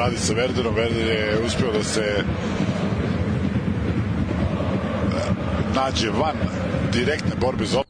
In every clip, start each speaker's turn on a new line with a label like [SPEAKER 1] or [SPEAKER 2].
[SPEAKER 1] radi sa Verderom. Verder je uspio da se e, nađe van direktne borbe za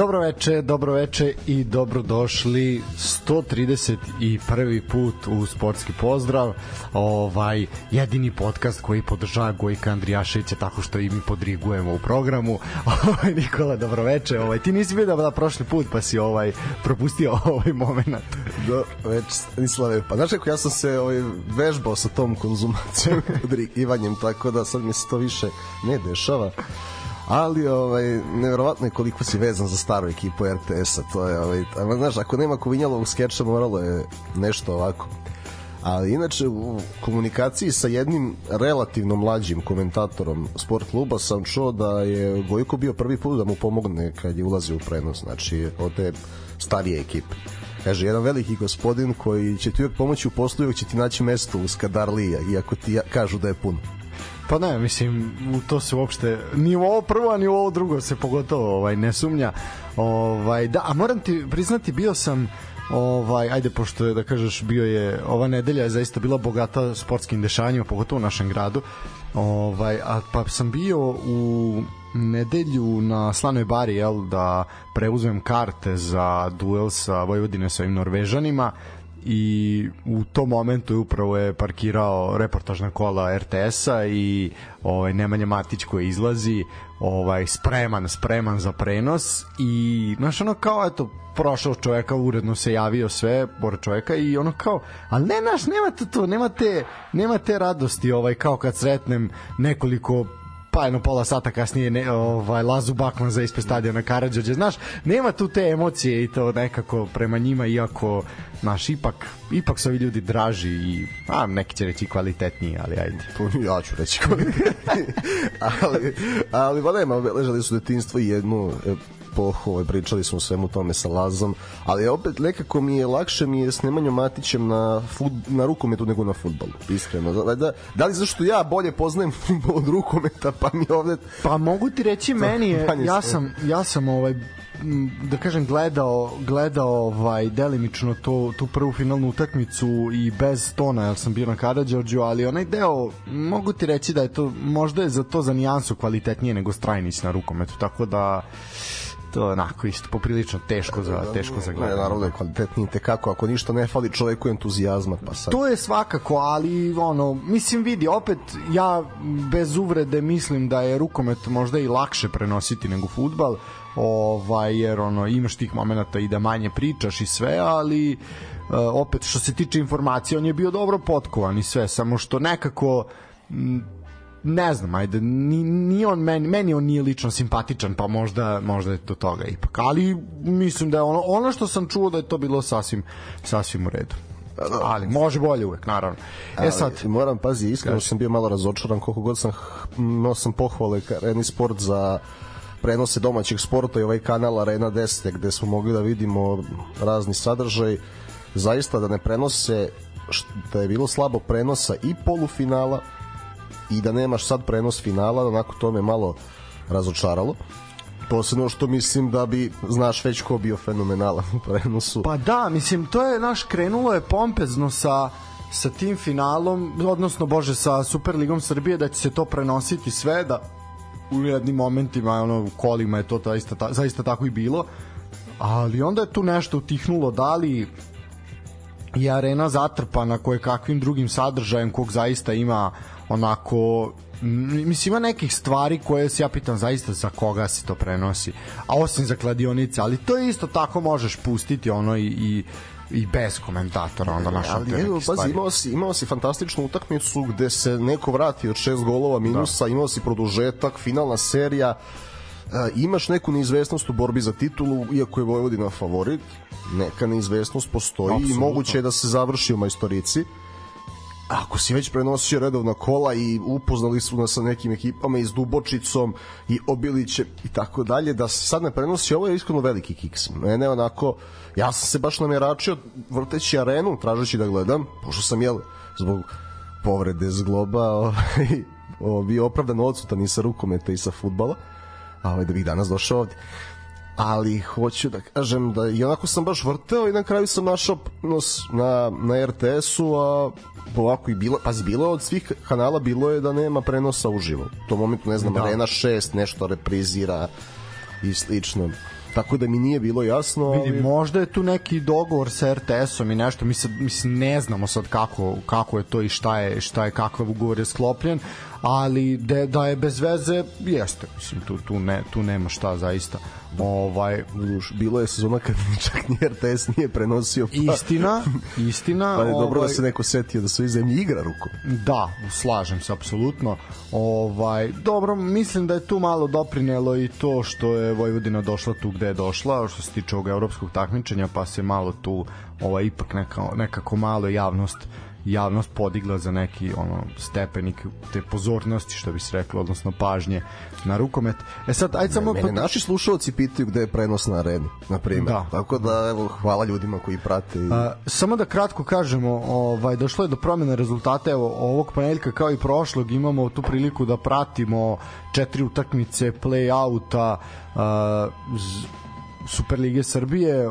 [SPEAKER 2] Dobro veče, dobro veče i dobrodošli 131. put u sportski pozdrav. Ovaj jedini podcast koji podržava Gojka Andrijaševića tako što i mi podrigujemo u programu. Ovaj Nikola, dobro veče. Ovaj ti nisi bio da prošli put pa si ovaj propustio ovaj momenat.
[SPEAKER 3] Do već Islave. Pa znaš kako ja sam se ovaj vežbao sa tom konzumacijom podrigivanjem tako da sad mi se to više ne dešava ali ovaj neverovatno je koliko si vezan za staru ekipu RTS-a to je ovaj znaš ako nema Kovinjalovog skeča moralo je nešto ovako. Ali inače u komunikaciji sa jednim relativno mlađim komentatorom sport kluba sam čuo da je Gojko bio prvi put da mu pomogne kad je ulazio u prenos znači od te starije ekipe. Kaže jedan veliki gospodin koji će ti uvek pomoći u poslu uvek će ti naći mesto uz Kadarlija iako ti kažu da je puno
[SPEAKER 2] Pa ne, mislim, u to se uopšte ni u ovo prvo, ni u ovo drugo se pogotovo ovaj ne sumnja. Ovaj da, a moram ti priznati bio sam ovaj ajde pošto je da kažeš bio je ova nedelja je zaista bila bogata sportskim dešavanjima pogotovo u našem gradu. Ovaj a pa sam bio u nedelju na Slanoj bari jel da preuzmem karte za duel sa Vojvodine sa ovim Norvežanima i u tom momentu upravo je parkirao reportažna kola RTS-a i ovaj Nemanja Matić koji izlazi ovaj spreman spreman za prenos i znaš ono kao eto prošao čoveka uredno se javio sve pored čoveka i ono kao al ne naš nemate to nemate nemate radosti ovaj kao kad sretnem nekoliko pa jedno pola sata kasnije ne, ovaj, Lazu Bakman za ispred stadiona Karadžođe, znaš, nema tu te emocije i to nekako prema njima, iako, znaš, ipak, ipak su ovi ljudi draži i, a, neki će reći kvalitetniji, ali ajde.
[SPEAKER 3] Ja ću reći kvalitetniji, ali, ali, ba nema, ležali su detinstvo i jednu epohu, ovaj, pričali smo o svemu tome sa Lazom, ali opet nekako mi je lakše mi je s Nemanjom Matićem na, fut, na rukometu nego na futbolu, iskreno. Da, da, da li zašto ja bolje poznajem futbol od rukometa, pa mi ovde...
[SPEAKER 2] Pa mogu ti reći, meni je, ja sam, ja sam ovaj, da kažem gledao gledao ovaj delimično to tu prvu finalnu utakmicu i bez tona jer sam bio na Karađorđu ali onaj deo mogu ti reći da je to možda je za to za nijansu kvalitetnije nego Strajnić na rukometu tako da to je onako isto poprilično teško za teško za gledanje.
[SPEAKER 3] Ne, naravno je kvalitetniji te kako ako ništa ne fali čoveku entuzijazma pa sad.
[SPEAKER 2] To je svakako, ali ono mislim vidi opet ja bez uvrede mislim da je rukomet možda i lakše prenositi nego fudbal ovaj jer ono imaš tih momenata i da manje pričaš i sve, ali uh, opet što se tiče informacije on je bio dobro potkovan i sve, samo što nekako ne znam, ajde, ni, ni on meni, meni on nije lično simpatičan, pa možda, možda je to toga ipak. Ali mislim da je ono, ono što sam čuo da je to bilo sasvim, sasvim u redu. Ali može bolje uvek, naravno. E sad,
[SPEAKER 3] Ali, moram pazi, iskreno sam bio malo razočaran koliko god sam imao sam pohvale Areni Sport za prenose domaćeg sporta i ovaj kanal Arena 10 gde smo mogli da vidimo razni sadržaj zaista da ne prenose da je bilo slabo prenosa i polufinala i da nemaš sad prenos finala, onako to me malo razočaralo posebno što mislim da bi znaš već ko bio fenomenalan u prenosu.
[SPEAKER 2] Pa da, mislim to je naš krenulo je pompezno sa sa tim finalom, odnosno bože sa Superligom Srbije da će se to prenositi sve da u jednim momentima ono u kolima je to zaista ta, zaista tako i bilo. Ali onda je tu nešto utihnulo da li je arena zatrpana koje kakvim drugim sadržajem kog zaista ima onako mislim ima nekih stvari koje se ja pitam zaista za koga se to prenosi a osim za kladionice ali to isto tako možeš pustiti ono i, i i bez komentatora onda našo
[SPEAKER 3] ali evo pazi imao si imao si fantastičnu utakmicu gde se neko vrati od šest golova minusa da. imao si produžetak finalna serija imaš neku neizvesnost u borbi za titulu, iako je Vojvodina favorit, neka neizvesnost postoji Absolutno. i moguće je da se završi u majstorici ako si već prenosio redovna kola i upoznali su nas sa nekim ekipama i s Dubočicom i Obilićem i tako dalje, da se sad ne prenosi, ovo je iskreno veliki kiks. Mene onako, ja sam se baš namjeračio vrteći arenu, tražeći da gledam, pošto sam jel, zbog povrede zgloba ovaj, bio opravdan odsutan i sa rukometa i sa futbala, a ovaj, da bih danas došao ovde ali hoću da kažem da i onako sam baš vrteo i na kraju sam našao nos na, na RTS-u, a ovako i bilo, pazi, bilo je od svih kanala, bilo je da nema prenosa uživo. U tom momentu, ne znam, da. Arena 6 nešto reprizira i slično tako da mi nije bilo jasno
[SPEAKER 2] ali... Vidi, možda je tu neki dogovor sa RTS-om i nešto mi se mislim ne znamo sad kako kako je to i šta je šta je kakav ugovor je sklopljen ali de, da je bez veze jeste mislim tu tu ne tu nema šta zaista. Ovaj
[SPEAKER 3] Uš, bilo je sezona kad čak ni RTS nije prenosio
[SPEAKER 2] pa... istina istina
[SPEAKER 3] pa je dobro da ovaj, da se neko setio da su iz zemlji igra rukom.
[SPEAKER 2] Da slažem se apsolutno. Ovaj dobro mislim da je tu malo doprinelo i to što je Vojvodina došla tu gde je došla što se tiče ovog evropskog takmičenja pa se malo tu ovaj ipak neka, nekako malo javnost javnost podigla za neki ono stepenik te pozornosti što bi se reklo odnosno pažnje na rukomet. E sad ajde samo
[SPEAKER 3] mene naši slušaoci pitaju gde je prenos na areni na primjer. Da. Tako da evo hvala ljudima koji prate. I...
[SPEAKER 2] A, samo da kratko kažemo, ovaj došlo je do promene rezultata evo ovog ponedeljka kao i prošlog imamo tu priliku da pratimo četiri utakmice play-outa Superlige Srbije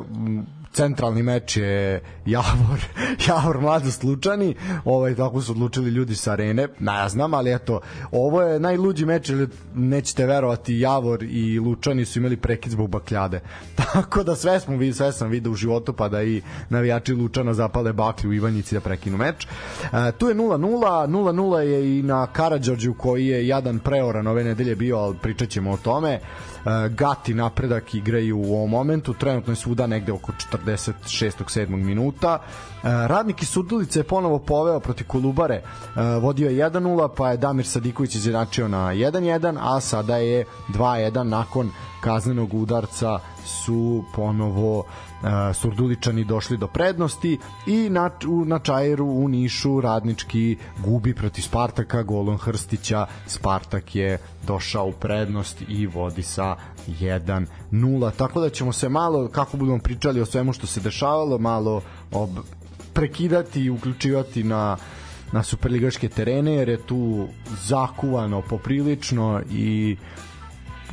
[SPEAKER 2] centralni meč je Javor, Javor Mladost Lučani, ovaj, tako su odlučili ljudi sa arene, ne znam, ali eto, ovo je najluđi meč, ili nećete verovati, Javor i Lučani su imali prekid zbog bakljade. Tako da sve smo vidi, sve sam video u životu, pa da i navijači Lučana zapale bakli u Ivanjici da prekinu meč. E, tu je 0-0, 0-0 je i na Karadžorđu koji je jadan preoran ove nedelje bio, ali pričat ćemo o tome. E, gati napredak igraju u ovom momentu, trenutno je svuda negde oko 46. 7. minuta. E, radnik iz Sudulice je ponovo poveo protiv Kolubare, e, vodio je 1-0, pa je Damir Sadiković izjednačio na 1-1, a sada je 2-1 nakon kaznenog udarca su ponovo uh, Surduličani došli do prednosti i na, u, na Čajeru u Nišu radnički gubi protiv Spartaka golom Hrstića. Spartak je došao u prednost i vodi sa 1-0 tako da ćemo se malo kako budemo pričali o svemu što se dešavalo malo ob, prekidati i uključivati na na superligaške terene jer je tu zakuvano poprilično i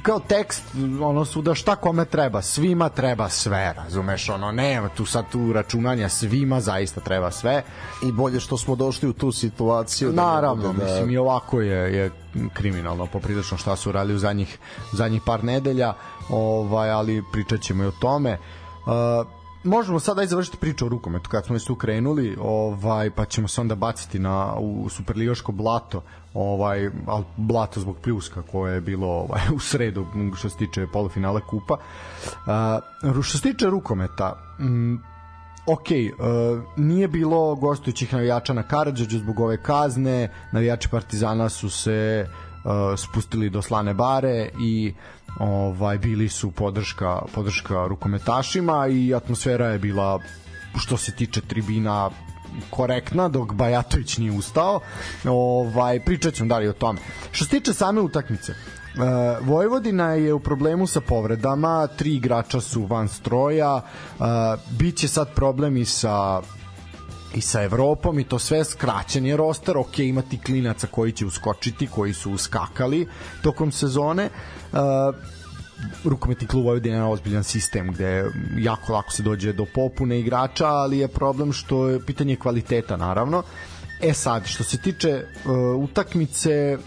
[SPEAKER 2] kao tekst ono suda šta kome treba svima treba sve razumeš ono nema tu sad tu računanja svima zaista treba sve.
[SPEAKER 3] I bolje što smo došli u tu situaciju
[SPEAKER 2] da naravno da... mislim i ovako je, je kriminalno poprilično šta su radili u zadnjih, zadnjih par nedelja ovaj, ali pričat ćemo i o tome. Uh, možemo sad aj završiti priču o rukometu kad smo već tu krenuli, ovaj pa ćemo se onda baciti na u superligaško blato, ovaj al blato zbog pljuska koje je bilo ovaj u sredu što se tiče polufinala kupa. Uh, što se tiče rukometa, mm, ok, uh, nije bilo gostujućih navijača na Karadžođu zbog ove kazne, navijači Partizana su se uh, spustili do Slane bare i ovaj bili su podrška podrška rukometašima i atmosfera je bila što se tiče tribina korektna dok Bajatović nije ustao. Ovaj pričat ćemo dalje o tome. Što se tiče same utakmice, Uh, Vojvodina je u problemu sa povredama, tri igrača su van stroja, uh, biće sad problem i sa i sa Evropom i to sve skraćen je roster, ok, imati klinaca koji će uskočiti, koji su uskakali tokom sezone. Uh, rukometni klub Vojvodina je ozbiljan sistem gde jako lako se dođe do popune igrača, ali je problem što je pitanje kvaliteta naravno. E sad, što se tiče uh, utakmice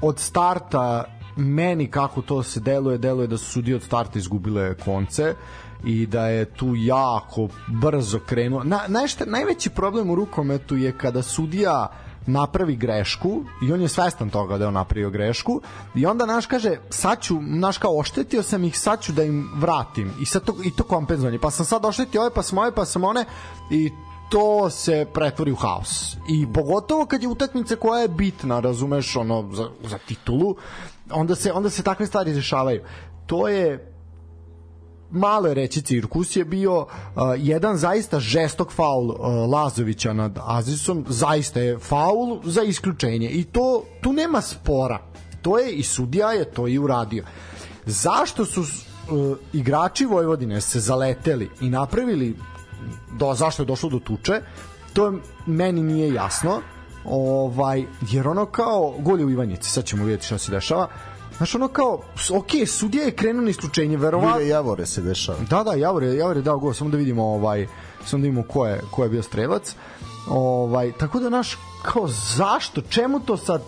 [SPEAKER 2] od starta meni kako to se deluje, deluje da su sudije od starta izgubile konce i da je tu jako brzo krenuo. Na, najšte, najveći problem u rukometu je kada sudija napravi grešku i on je svestan toga da je on napravio grešku i onda naš kaže sad ću, naš kao oštetio sam ih, sad ću da im vratim i, sad to, i to kompenzovanje pa sam sad oštetio ove pa sam ove pa sam one i to se pretvori u haos. I pogotovo kad je utakmica koja je bitna, razumeš, ono za, za titulu, onda se onda se takve stvari dešavaju. To je malo je reći cirkus je bio uh, jedan zaista žestok faul uh, Lazovića nad Azisom, zaista je faul za isključenje i to tu nema spora. To je i sudija je to i uradio. Zašto su uh, igrači Vojvodine se zaleteli i napravili do, zašto je došlo do tuče, to meni nije jasno ovaj, jer ono kao gol u Ivanjici, sad ćemo vidjeti šta se dešava Znaš, ono kao, ok, sudija je krenuo na isključenje, verovatno...
[SPEAKER 3] Vile Javore se dešava.
[SPEAKER 2] Da, da, Javor je, Javor je dao gol, samo da vidimo ovaj, samo da vidimo ko je, ko je bio strelac. Ovaj, tako da, naš, kao, zašto, čemu to sad,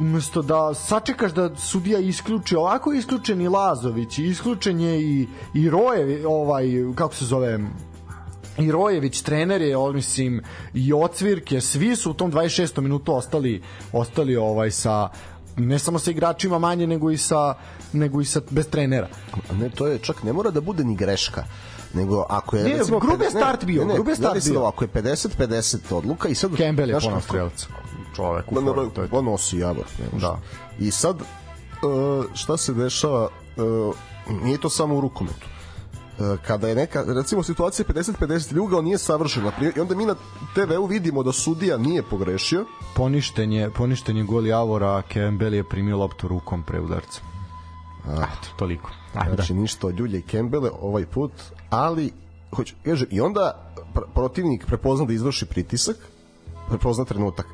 [SPEAKER 2] umesto da sačekaš da sudija isključi, ovako je isključen i Lazović, isključen je i, i Roje, ovaj, kako se zove, i Rojević trener je mislim i Ocvirke svi su u tom 26. minutu ostali ostali ovaj sa ne samo sa igračima manje nego i sa nego i sa bez trenera.
[SPEAKER 3] Ne, to je čak ne mora da bude ni greška nego ako je
[SPEAKER 2] ne, recimo grube start bio,
[SPEAKER 3] ne,
[SPEAKER 2] grube start bio.
[SPEAKER 3] Ako je 50 50 odluka i sad
[SPEAKER 2] Campbell je ponovo strelac. Čovek,
[SPEAKER 3] u formu, to je to. nosi Javor,
[SPEAKER 2] Da.
[SPEAKER 3] I sad uh, šta se dešava uh, nije to samo u rukometu kada je neka, recimo situacija 50-50 ljuga, on nije savršena i onda mi na TV-u vidimo da sudija nije pogrešio.
[SPEAKER 2] Poništen je, poništen je gol Javora, Campbell je primio loptu rukom pre udarca. Ah, toliko.
[SPEAKER 3] Ajde, znači, da. ništa od Ljulje i Kembele ovaj put, ali hoću, kaže, i onda pr protivnik prepozna da izvrši pritisak, prepozna trenutak.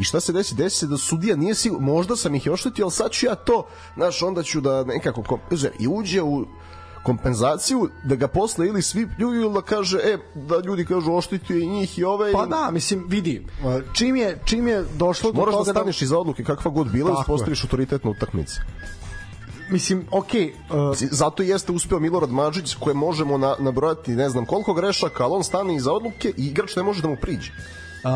[SPEAKER 3] I šta se desi? Desi se da sudija nije sigur, možda sam ih oštetio, ali sad ću ja to, znaš, onda ću da nekako, i uđe u kompenzaciju da ga posle ili svi pljuju ili da kaže e da ljudi kažu oštitio i njih i ove
[SPEAKER 2] pa da mislim vidi čim je čim je došlo
[SPEAKER 3] do
[SPEAKER 2] toga
[SPEAKER 3] da staneš da... iza odluke kakva god bila da postaviš autoritet na utakmici
[SPEAKER 2] mislim, okej...
[SPEAKER 3] Okay, uh... Zato jeste uspeo Milorad Mađić koje možemo na, nabrojati ne znam koliko grešaka, ali on stane iza odluke i igrač ne može da mu priđe.
[SPEAKER 2] Uh,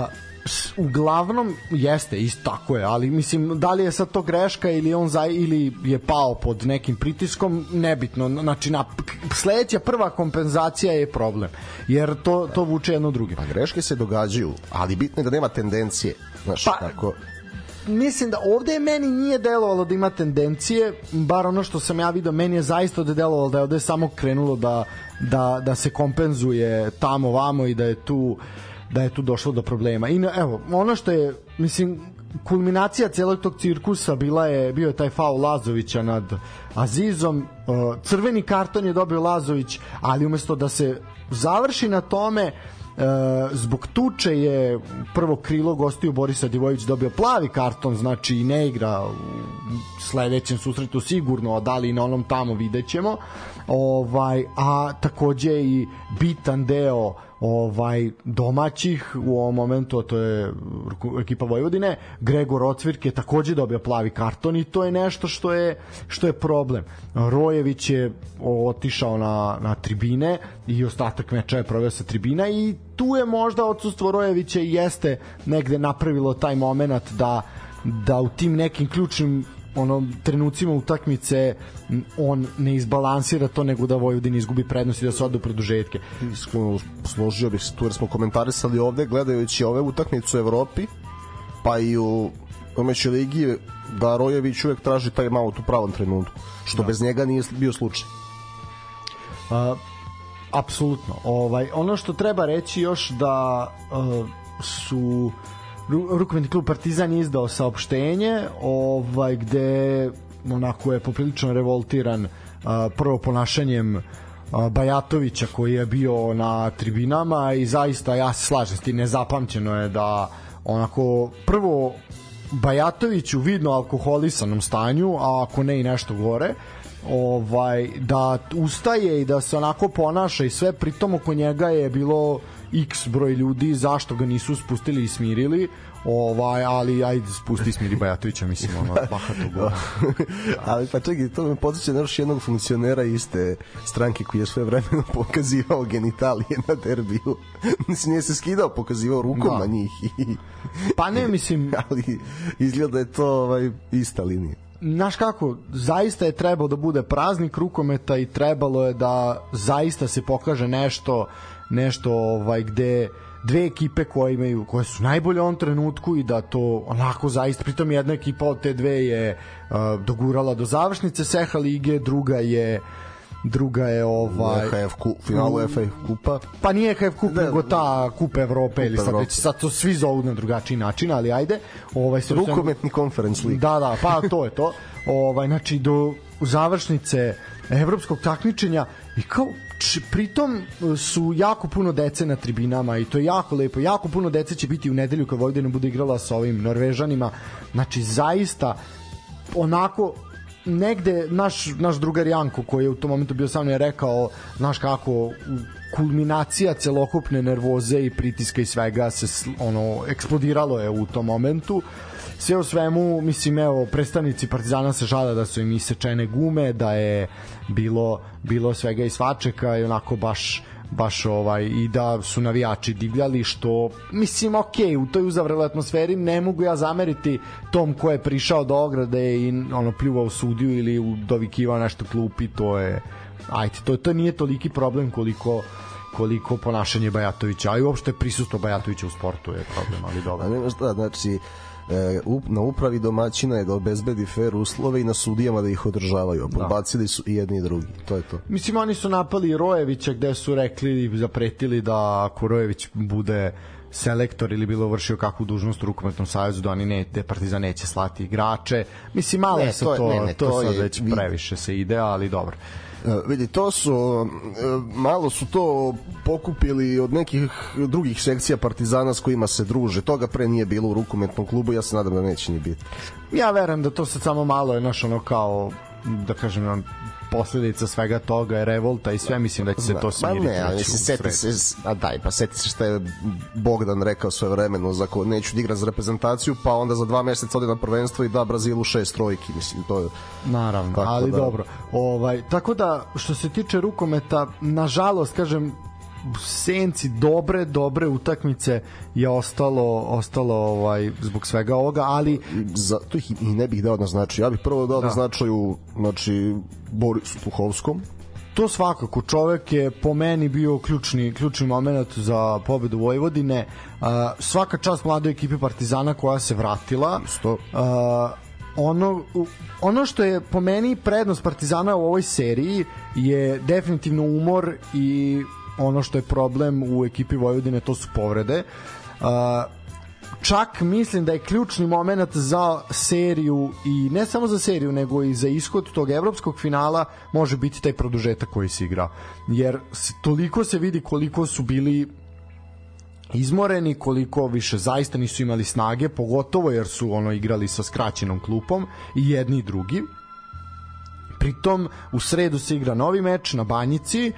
[SPEAKER 2] uglavnom jeste isto tako je, ali mislim da li je sad to greška ili on za ili je pao pod nekim pritiskom, nebitno. Znači na sledeća prva kompenzacija je problem. Jer to to vuče jedno druge.
[SPEAKER 3] Pa greške se događaju, ali bitno je da nema tendencije. Znaš, pa, tako
[SPEAKER 2] mislim da ovde meni nije delovalo da ima tendencije, bar ono što sam ja video, meni je zaista da delovalo da je ovde samo krenulo da, da, da se kompenzuje tamo vamo i da je tu uh, da je tu došlo do problema. I evo, ono što je, mislim, kulminacija celog tog cirkusa bila je bio je taj faul Lazovića nad Azizom. Uh, crveni karton je dobio Lazović, ali umesto da se završi na tome, Uh, zbog tuče je prvo krilo gostiju Borisa Divojević dobio plavi karton, znači i ne igra u sledećem susretu sigurno, a da li na onom tamo videćemo. Ovaj, a takođe i bitan deo ovaj domaćih u ovom momentu to je ekipa Vojvodine. Gregor Ocvirk je takođe dobio plavi karton i to je nešto što je što je problem. Rojević je otišao na, na tribine i ostatak meča je proveo sa tribina i tu je možda odsustvo Rojevića i jeste negde napravilo taj moment da da u tim nekim ključnim ono trenucima utakmice on ne izbalansira to nego da Vojvodina izgubi prednost i da se ode u produžetke.
[SPEAKER 3] Iskreno složio bih se tu jer smo komentarisali ovde gledajući ove utakmice u Evropi pa i u domaćoj ligi da Rojević uvek traži taj malo tu pravom trenutku što da. bez njega nije bio slučaj.
[SPEAKER 2] A, apsolutno. Ovaj ono što treba reći još da uh, su rukometni klub Partizan je izdao saopštenje ovaj gde onako je poprilično revoltiran a, prvo ponašanjem a, Bajatovića koji je bio na tribinama i zaista ja se slažem s tim nezapamćeno je da onako prvo Bajatović u vidno alkoholisanom stanju, a ako ne i nešto gore, ovaj da ustaje i da se onako ponaša i sve pritom oko njega je bilo x broj ljudi, zašto ga nisu spustili i smirili, ovaj, ali ajde spusti smiri Bajatovića, mislim, ono, bahato go.
[SPEAKER 3] ali pa čekaj, to me podsjeća na još jednog funkcionera iste stranke koji je sve vremeno pokazivao genitalije na derbiju. mislim, nije se skidao, pokazivao rukom da. na njih. I...
[SPEAKER 2] pa ne, mislim...
[SPEAKER 3] ali izgleda da je to ovaj, ista linija
[SPEAKER 2] znaš kako, zaista je trebao da bude praznik rukometa i trebalo je da zaista se pokaže nešto nešto ovaj gde dve ekipe koje imaju koje su najbolje u ovom trenutku i da to onako zaista pritom jedna ekipa od te dve je uh, dogurala do završnice Seha lige, druga je druga je ovaj
[SPEAKER 3] EHF ku, finalu EHF kupa.
[SPEAKER 2] pa nije EHF kup,
[SPEAKER 3] Da,
[SPEAKER 2] nego ta kup Evrope ili sad već sad to svi zovu na drugačiji način, ali ajde. Ovaj se
[SPEAKER 3] Rukometni conference league.
[SPEAKER 2] Da, da, pa to je to. Ovaj znači do završnice evropskog takmičenja i kao č, pritom su jako puno dece na tribinama i to je jako lepo. Jako puno dece će biti u nedelju kad Vojvodina bude igrala sa ovim Norvežanima. Znači zaista onako negde naš, naš drugar Janko koji je u tom momentu bio sa mnom je rekao znaš kako kulminacija celokupne nervoze i pritiska i svega se ono eksplodiralo je u tom momentu sve u svemu mislim evo predstavnici Partizana se žale da su im isečene gume da je bilo bilo svega i svačeka i onako baš baš ovaj i da su navijači divljali što mislim ok u toj uzavreloj atmosferi ne mogu ja zameriti tom ko je prišao do ograde i ono pljuvao sudiju ili dovikivao nešto klupi to je ajde to to nije toliki problem koliko koliko ponašanje Bajatovića a i uopšte prisustvo Bajatovića u sportu je problem ali dobro.
[SPEAKER 3] Nema šta, znači, na upravi domaćina je da obezbedi fair uslove i na sudijama da ih održavaju. A Podbacili su i jedni i drugi. To je to.
[SPEAKER 2] Mislim, oni su napali Rojevića gde su rekli i zapretili da ako Rojević bude selektor ili bilo vršio kakvu dužnost u rukometnom savezu da oni ne, da Partizan neće slati igrače. Mislim, malo
[SPEAKER 3] Ne,
[SPEAKER 2] je
[SPEAKER 3] to
[SPEAKER 2] to,
[SPEAKER 3] je-
[SPEAKER 2] to,
[SPEAKER 3] ne, ne,
[SPEAKER 2] to,
[SPEAKER 3] to je
[SPEAKER 2] već
[SPEAKER 3] vid-
[SPEAKER 2] previše se ide, ali dobro.
[SPEAKER 3] E, vidi, to su e, malo su to pokupili od nekih drugih sekcija Partizana s kojima se druže. Toga pre nije bilo u rukometnom klubu, ja se nadam da neće ni biti.
[SPEAKER 2] Ja verujem da to sad samo malo je naš ono kao da kažem posledica svega toga je revolta i sve mislim da će se to smiriti.
[SPEAKER 3] ne, ali
[SPEAKER 2] već
[SPEAKER 3] se seti se, a daj, pa seti se šta je Bogdan rekao sve vremeno, za ko neću da igram za reprezentaciju, pa onda za dva meseca ode na prvenstvo i da Brazilu šest trojki, mislim, to je...
[SPEAKER 2] Naravno,
[SPEAKER 3] Tako
[SPEAKER 2] ali
[SPEAKER 3] da-
[SPEAKER 2] dobro. Ovaj tako da što se tiče rukometa, nažalost kažem senci dobre dobre utakmice je ostalo ostalo ovaj zbog svega ovoga, ali
[SPEAKER 3] za to ih i ne bih dao na značaj. Ja bih prvo dao da. na značaju znači Borisu Tuhovskom.
[SPEAKER 2] to svakako čovek je po meni bio ključni ključni momenat za pobedu Vojvodine. Uh, svaka čast mladoj ekipi Partizana koja se vratila.
[SPEAKER 3] Isto.
[SPEAKER 2] Uh, ono, ono što je po meni prednost Partizana u ovoj seriji je definitivno umor i ono što je problem u ekipi Vojvodine to su povrede. Uh, čak mislim da je ključni moment za seriju i ne samo za seriju nego i za ishod tog evropskog finala može biti taj produžetak koji se igra jer toliko se vidi koliko su bili izmoreni, koliko više zaista nisu imali snage, pogotovo jer su ono igrali sa skraćenom klupom i jedni i drugi. Pritom u sredu se igra novi meč na Banjici. E,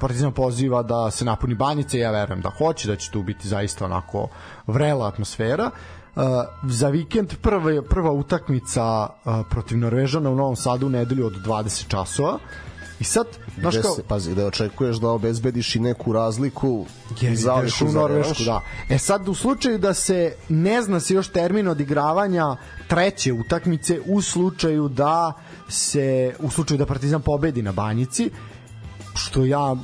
[SPEAKER 2] Partizan poziva da se napuni Banjica i ja verujem da hoće, da će tu biti zaista onako vrela atmosfera. E, za vikend prva prva utakmica e, protiv Norvežana u Novom Sadu u nedelju od 20 časova. I sad, znaš kao,
[SPEAKER 3] se, pazi, da očekuješ da obezbediš i neku razliku
[SPEAKER 2] jer
[SPEAKER 3] i zalihu
[SPEAKER 2] u
[SPEAKER 3] za
[SPEAKER 2] Norvešku, da. E sad, u slučaju da se ne zna se još termin odigravanja treće utakmice, u slučaju da se, u slučaju da Partizan pobedi na Banjici, što ja,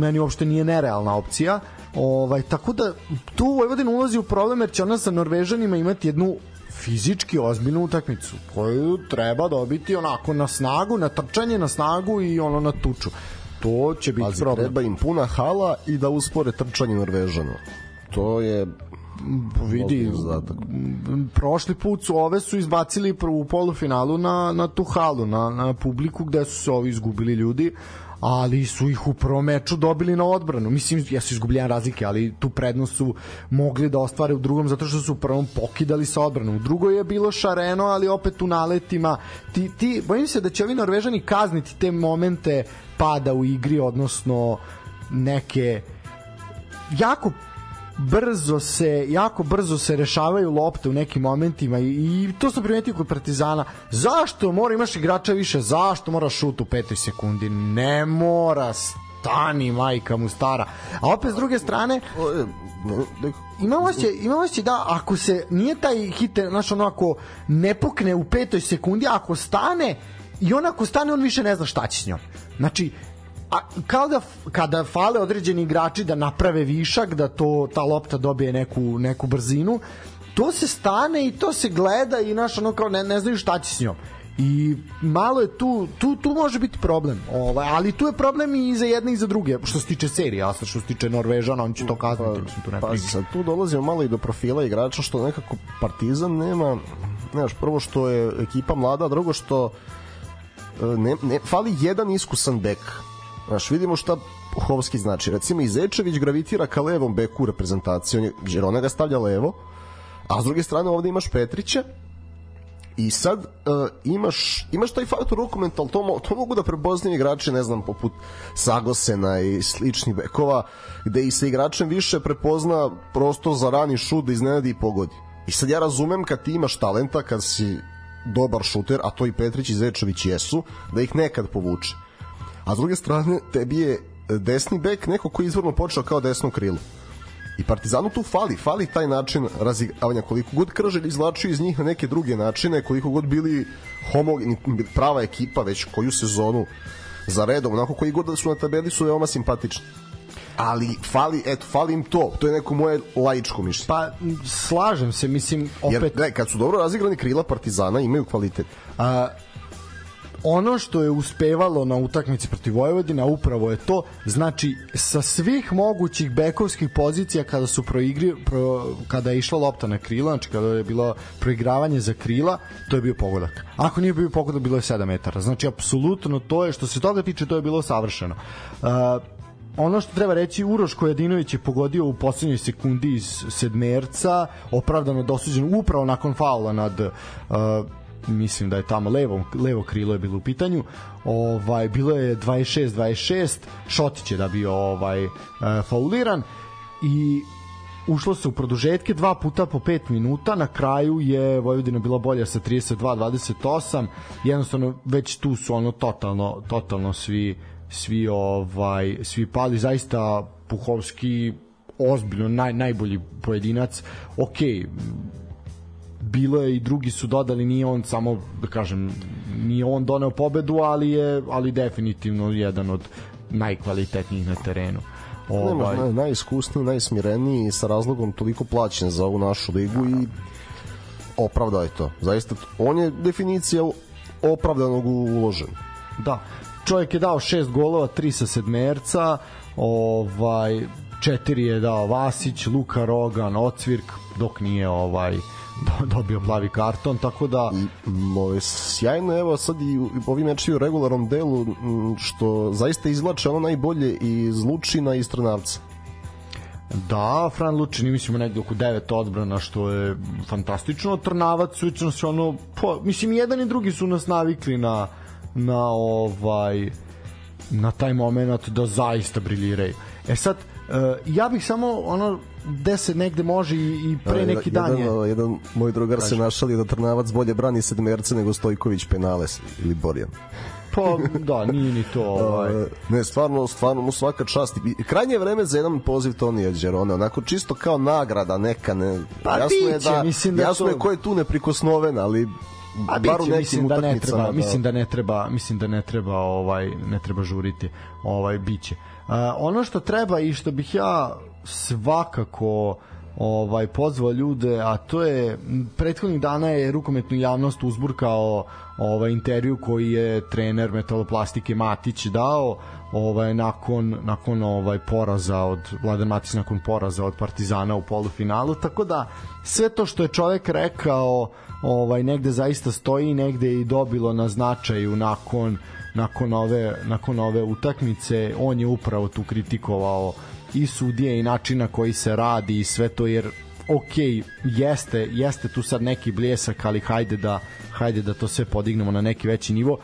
[SPEAKER 2] meni uopšte nije nerealna opcija, ovaj, tako da tu Vojvodina ulazi u problem jer će ona sa Norvežanima imati jednu fizički ozbiljnu utakmicu koju treba dobiti onako na snagu, na trčanje, na snagu i ono na tuču. To će biti
[SPEAKER 3] Pazi,
[SPEAKER 2] problem.
[SPEAKER 3] treba im puna hala i da uspore trčanje Norvežana. To je
[SPEAKER 2] vidi
[SPEAKER 3] zadatak.
[SPEAKER 2] m, prošli put su ove su izbacili pr- u polufinalu na, na tu halu na, na publiku gde su se ovi izgubili ljudi ali su ih u prvom meču dobili na odbranu. Mislim, jesu izgubljene razlike, ali tu prednost su mogli da ostvare u drugom, zato što su u prvom pokidali sa odbranom. U drugoj je bilo šareno, ali opet u naletima. Ti, ti, bojim se da će ovi Norvežani kazniti te momente pada u igri, odnosno neke jako brzo se jako brzo se rešavaju lopte u nekim momentima i, i to sam primetio kod Partizana. Zašto mora imaš igrača više zašto mora šut u petoj sekundi? Ne mora stani majka mu stara. A opet s druge strane imamo se imamo se da ako se nije taj hit znaš ono ako ne pukne u petoj sekundi ako stane i on ako stane on više ne zna šta će s njom. Znači a, kao da kada fale određeni igrači da naprave višak da to ta lopta dobije neku neku brzinu to se stane i to se gleda i naš ono kao ne, ne znaju šta će s njom i malo je tu tu tu može biti problem ovaj ali tu je problem i za jedne i za druge što se tiče serije a što se tiče Norvežana on će to kazniti mislim tu ne
[SPEAKER 3] Pa
[SPEAKER 2] priča.
[SPEAKER 3] sad tu dolazimo malo i do profila igrača što nekako Partizan nema znaš, prvo što je ekipa mlada, drugo što e, ne, ne, fali jedan iskusan bek. Znaš, vidimo šta Puhovski znači. Recimo, Izečević gravitira ka levom beku u reprezentaciji, on je, jer ona ga stavlja levo, a s druge strane ovde imaš Petrića, I sad uh, imaš, imaš taj faktor rukomenta, ali to, to mogu da prepoznaju igrači, ne znam, poput Sagosena i sličnih bekova, gde i se igračem više prepozna prosto za rani šut da iznenadi i pogodi. I sad ja razumem kad ti imaš talenta, kad si dobar šuter, a to i Petrić i Zečević jesu, da ih nekad povuče. A s druge strane, tebi je desni bek neko koji je izvorno počeo kao desno krilo. I Partizanu tu fali, fali taj način razigravanja koliko god Krželj izvlačio iz njih na neke druge načine, koliko god bili homogeni, prava ekipa već koju sezonu za redom, onako koji god da su na tabeli su veoma simpatični. Ali fali, eto, fali im to. To je neko moje laičko mišljenje.
[SPEAKER 2] Pa slažem se, mislim
[SPEAKER 3] Jer,
[SPEAKER 2] opet
[SPEAKER 3] gledaj, kad su dobro razigrani krila Partizana, imaju kvalitet.
[SPEAKER 2] a, ono što je uspevalo na utakmici protiv Vojvodina upravo je to znači sa svih mogućih bekovskih pozicija kada su proigri pro, kada je išla lopta na krila znači kada je bilo proigravanje za krila to je bio pogodak. Ako nije bio pogodak bilo je 7 metara. Znači apsolutno to je što se toga tiče to je bilo savršeno. Uh, ono što treba reći, Uroš Kojadinović je pogodio u poslednjoj sekundi iz sedmerca, opravdano dosuđen upravo nakon faula nad uh, mislim da je tamo levo, levo krilo je bilo u pitanju. Ovaj bilo je 26 26, Šotić je da bio ovaj uh, fauliran. I ušlo se u produžetke dva puta po 5 minuta, na kraju je Vojvodina bila bolja sa 32-28, jednostavno već tu su ono totalno, totalno svi svi ovaj svi pali. Zaista Puhovski ozbiljno naj, najbolji pojedinac. Ok bilo je i drugi su dodali nije on samo da kažem nije on doneo pobedu ali je ali definitivno jedan od najkvalitetnijih na terenu
[SPEAKER 3] Ovaj. Naj, najiskusniji, najsmireniji sa razlogom toliko plaćen za ovu našu ligu i opravdao je to. Zaista, on je definicija opravdanog uložen.
[SPEAKER 2] Da, čovjek je dao šest golova, tri sa sedmerca, ovaj, četiri je dao Vasić, Luka Rogan, Ocvirk, dok nije ovaj dobio plavi karton, tako da
[SPEAKER 3] ove, sjajno evo sad i ovi meči u regularnom delu što zaista izvlače ono najbolje iz Lučina i iz Trnavca.
[SPEAKER 2] Da, Fran Lučin mislimo negde oko 9 odbrana što je fantastično. Trnavac učno se ono, po, mislim i jedan i drugi su nas navikli na na ovaj na taj moment da zaista briljiraju. E sad, uh, ja bih samo ono gde se negde može i, i pre neki
[SPEAKER 3] jedan,
[SPEAKER 2] dan je...
[SPEAKER 3] Jedan, jedan moj drugar Kaži. se našalio da Trnavac bolje brani sedmerce nego Stojković penales ili Borjan.
[SPEAKER 2] Pa da, nije ni to ovaj.
[SPEAKER 3] ne, stvarno, stvarno mu svaka čast. I krajnje vreme za jedan poziv Tonija Đerone, onako čisto kao nagrada neka, ne.
[SPEAKER 2] Pa
[SPEAKER 3] jasno
[SPEAKER 2] biće,
[SPEAKER 3] je da,
[SPEAKER 2] mislim da
[SPEAKER 3] jasno
[SPEAKER 2] to...
[SPEAKER 3] je ko je tu neprikosnoven, ali
[SPEAKER 2] A biće, mislim da ne treba, da... mislim da ne treba, mislim da ne treba ovaj ne treba žuriti. Ovaj biće. Uh, ono što treba i što bih ja svakako ovaj pozvao ljude, a to je prethodnih dana je rukometnu javnost uzburkao ovaj intervju koji je trener metaloplastike Matić dao ovaj nakon nakon ovaj poraza od Vladan Matić nakon poraza od Partizana u polufinalu. Tako da sve to što je čovek rekao ovaj negde zaista stoji negde i dobilo na značaju nakon nakon ove nakon ove utakmice. On je upravo tu kritikovao i sudije i način na koji se radi i sve to jer ok, jeste, jeste tu sad neki bljesak, ali hajde da, hajde da to sve podignemo na neki veći nivo.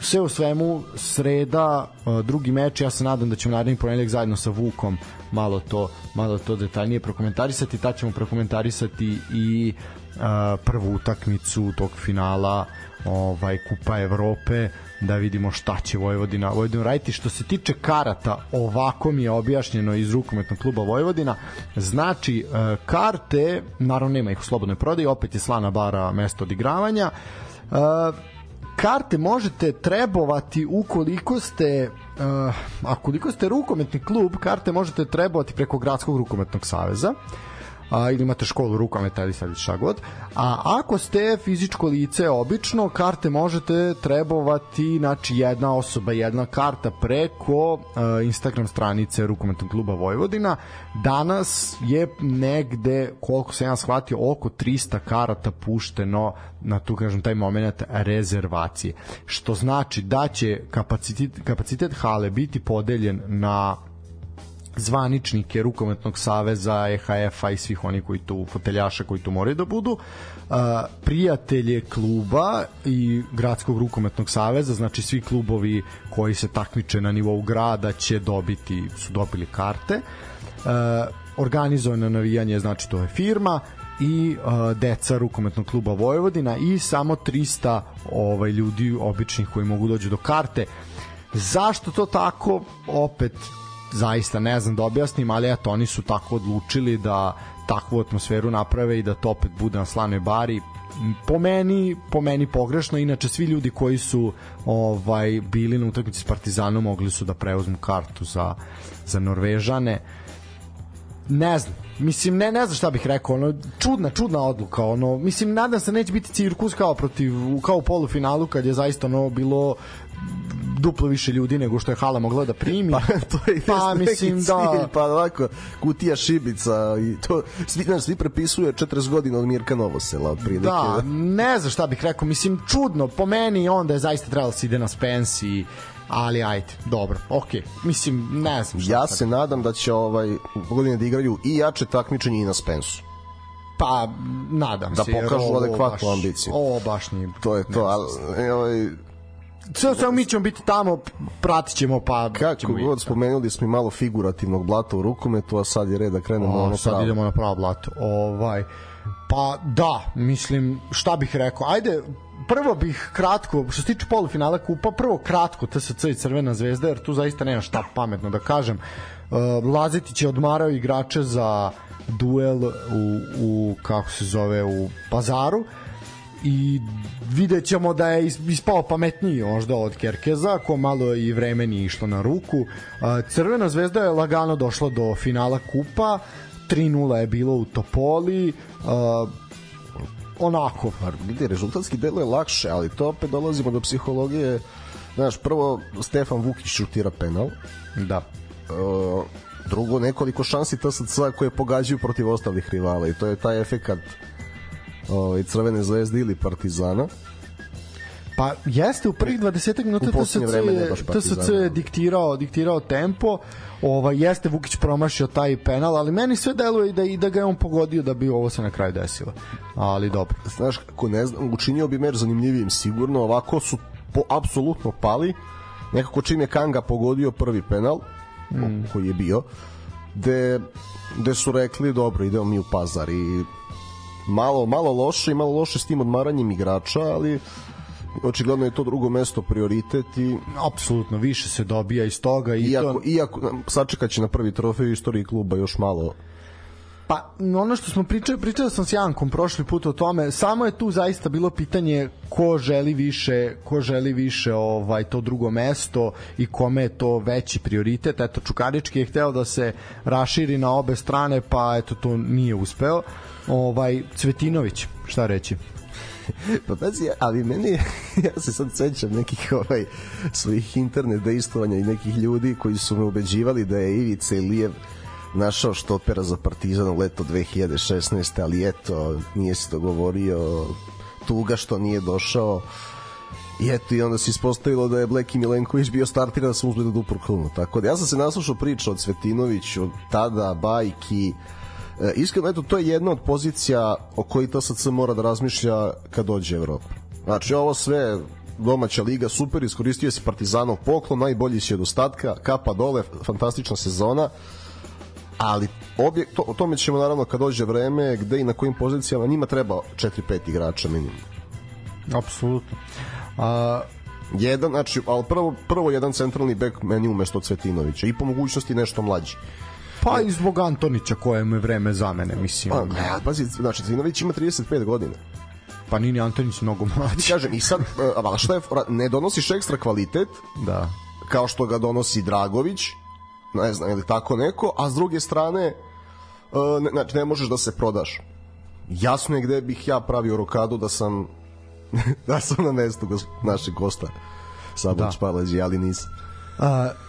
[SPEAKER 2] Sve u svemu, sreda, drugi meč, ja se nadam da ćemo naredni ponedjeljak zajedno sa Vukom malo to, malo to detaljnije prokomentarisati, ta ćemo prokomentarisati i uh, prvu utakmicu tog finala ovaj Kupa Evrope da vidimo šta će Vojvodina Vojvodina raditi. Što se tiče karata, ovako mi je objašnjeno iz rukometnog kluba Vojvodina. Znači, e, karte, naravno nema ih u slobodnoj prodaji, opet je slana bara mesto odigravanja. E, karte možete trebovati ukoliko ste uh, a koliko ste rukometni klub, karte možete trebovati preko gradskog rukometnog saveza. A, ili imate školu rukometa ili sad šta god. A ako ste fizičko lice obično, karte možete trebovati znači jedna osoba, jedna karta preko a, Instagram stranice rukometnog kluba Vojvodina. Danas je negde, koliko sam ja shvatio, oko 300 karata pušteno na tu kažem taj moment rezervacije. Što znači da će kapacitet, kapacitet hale biti podeljen na zvaničnike rukometnog saveza, EHF-a i svih oni koji tu, foteljaša koji tu moraju da budu, prijatelje kluba i gradskog rukometnog saveza, znači svi klubovi koji se takmiče na nivou grada će dobiti, su dobili karte. Organizovano navijanje, znači to je firma, i uh, deca rukometnog kluba Vojvodina i samo 300 ovaj ljudi običnih koji mogu doći do karte. Zašto to tako? Opet zaista ne znam da objasnim, ali eto, oni su tako odlučili da takvu atmosferu naprave i da to opet bude na slanoj bari. Po meni po meni pogrešno inače svi ljudi koji su ovaj bili na utakmici s Partizanom mogli su da preuzmu kartu za za Norvežane. Ne znam mislim ne ne znam šta bih rekao ono čudna čudna odluka ono mislim nadam se neće biti cirkus kao protiv kao u polufinalu kad je zaista ono bilo duplo više ljudi nego što je hala mogla da primi.
[SPEAKER 3] Pa to je pa, mislim cilj, da pa ovako kutija šibica i to svi znaš, svi prepisuje 40 godina od Mirka Novosela od prilike.
[SPEAKER 2] Da, ne znam šta bih rekao, mislim čudno, po meni onda je zaista trebalo da se ide na Spence i ali ajde, dobro, okej. Okay. Mislim, ne znam
[SPEAKER 3] šta. Ja se nadam da će ovaj godine da igraju i jače takmičenje i na Spensu.
[SPEAKER 2] Pa, nadam
[SPEAKER 3] da
[SPEAKER 2] se.
[SPEAKER 3] Da pokažu adekvatnu ambiciju.
[SPEAKER 2] Ovo baš nije.
[SPEAKER 3] To je to, ali ovaj,
[SPEAKER 2] sve sve mi ćemo biti tamo, pratit ćemo pa
[SPEAKER 3] kako god spomenuli smo i malo figurativnog blata u rukometu, a sad je red da krenemo o,
[SPEAKER 2] na sad pravo. idemo na pravo blato. Ovaj pa da, mislim šta bih rekao. Ajde prvo bih kratko, što se tiče polufinala kupa, prvo kratko TSC i Crvena zvezda, jer tu zaista nema šta pametno da kažem. Uh, Lazetić je odmarao igrače za duel u, u kako se zove u Pazaru. Uh, i vidjet ćemo da je ispao pametniji možda od Kerkeza, ko malo i vremeni išlo na ruku. Crvena zvezda je lagano došla do finala kupa, 3-0 je bilo u Topoli, onako.
[SPEAKER 3] Vidi, rezultatski delo je lakše, ali to opet dolazimo do psihologije. Znaš, prvo Stefan Vukić šutira penal.
[SPEAKER 2] Da.
[SPEAKER 3] Uh, drugo, nekoliko šansi TSC koje pogađaju protiv ostalih rivala i to je taj efekat ovaj, Crvene zvezde ili Partizana.
[SPEAKER 2] Pa jeste u prvih 20 minuta TSC je, TSC je diktirao, diktirao tempo. Ovaj jeste Vukić promašio taj penal, ali meni sve deluje da i da ga je on pogodio da bi ovo se na kraju desilo. Ali dobro.
[SPEAKER 3] Znaš, kako ne znam, učinio bi meč zanimljivijim sigurno, ovako su po, apsolutno pali. Nekako čim je Kanga pogodio prvi penal, mm. koji je bio, gde, gde su rekli dobro, idemo mi u pazar i malo, malo loše i malo loše s tim odmaranjem igrača, ali očigledno je to drugo mesto prioritet i
[SPEAKER 2] apsolutno više se dobija iz toga i
[SPEAKER 3] iako,
[SPEAKER 2] to...
[SPEAKER 3] iako sačekaće na prvi trofej u istoriji kluba još malo
[SPEAKER 2] Pa ono što smo pričali, pričao sam s Jankom prošli put o tome, samo je tu zaista bilo pitanje ko želi više, ko želi više ovaj to drugo mesto i kome je to veći prioritet. Eto Čukarički je hteo da se raširi na obe strane, pa eto to nije uspeo. Ovaj Cvetinović, šta reći?
[SPEAKER 3] pa pazi, ali meni, ja se sad sećam nekih ovaj, svojih internet dejstovanja i nekih ljudi koji su me ubeđivali da je Ivica Ilijev našao štopera za Partizan u leto 2016. ali eto, nije se dogovorio tuga što nije došao. I eto i onda se ispostavilo da je Bleki Milenković bio startira da se uzme da Dupur Krunu tako da ja sam se naslušao priča od Svetinoviću od tada, bajki. E, iskreno eto to je jedna od pozicija o kojoj TSC mora da razmišlja kad dođe Evropa znači ovo sve domaća liga super iskoristio se Partizanov poklon najbolji si od ostatka kapa dole fantastična sezona ali obje, to, o tome ćemo naravno kad dođe vreme gde i na kojim pozicijama njima treba 4-5 igrača minimum.
[SPEAKER 2] Apsolutno. A,
[SPEAKER 3] jedan, znači, ali prvo, prvo jedan centralni bek meni umesto Cvetinovića i po mogućnosti nešto mlađi.
[SPEAKER 2] Pa i zbog Antonića kojem je vreme za mene, mislim.
[SPEAKER 3] Pa, ne, pazi, znači, Cvetinović ima 35 godina.
[SPEAKER 2] Pa Nini Antonić mnogo mlađi.
[SPEAKER 3] Kažem, i sad, a šta je, ne donosiš ekstra kvalitet,
[SPEAKER 2] da.
[SPEAKER 3] kao što ga donosi Dragović, ne znam, ili tako neko, a s druge strane ne, znači ne možeš da se prodaš. Jasno je gde bih ja pravio rokadu da sam da sam na mestu gos, našeg gosta Sabor da. Špaleđi, ali nisam.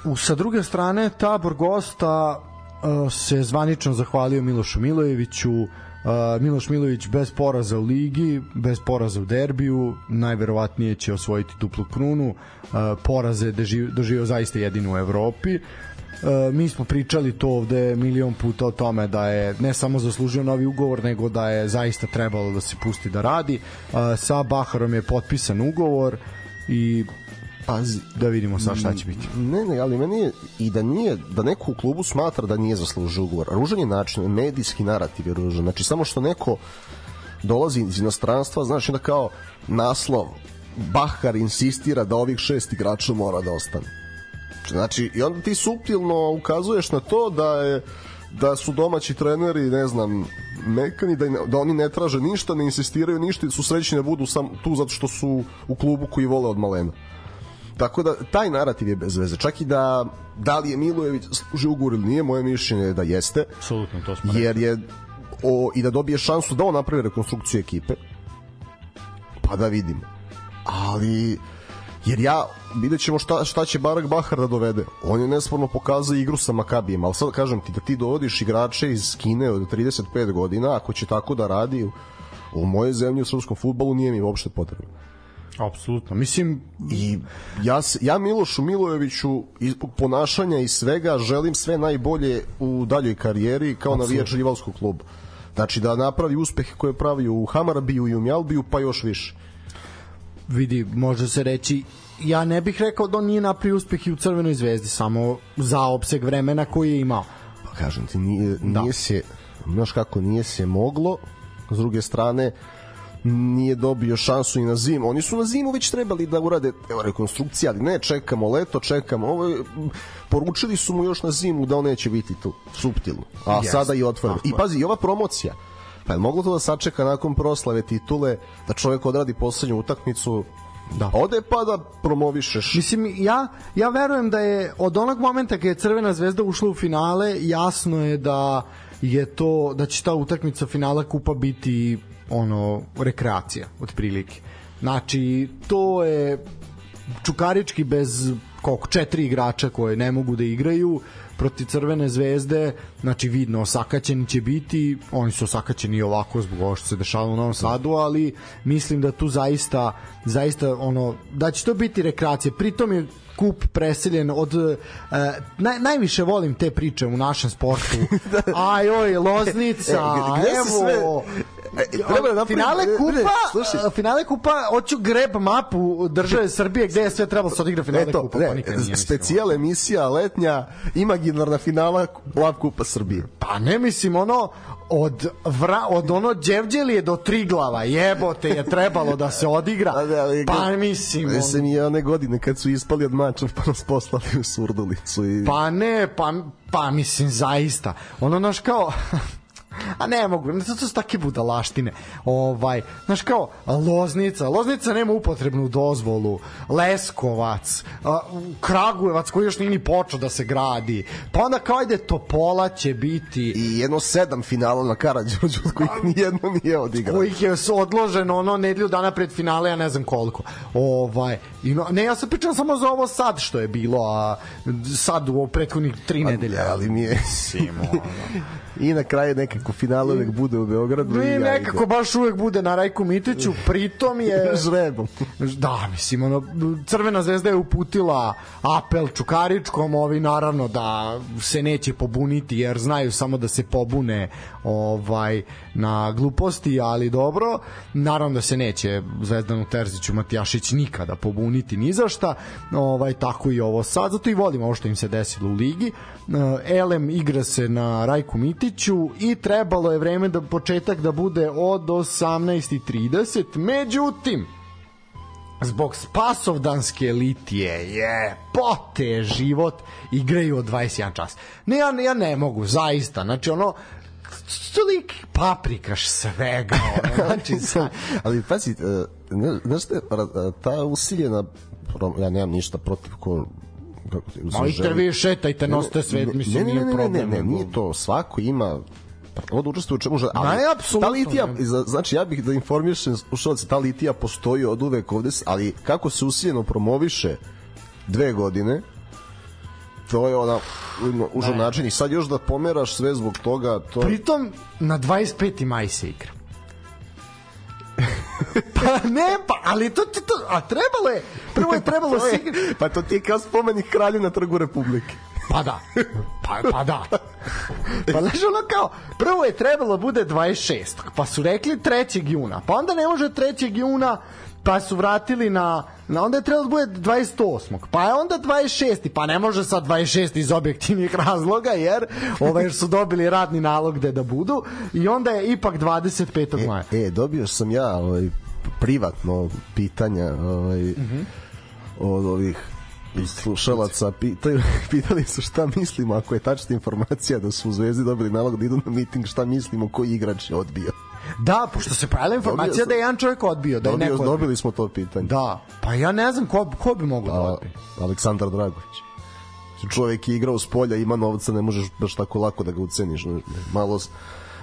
[SPEAKER 2] Uh, sa druge strane, tabor gosta uh, se zvanično zahvalio Milošu Milojeviću, uh, Miloš Milović bez poraza u ligi, bez poraza u derbiju, najverovatnije će osvojiti duplu krunu, uh, poraze doživio, doživio zaista jedinu u Evropi. Uh, mi smo pričali to ovde milion puta o tome da je ne samo zaslužio novi ugovor, nego da je zaista trebalo da se pusti da radi. Uh, sa Baharom je potpisan ugovor i Pazi, da vidimo sa šta će biti.
[SPEAKER 3] Ne, ne, ali meni je i da nije da neko u klubu smatra da nije zaslužio ugovor. Ružan je način, medijski narativ je ružan. Znači samo što neko dolazi iz inostranstva, znači da kao naslov Bahar insistira da ovih šest igrača mora da ostane. Znači, i onda ti suptilno ukazuješ na to da je da su domaći treneri, ne znam, mekani, da, da oni ne traže ništa, ne insistiraju ništa su srećni da budu sam tu zato što su u klubu koji vole od malena. Tako da taj narativ je bez veze. Čak i da da li je Milojević služi ugovor ili nije, moje mišljenje je da jeste.
[SPEAKER 2] Apsolutno, to smo
[SPEAKER 3] Jer je o, i da dobije šansu da on napravi rekonstrukciju ekipe. Pa da vidimo. Ali jer ja vidjet ćemo šta, šta će Barak Bahar da dovede. On je nesporno pokazao igru sa Makabijem, ali sad kažem ti da ti dovodiš igrače iz Kine od 35 godina, ako će tako da radi u moje zemlji u srpskom futbolu nije mi uopšte potrebno.
[SPEAKER 2] Apsolutno. Mislim
[SPEAKER 3] i ja ja Milošu Milojeviću iz ponašanja i svega želim sve najbolje u daljoj karijeri kao navijač rivalskog kluba. Znači da napravi uspehe koje pravi u Hamarbiju i u Mjalbiju pa još više.
[SPEAKER 2] Vidi, može se reći ja ne bih rekao da on nije napravio uspeh i u Crvenoj zvezdi, samo za opseg vremena koji je imao.
[SPEAKER 3] Pa kažem ti, nije, da. nije da. se, znaš kako, nije se moglo, s druge strane, nije dobio šansu i na zimu. Oni su na zimu već trebali da urade evo, rekonstrukcija, ali ne, čekamo leto, čekamo ovo. Poručili su mu još na zimu da on neće biti tu, suptilno. A yes. sada i otvoreno. I pazi, i ova promocija, pa je moglo to da sačeka nakon proslave titule, da čovjek odradi poslednju utakmicu, da. ode pa da promovišeš.
[SPEAKER 2] Mislim, ja, ja verujem da je od onog momenta kada je Crvena zvezda ušla u finale, jasno je da je to da će ta utakmica finala kupa biti ono rekreacija otprilike. Znači to je Čukarički bez koliko četiri igrača koje ne mogu da igraju protiv Crvene zvezde, znači vidno osakaćeni će biti, oni su osakaćeni ovako zbog ovo što se dešava u Novom Sadu, ali mislim da tu zaista zaista ono da će to biti rekreacija. Pritom je kup preseljen od uh, naj, najviše volim te priče u našem sportu. da. Aj oj, Loznica, e, evo. Sve, E, treba da finale kupa, slušaj. finale kupa hoću greb mapu države Srbije gde je sve trebalo da se odigra finale Eto, kupa. Ne,
[SPEAKER 3] pa specijal emisija letnja imaginarna finala Lav kupa Srbije.
[SPEAKER 2] Pa ne mislim ono od vra, od ono Đevđelije do Triglava jebote je trebalo da se odigra ali, pa mislim
[SPEAKER 3] on... se mi one godine kad su ispali od mača pa nas poslali u Surdulicu i...
[SPEAKER 2] pa ne pa, pa mislim zaista ono naš kao A ne mogu, to su takve budalaštine. Ovaj, znaš kao, Loznica, Loznica nema upotrebnu dozvolu, Leskovac, Kragujevac koji još nije ni počeo da se gradi, pa onda kao ajde Topola će biti.
[SPEAKER 3] I jedno sedam finala na Karadžođu od kojih nijedno nije odigrano.
[SPEAKER 2] Kojih je odloženo ono nedelju dana pred finale, ja ne znam koliko. Ovaj, i, ne, ja sam pričam samo za ovo sad što je bilo, a sad u prethodnih tri nedelje.
[SPEAKER 3] Ali mi je... Simo, I na kraju nekako finale uvek bude u Beogradu.
[SPEAKER 2] I, i nekako baš uvek bude na Rajku Mitiću, pritom je...
[SPEAKER 3] Žrebom.
[SPEAKER 2] Da, mislim, ono, Crvena zvezda je uputila apel Čukaričkom, ovi naravno da se neće pobuniti, jer znaju samo da se pobune ovaj na gluposti, ali dobro. Naravno da se neće Zvezdanu Terziću Matijašić nikada pobuniti ni za šta. Ovaj tako i ovo sad, zato i volimo ovo što im se desilo u ligi. Eh, Elem igra se na Rajku Mitiću i trebalo je vreme da početak da bude od 18:30. Međutim, zbog spasovdanske litije je pote život igraju od 21 čas. Ne, ja, ja ne mogu, zaista. Znači, ono, stolik paprikaš svega. Ono, znači, sa...
[SPEAKER 3] Ali, pazi, e, znaš te, ta usiljena, ja nemam ništa protiv ko
[SPEAKER 2] kako ti Majte vi šetajte, nosite sve, mislim,
[SPEAKER 3] ne, ne, ne, ne, ne, ne, nije to, svako ima Pravo da učestvuje u čemu žele. Ali,
[SPEAKER 2] Ma, apsolutno,
[SPEAKER 3] ta litija,
[SPEAKER 2] ne.
[SPEAKER 3] znači ja bih da informišem slušalce, ta litija postoji od uvek ovde, ali kako se usijeno promoviše dve godine, to je ona užan način i sad još da pomeraš sve zbog toga, to.
[SPEAKER 2] Pritom, na 25. maj se igra. Pa ne, pa, ali to, to, to a trebalo je, prvo je trebalo
[SPEAKER 3] To
[SPEAKER 2] se
[SPEAKER 3] je,
[SPEAKER 2] igra,
[SPEAKER 3] pa to ti je kao spomenik kralju na trgu Republike.
[SPEAKER 2] Pa da. Pa, pa da. Pa znaš ono kao, prvo je trebalo bude 26. Pa su rekli 3. juna. Pa onda ne može 3. juna pa su vratili na, na onda je trebalo da bude 28. Pa je onda 26. Pa ne može sad 26 iz objektivnih razloga jer ovaj su dobili radni nalog gde da budu i onda je ipak 25. maja.
[SPEAKER 3] E, dobio sam ja ovaj, privatno pitanja ovaj, uh
[SPEAKER 2] Mhm.
[SPEAKER 3] -huh. od ovih slušalaca pitaju, pitali su šta mislimo ako je tačna informacija da su u Zvezdi dobili nalog da idu na miting šta mislimo koji igrač je odbio
[SPEAKER 2] Da, pošto se pojavila informacija
[SPEAKER 3] sam-
[SPEAKER 2] da je jedan čovjek odbio, da je
[SPEAKER 3] dobio,
[SPEAKER 2] neko odbio.
[SPEAKER 3] dobili smo to pitanje
[SPEAKER 2] Da, pa ja ne znam ko, ko bi mogao da
[SPEAKER 3] A,
[SPEAKER 2] odbije.
[SPEAKER 3] Aleksandar Dragović čovjek je igrao s polja ima novca ne možeš baš tako lako da ga uceniš malo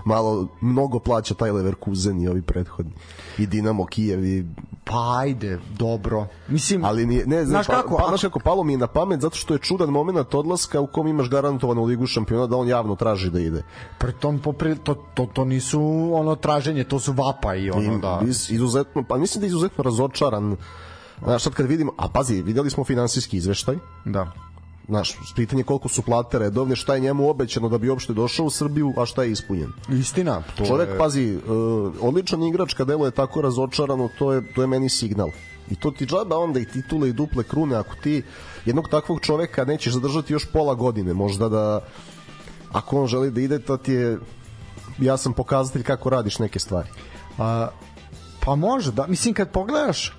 [SPEAKER 3] malo mnogo plaća taj Leverkusen i ovi prethodni i Dinamo Kijev i
[SPEAKER 2] Pa ajde, dobro. Mislim,
[SPEAKER 3] ali nije, ne,
[SPEAKER 2] znaš
[SPEAKER 3] znaš,
[SPEAKER 2] kako,
[SPEAKER 3] pa,
[SPEAKER 2] ako-
[SPEAKER 3] znaš kako, palo mi je na pamet zato što je čudan moment odlaska u kom imaš garantovanu ligu šampiona da on javno traži da ide.
[SPEAKER 2] pritom popri, to, to, to nisu ono traženje, to su vapa i ono
[SPEAKER 3] I,
[SPEAKER 2] da...
[SPEAKER 3] iz, izuzetno, pa mislim da je izuzetno razočaran Znaš, sad kad vidimo, a pazi, videli smo finansijski izveštaj,
[SPEAKER 2] Da.
[SPEAKER 3] Znaš, pitanje koliko su plate redovne, šta je njemu obećano da bi uopšte došao u Srbiju, a šta je ispunjen.
[SPEAKER 2] Istina, to
[SPEAKER 3] Čovek,
[SPEAKER 2] je...
[SPEAKER 3] pazi, uh, odličan igrač kad deluje tako razočarano, to je, to je meni signal. I to ti džaba onda i titule i duple krune, ako ti jednog takvog čoveka nećeš zadržati još pola godine, možda da ako on želi da ide, to ti je jasan pokazatelj kako radiš neke stvari.
[SPEAKER 2] A, pa može da, mislim kad pogledaš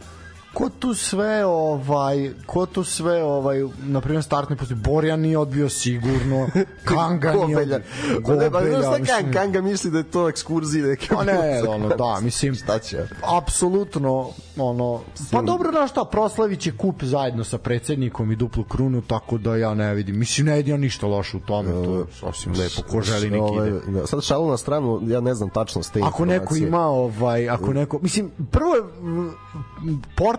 [SPEAKER 2] ko tu sve ovaj ko tu sve ovaj na primjer startni poziv Borjan nije odbio sigurno Kanga nije
[SPEAKER 3] Gobelja.
[SPEAKER 2] odbio
[SPEAKER 3] Ne, pa, znaš šta
[SPEAKER 2] mislim.
[SPEAKER 3] Kanga, misli da je to ekskurzija neke.
[SPEAKER 2] Pa ne, ono, da, mislim,
[SPEAKER 3] Šta će?
[SPEAKER 2] apsolutno, ono, pa dobro, znaš šta, proslavit će kup zajedno sa predsednikom i duplu krunu, tako da ja ne vidim, mislim, ne vidim ja ništa loše u tome, to je sasvim lepo, ko želi neki
[SPEAKER 3] Ovaj,
[SPEAKER 2] ide.
[SPEAKER 3] da, sad šalu na stranu, ja ne znam tačno ste
[SPEAKER 2] Ako neko ima, ovaj, ako neko, mislim, prvo je m,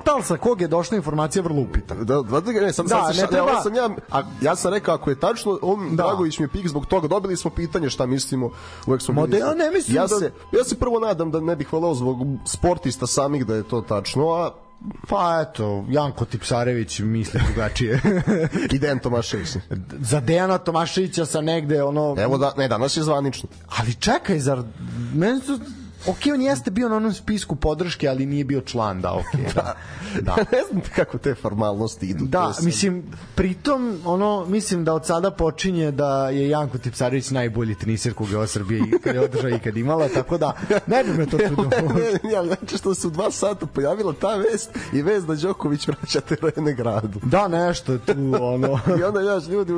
[SPEAKER 2] portal sa kog je došla informacija vrlo upitan.
[SPEAKER 3] Da, da, da, ne, sam,
[SPEAKER 2] Da,
[SPEAKER 3] sad
[SPEAKER 2] ne
[SPEAKER 3] se
[SPEAKER 2] treba-
[SPEAKER 3] ovo sam ja, a, ja sam rekao ako je tačno, on
[SPEAKER 2] Da.
[SPEAKER 3] Dragović mi je pik zbog toga, dobili smo pitanje šta mislimo,
[SPEAKER 2] Ma
[SPEAKER 3] bili-
[SPEAKER 2] da ja ne mislim
[SPEAKER 3] ja
[SPEAKER 2] da-
[SPEAKER 3] Se, ja se prvo nadam da ne bih voleo zbog sportista samih da je to tačno, a
[SPEAKER 2] Pa eto, Janko Tipsarević misli drugačije.
[SPEAKER 3] i Dejan Tomašević.
[SPEAKER 2] Za Dejana Tomaševića sa negde, ono...
[SPEAKER 3] Evo da, ne, danas je zvanično.
[SPEAKER 2] Ali čekaj, zar... Meni su... Ok, on jeste bio na onom spisku podrške, ali nije bio član, da, ok. Da, da.
[SPEAKER 3] ne znam kako te formalnosti idu.
[SPEAKER 2] Da,
[SPEAKER 3] sad-
[SPEAKER 2] mislim, pritom, ono, mislim da od sada počinje da je Janko Tipsarević najbolji teniser koga je ova Srbija ikad je održao ikad imala, tako da ne bi me to čudilo.
[SPEAKER 3] ne, ne, ja, znači što se u dva sata pojavila ta vest i vest da Đoković vraća terene gradu.
[SPEAKER 2] Da, nešto tu, ono...
[SPEAKER 3] I onda jaš ljudi,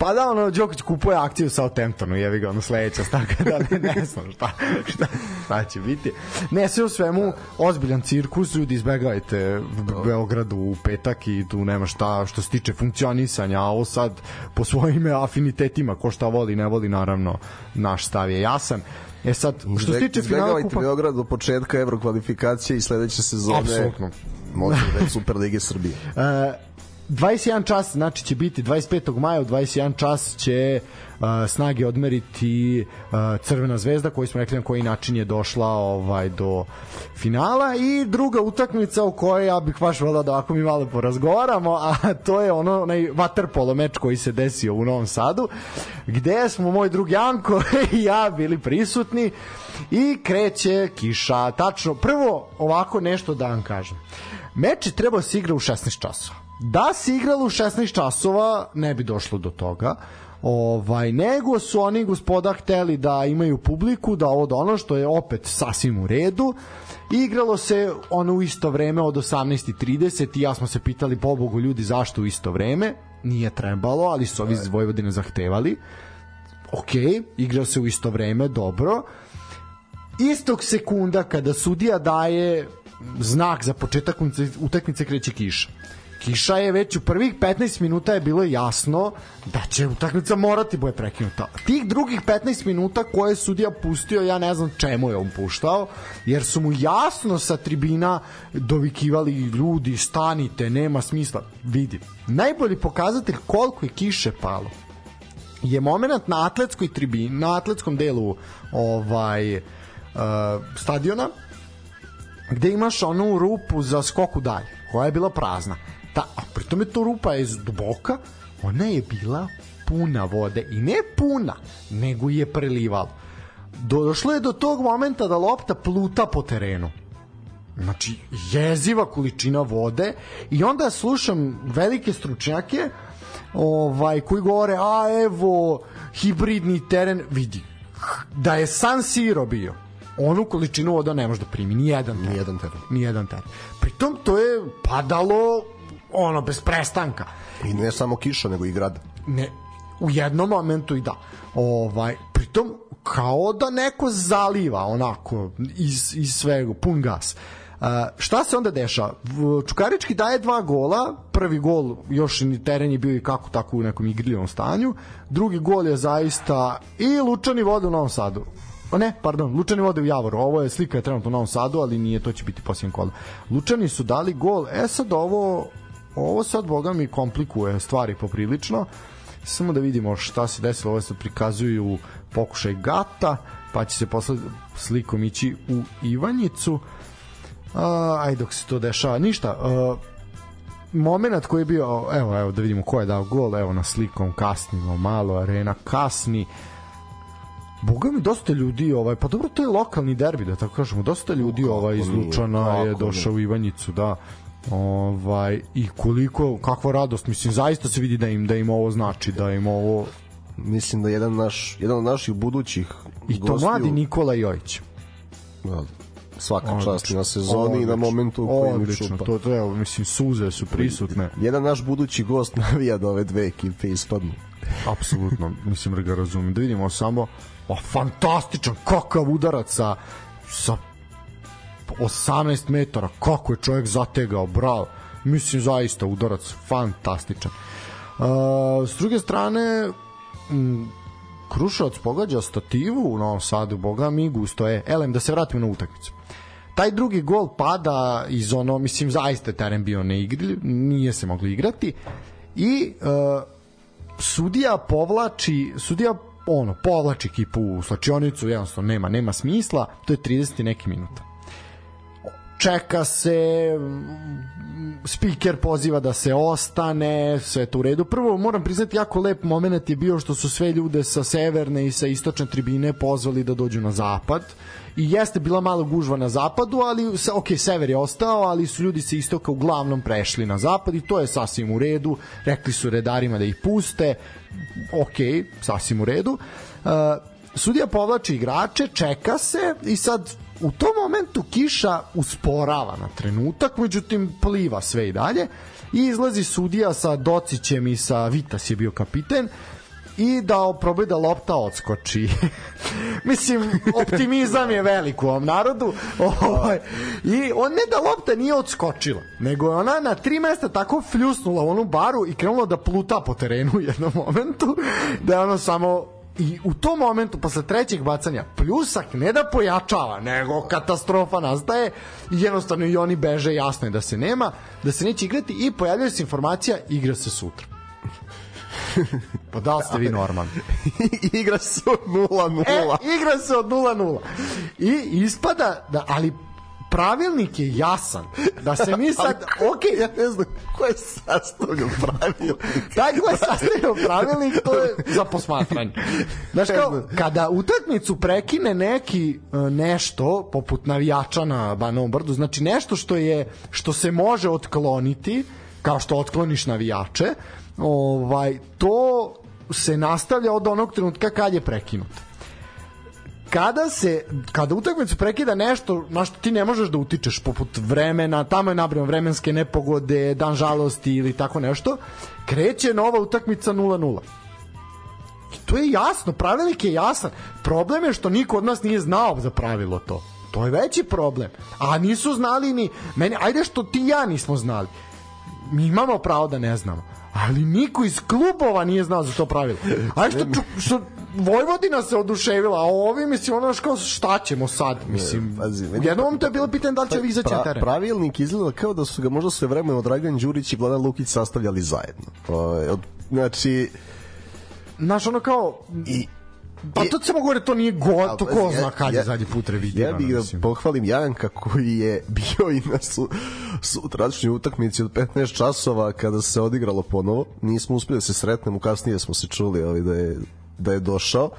[SPEAKER 2] Pa da, ono, Đoković kupuje akciju u Southamptonu, jevi ga, ono, sledeća staka, da ne, ne znam šta, šta, šta će biti. Ne, sve u svemu, ozbiljan cirkus, ljudi, izbegajte Beogradu u petak i tu nema šta, što se tiče funkcionisanja, a ovo sad po svojim afinitetima, ko šta voli, ne voli, naravno, naš stav je jasan. E sad, što se tiče finala kupa...
[SPEAKER 3] Beograd do početka evrokvalifikacije i sledeće sezone
[SPEAKER 2] Apsolutno.
[SPEAKER 3] može da je Super Lige Srbije.
[SPEAKER 2] E, 21 čas, znači će biti 25. maja u 21 čas će uh, snage odmeriti uh, Crvena zvezda koji smo rekli na koji način je došla ovaj do finala. I druga utakmica u kojoj ja bih baš volao da ovako mi malo porazgovaramo a to je ono onaj waterpolo meč koji se desio u Novom Sadu gde smo moj drug Janko i ja bili prisutni i kreće kiša. Tačno prvo ovako nešto da vam kažem. Meč je trebao se igra u 16 časova Da se igralo u 16 časova, ne bi došlo do toga. Ovaj nego su oni gospoda hteli da imaju publiku, da ovo da ono što je opet sasvim u redu. Igralo se ono u isto vreme od 18:30 i ja smo se pitali pobogu ljudi zašto u isto vreme. Nije trebalo, ali su ovi iz Vojvodine zahtevali. Ok, igrao se u isto vreme, dobro. Istog sekunda kada sudija daje znak za početak utakmice kreće kiša kiša je već u prvih 15 minuta je bilo jasno da će utakmica morati bude prekinuta. Tih drugih 15 minuta koje je sudija pustio, ja ne znam čemu je on puštao, jer su mu jasno sa tribina dovikivali ljudi, stanite, nema smisla. Vidi, najbolji pokazatelj koliko je kiše palo je moment na atletskoj tribini, na atletskom delu ovaj uh, stadiona gde imaš onu rupu za skoku dalje, koja je bila prazna. Ta, a pritom je to rupa iz duboka, ona je bila puna vode i ne puna, nego je prelivalo. Došlo je do tog momenta da lopta pluta po terenu. Znači, jeziva količina vode i onda slušam velike stručnjake ovaj, koji govore, a evo, hibridni teren, vidi, da je San Siro bio, onu količinu voda ne može da primi, ni jedan teren.
[SPEAKER 3] Ni jedan teren.
[SPEAKER 2] Ni jedan teren. Pritom to je padalo ono, bez prestanka.
[SPEAKER 3] I ne samo kiša, nego i grad.
[SPEAKER 2] Ne, u jednom momentu i da. Ovaj, pritom, kao da neko zaliva onako iz, iz svega, pun gas. Uh, šta se onda deša? Čukarički daje dva gola, prvi gol još ni teren je bio i kako tako u nekom igrljivom stanju, drugi gol je zaista i Lučani vode u Novom Sadu. O ne, pardon, Lučani vode u Javoru. Ovo je slika je trenutno u Novom Sadu, ali nije, to će biti posljednji kolo. Lučani su dali gol. E sad ovo ovo sad boga mi komplikuje stvari poprilično. Samo da vidimo šta se desilo. Ovo se prikazuju pokušaj gata, pa će se posle slikom ići u Ivanjicu. A, ajde dok se to dešava. Ništa, a, moment koji je bio, evo, evo da vidimo ko je dao gol, evo na slikom kasnimo malo, arena kasni. Boga mi dosta ljudi, ovaj, pa dobro to je lokalni derbi, da tako kažemo, dosta ljudi ovaj, iz Lučana je došao u Ivanjicu, da. Ovaj i koliko kakva radost mislim zaista se vidi da im da im ovo znači da im ovo
[SPEAKER 3] Mislim da jedan naš jedan od naših budućih
[SPEAKER 2] i to
[SPEAKER 3] gostiju,
[SPEAKER 2] mladi Nikola Jojić.
[SPEAKER 3] Da, svaka
[SPEAKER 2] Odlično.
[SPEAKER 3] čast na sezoni i na momentu u kojem
[SPEAKER 2] odlično,
[SPEAKER 3] čupa.
[SPEAKER 2] to evo mislim suze su prisutne.
[SPEAKER 3] Jedan naš budući gost navija da ove dve ekipe ispadnu.
[SPEAKER 2] Apsolutno, mislim da ga razumem. Da vidimo samo o, fantastičan kakav udarac sa, sa 18 metara, kako je čovjek zategao, bravo. Mislim, zaista udarac fantastičan. Uh, s druge strane, m, Kruševac pogađa stativu u Novom Sadu, boga mi gusto je. Elem, da se vratimo na utakmicu. Taj drugi gol pada iz ono, mislim, zaista teren bio ne igri, nije se moglo igrati i uh, sudija povlači, sudija ono, povlači ekipu u slačionicu, jednostavno nema, nema smisla, to je 30 i neki minuta čeka se speaker poziva da se ostane, sve to u redu. Prvo moram priznati jako lep moment je bio što su sve ljude sa severne i sa istočne tribine pozvali da dođu na zapad i jeste bila malo gužva na zapadu, ali ok, sever je ostao, ali su ljudi sa istoka uglavnom prešli na zapad i to je sasvim u redu. Rekli su redarima da ih puste, ok, sasvim u redu. Uh, sudija povlači igrače, čeka se i sad u tom momentu kiša usporava na trenutak, međutim pliva sve i dalje i izlazi sudija sa Docićem i sa Vitas je bio kapiten i da probaju da lopta odskoči. Mislim, optimizam je velik u ovom narodu. Ovaj, I on ne da lopta nije odskočila, nego je ona na tri mesta tako fljusnula u onu baru i krenula da pluta po terenu u jednom momentu, da je ono samo i u tom momentu posle trećeg bacanja pljusak ne da pojačava nego katastrofa nastaje i jednostavno i oni beže jasno je da se nema da se neće igrati i pojavljuje se informacija igra se sutra pa da li ste vi normalni
[SPEAKER 3] Igra se od 0-0.
[SPEAKER 2] E, igra se od 0-0. I ispada da, ali pravilnik je jasan. Da se mi sad, ok,
[SPEAKER 3] ja ne znam ko je sastavljao pravilnik.
[SPEAKER 2] taj ko je sastavio pravilnik, to je za posmatranje. Znaš kao, kada utakmicu prekine neki e, nešto, poput navijača na Banovom brdu, znači nešto što je što se može otkloniti, kao što otkloniš navijače, ovaj, to se nastavlja od onog trenutka kad je prekinut kada se kada utakmicu prekida nešto na što ti ne možeš da utičeš poput vremena, tamo je nabrano vremenske nepogode, dan žalosti ili tako nešto, kreće nova utakmica 0-0. I to je jasno, pravilnik je jasan. Problem je što niko od nas nije znao za pravilo to. To je veći problem. A nisu znali ni meni, ajde što ti ja nismo znali mi imamo pravo da ne znamo ali niko iz klubova nije znao za to pravilo. A što, što Vojvodina se oduševila, a ovi, mislim, ono kao šta ćemo sad, mislim. Pazi, jednom to je bilo pitanje da li će vi izaći teren.
[SPEAKER 3] Pravilnik izgleda kao da su ga možda sve vremeno Dragan Đurić i Vladan Lukić sastavljali zajedno. Znači,
[SPEAKER 2] Znaš, ono kao... I, Pa to se mogu to nije go, to ko zna kad je zadnji put revidirano.
[SPEAKER 3] Ja bih da pohvalim Janka koji je bio i na su, sutračnoj utakmici od 15 časova kada se odigralo ponovo. Nismo uspeli da se sretnemo, kasnije smo se čuli ali da je, da je došao.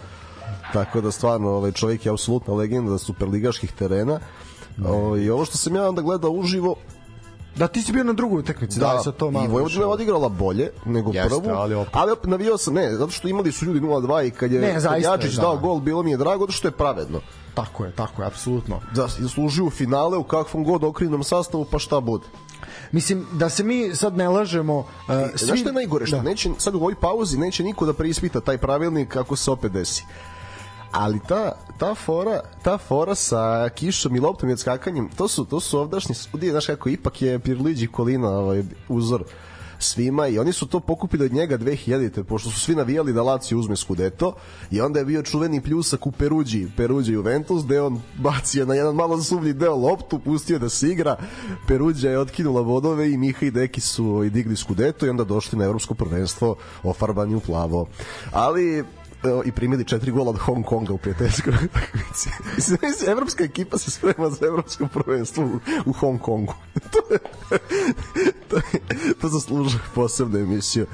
[SPEAKER 3] Tako da stvarno ovaj čovjek je apsolutna legenda superligaških terena. O, I ovo što sam ja onda gledao uživo,
[SPEAKER 2] Da, ti si bio na drugoj utakmici, da, da sa to malo.
[SPEAKER 3] I Vojvodina je odigrala bolje nego Jeste, prvu, ali, opet. ali opet navio sam, ne, zato što imali su ljudi 0-2 i kad je, ne, kad Jačić da. dao gol, bilo mi je drago, zato što je pravedno.
[SPEAKER 2] Tako je, tako je, apsolutno.
[SPEAKER 3] Da, služio u finale u kakvom god okrinom sastavu, pa šta bude.
[SPEAKER 2] Mislim, da se mi sad ne lažemo... Uh,
[SPEAKER 3] svi... Znaš što je najgore? Što da. neće, sad u ovoj pauzi neće niko da preispita taj pravilnik kako se opet desi ali ta, ta fora ta fora sa kišom i loptom i odskakanjem to su, to su ovdašnji sudije znaš kako ipak je Pirliđi Kolina ovaj, uzor svima i oni su to pokupili od njega 2000-te, pošto su svi navijali da Lazio uzme Scudetto i onda je bio čuveni pljusak u Peruđi, Peruđi Juventus, gde on bacio na jedan malo sumlji deo loptu, pustio da se igra, Peruđa je otkinula vodove i Miha i Deki su i digli Scudetto i onda došli na evropsko prvenstvo ofarbani u plavo. Ali i primili četiri gola od Hong Konga u prijateljskoj utakmici. Evropska ekipa se sprema za evropsko prvenstvo u, u Hong Kongu. to, je, to, je, to zaslužuje posebnu emisiju.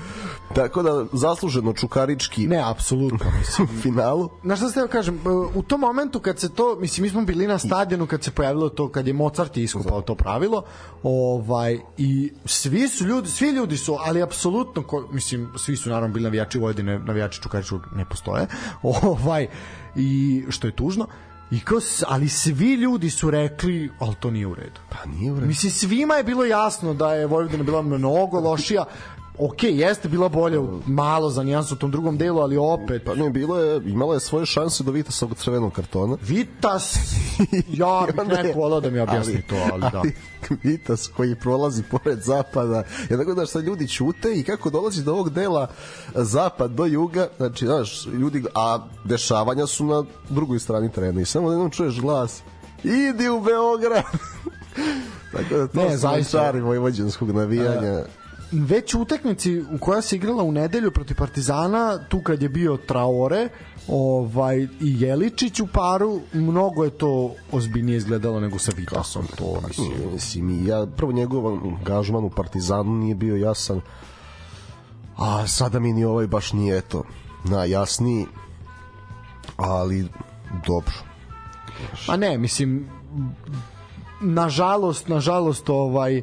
[SPEAKER 3] Tako da, zasluženo čukarički
[SPEAKER 2] ne, apsolutno,
[SPEAKER 3] mislim. u finalu.
[SPEAKER 2] Znaš šta ste kažem, u tom momentu kad se to, mislim, mi smo bili na stadionu kad se pojavilo to, kad je Mozart iskupao to pravilo, ovaj, i svi su ljudi, svi ljudi su, ali apsolutno, mislim, svi su naravno bili navijači Vojvodine, navijači Čukaričkog ne postoje, ovaj, i što je tužno, I kao, ali svi ljudi su rekli, ali to nije u redu.
[SPEAKER 3] Pa nije u redu.
[SPEAKER 2] Mislim, svima je bilo jasno da je Vojvodina bila mnogo lošija, ok, jeste bila bolja malo za nijansu u tom drugom delu, ali opet...
[SPEAKER 3] Pa ne, bilo je, imala je svoje šanse do Vitasovog crvenog kartona.
[SPEAKER 2] Vitas, ja bih neko volao da mi objasni ali, to, ali, da. Ali,
[SPEAKER 3] Vitas koji prolazi pored zapada, ja tako da šta ljudi ćute i kako dolazi do ovog dela zapad do juga, znači, znaš, ljudi, a dešavanja su na drugoj strani terena i samo da jednom čuješ glas, idi u Beograd! tako da to ne, zaista, čari vojvođanskog navijanja. Uh,
[SPEAKER 2] već u utakmici u koja se igrala u nedelju protiv Partizana, tu kad je bio Traore, ovaj i Jeličić u paru, mnogo je to ozbiljnije izgledalo nego sa Vitasom, to mislim.
[SPEAKER 3] Mislim, ja prvo njegov angažman u Partizanu nije bio jasan. A sada mi ni ovaj baš nije eto najjasniji. Ali dobro.
[SPEAKER 2] Pa ne, mislim nažalost, nažalost ovaj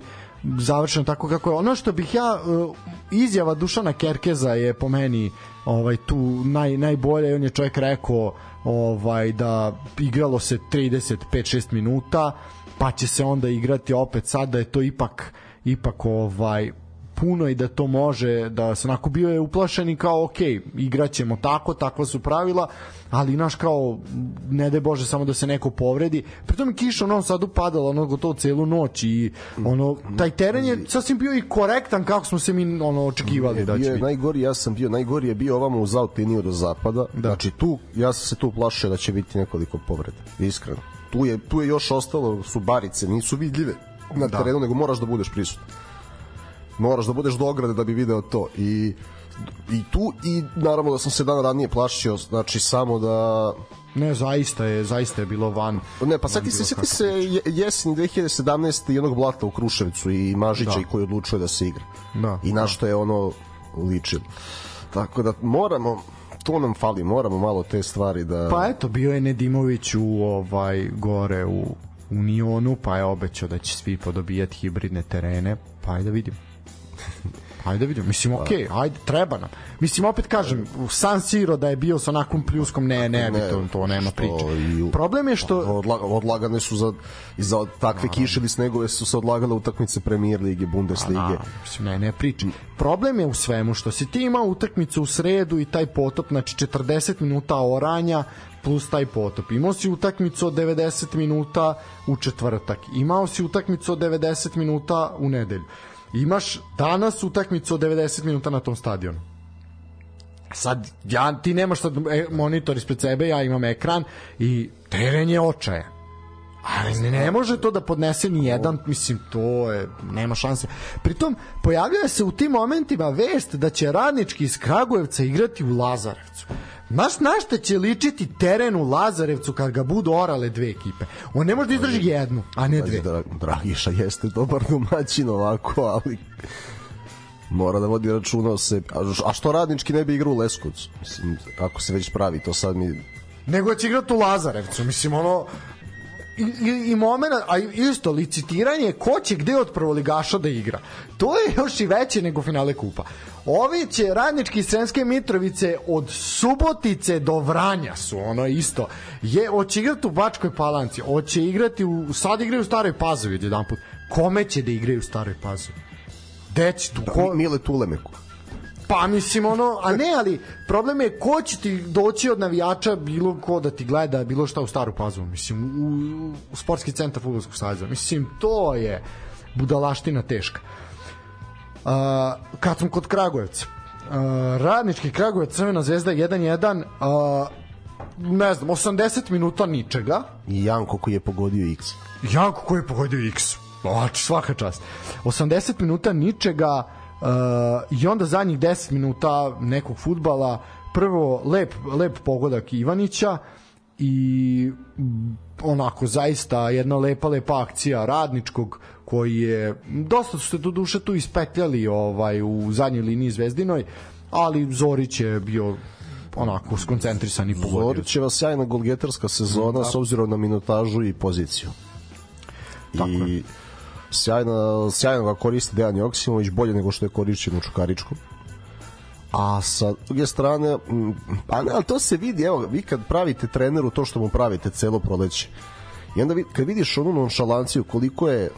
[SPEAKER 2] završeno tako kako je. Ono što bih ja uh, izjava Dušana Kerkeza je po meni ovaj tu naj najbolje on je čovjek rekao ovaj da igralo se 35 6 minuta pa će se onda igrati opet sad da je to ipak ipak ovaj puno i da to može da se onako bio je uplašen i kao ok, igraćemo tako, takva su pravila ali naš kao ne daj Bože samo da se neko povredi pritom je kiša u Novom Sadu padala ono gotovo celu noć i ono taj teren je sasvim bio i korektan kako smo se mi ono očekivali da će
[SPEAKER 3] biti. najgori ja sam bio najgori je bio ovamo uz aut liniju do zapada da. znači tu ja sam se tu plašio da će biti nekoliko povreda iskreno tu je tu je još ostalo su barice nisu vidljive na da. terenu nego moraš da budeš prisutan moraš da budeš do ograde da bi video to i i tu i naravno da sam se dan ranije plašio znači samo da
[SPEAKER 2] Ne, zaista je, zaista je bilo van.
[SPEAKER 3] Ne, pa seti se, seti se jeseni 2017. jednog blata u Kruševicu i Mažića da. i koji odlučuje da se igra. Da. I na da. što je ono ličilo. Tako da moramo to nam fali, moramo malo te stvari da
[SPEAKER 2] Pa eto, bio je Nedimović u ovaj gore u Unionu, pa je obećao da će svi podobijati hibridne terene, pa ajde da vidimo. Ajde da vidimo. Mislim, okej, okay, ajde, treba nam. Mislim, opet kažem, San Siro da je bio sa onakvom pljuskom, ne, ne, ne to, to nema priče. Problem je što...
[SPEAKER 3] Odlaga, odlagane su za, za takve kiše ili snegove su se odlagale utakmice Premier Lige, Bundeslige. A,
[SPEAKER 2] mislim, ne, ne priče. Problem je u svemu što si ti imao utakmicu u sredu i taj potop, znači 40 minuta oranja, plus taj potop. Imao si utakmicu od 90 minuta u četvrtak. Imao si utakmicu od 90 minuta u nedelju imaš danas utakmicu od 90 minuta na tom stadionu sad ja, ti nemaš sad e, monitor ispred sebe, ja imam ekran i teren je očajan ali ne, ne može to da podnese ni jedan, mislim, to je, nema šanse. Pritom, pojavljuje se u tim momentima vest da će radnički iz Kragujevca igrati u Lazarevcu. Znaš na šta će ličiti teren u Lazarevcu kad ga budu orale dve ekipe? On ne može da izdrži jednu, a ne dve.
[SPEAKER 3] Dra, Dragiša jeste dobar domaćin ovako, ali mora da vodi računa o sebi. A, što radnički ne bi igrao u Leskovcu? Mislim, ako se već pravi, to sad mi...
[SPEAKER 2] Nego će igrati u Lazarevcu, mislim, ono, i, i, i momena, a isto licitiranje ko će gde od prvoligaša da igra. To je još i veće nego finale kupa. Ovi će radnički Sremske Mitrovice od Subotice do Vranja su ono isto. Je, hoće igrati u Bačkoj Palanci, hoće igrati u, sad igraju u Staroj Pazovi jedan put. Kome će da igraju u Staroj Pazovi? Gde će tu? Ko...
[SPEAKER 3] Mile Tulemeku.
[SPEAKER 2] Pa mislim ono, a ne, ali problem je ko će ti doći od navijača bilo ko da ti gleda bilo šta u staru pazovu, mislim u, u sportski centar fudbalskog saveza. Mislim to je budalaština teška. Uh, kad sam kod Kragujevca. Uh, radnički Kragujevac Crvena zvezda 1-1 uh, ne znam, 80 minuta ničega.
[SPEAKER 3] I Janko koji je pogodio X.
[SPEAKER 2] Janko koji je pogodio X. Znači, svaka čast. 80 minuta ničega, Uh, I onda zadnjih 10 minuta nekog futbala, prvo lep, lep pogodak Ivanića i onako zaista jedna lepa lepa akcija radničkog koji je dosta su se do duše tu ispetljali ovaj u zadnjoj liniji Zvezdinoj ali Zorić je bio onako skoncentrisan i pogodio.
[SPEAKER 3] Zorić je vas sjajna golgetarska sezona da. s obzirom na minutažu i poziciju. Tako I je sjajno, sjajno ga koristi Dejan Joksimović, bolje nego što je korišćen u Čukaričku. A sa druge strane, pa ne, ali to se vidi, evo, vi kad pravite treneru to što mu pravite celo proleće, i onda kad vidiš onu nonšalanciju koliko je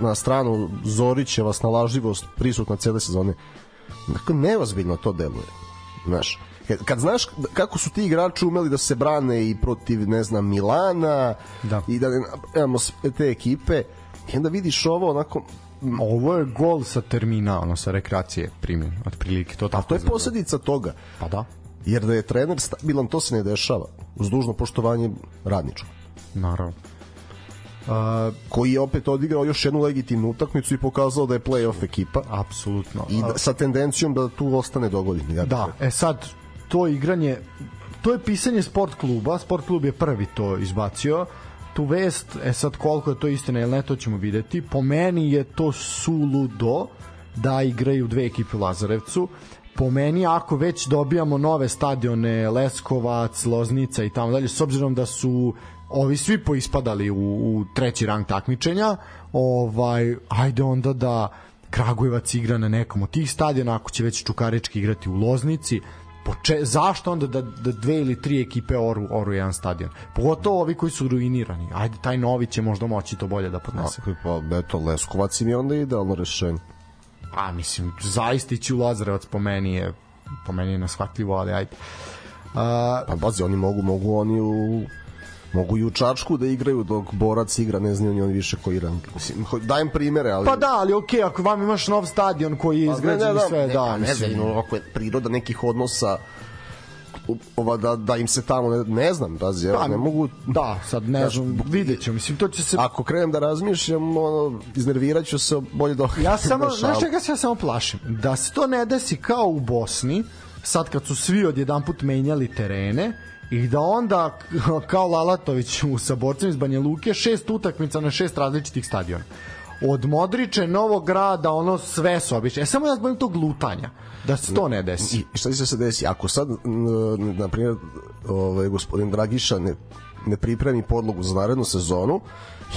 [SPEAKER 3] na stranu Zorićeva snalažljivost prisutna cele sezone, dakle, nevazbiljno to deluje. Znaš, kad, znaš kako su ti igrači umeli da se brane i protiv, ne znam, Milana da. i da imamo te ekipe, I onda vidiš ovo onako
[SPEAKER 2] ovo je gol sa termina, ono sa rekreacije primjen, otprilike to tako.
[SPEAKER 3] A to je posledica toga.
[SPEAKER 2] Pa da.
[SPEAKER 3] Jer da je trener stabilan, to se ne dešava. Uz dužno poštovanje radničko.
[SPEAKER 2] Naravno.
[SPEAKER 3] Uh, koji je opet odigrao još jednu legitimnu utakmicu i pokazao da je play-off ekipa.
[SPEAKER 2] Apsolutno.
[SPEAKER 3] I da, sa tendencijom da tu ostane do godine.
[SPEAKER 2] Ja da, e sad, to igranje, to je pisanje sport kluba, sport klub je prvi to izbacio, tu vest, e sad koliko je to istina ili ne, to ćemo videti. Po meni je to suludo da igraju dve ekipe u Lazarevcu. Po meni, ako već dobijamo nove stadione, Leskovac, Loznica i tamo dalje, s obzirom da su ovi svi poispadali u, u treći rang takmičenja, ovaj, ajde onda da Kragujevac igra na nekom od tih stadiona, ako će već Čukarički igrati u Loznici, Poče, zašto onda da, da dve ili tri ekipe oru, oru jedan stadion? Pogotovo ovi koji su ruinirani. Ajde, taj novi će možda moći to bolje da podnese.
[SPEAKER 3] Pa, eto, Leskovac im je onda idealno rešenje.
[SPEAKER 2] A, mislim, zaista ići u Lazarevac po meni je po meni je nashvatljivo, ali ajde.
[SPEAKER 3] Uh, pa bazi, oni mogu, mogu oni u mogu i u Čačku da igraju dok Borac igra, ne znaju ni oni više koji rang. Mislim, dajem primere, ali...
[SPEAKER 2] Pa da, ali okej, okay, ako vam imaš nov stadion koji je pa, izgrađen ne, ne, da, sve, ne, da,
[SPEAKER 3] ne, mislim. Ne, ako je priroda nekih odnosa ova da da im se tamo ne, ne znam da ja pa, ne mogu
[SPEAKER 2] da sad ne znam videćemo mislim to će se
[SPEAKER 3] ako krenem da razmišljam ono iznerviraću se bolje da
[SPEAKER 2] ja samo znaš čega se ja samo plašim da se to ne desi kao u Bosni sad kad su svi odjedanput menjali terene i da onda kao Lalatović u saborcem iz Banja Luke šest utakmica na šest različitih stadiona od Modriče, Novog grada, ono sve su obične. E, samo ja zbog tog lutanja, da se to ne desi.
[SPEAKER 3] I šta će se desi? Ako sad, na primjer, ovaj, gospodin Dragiša ne, ne pripremi podlogu za narednu sezonu,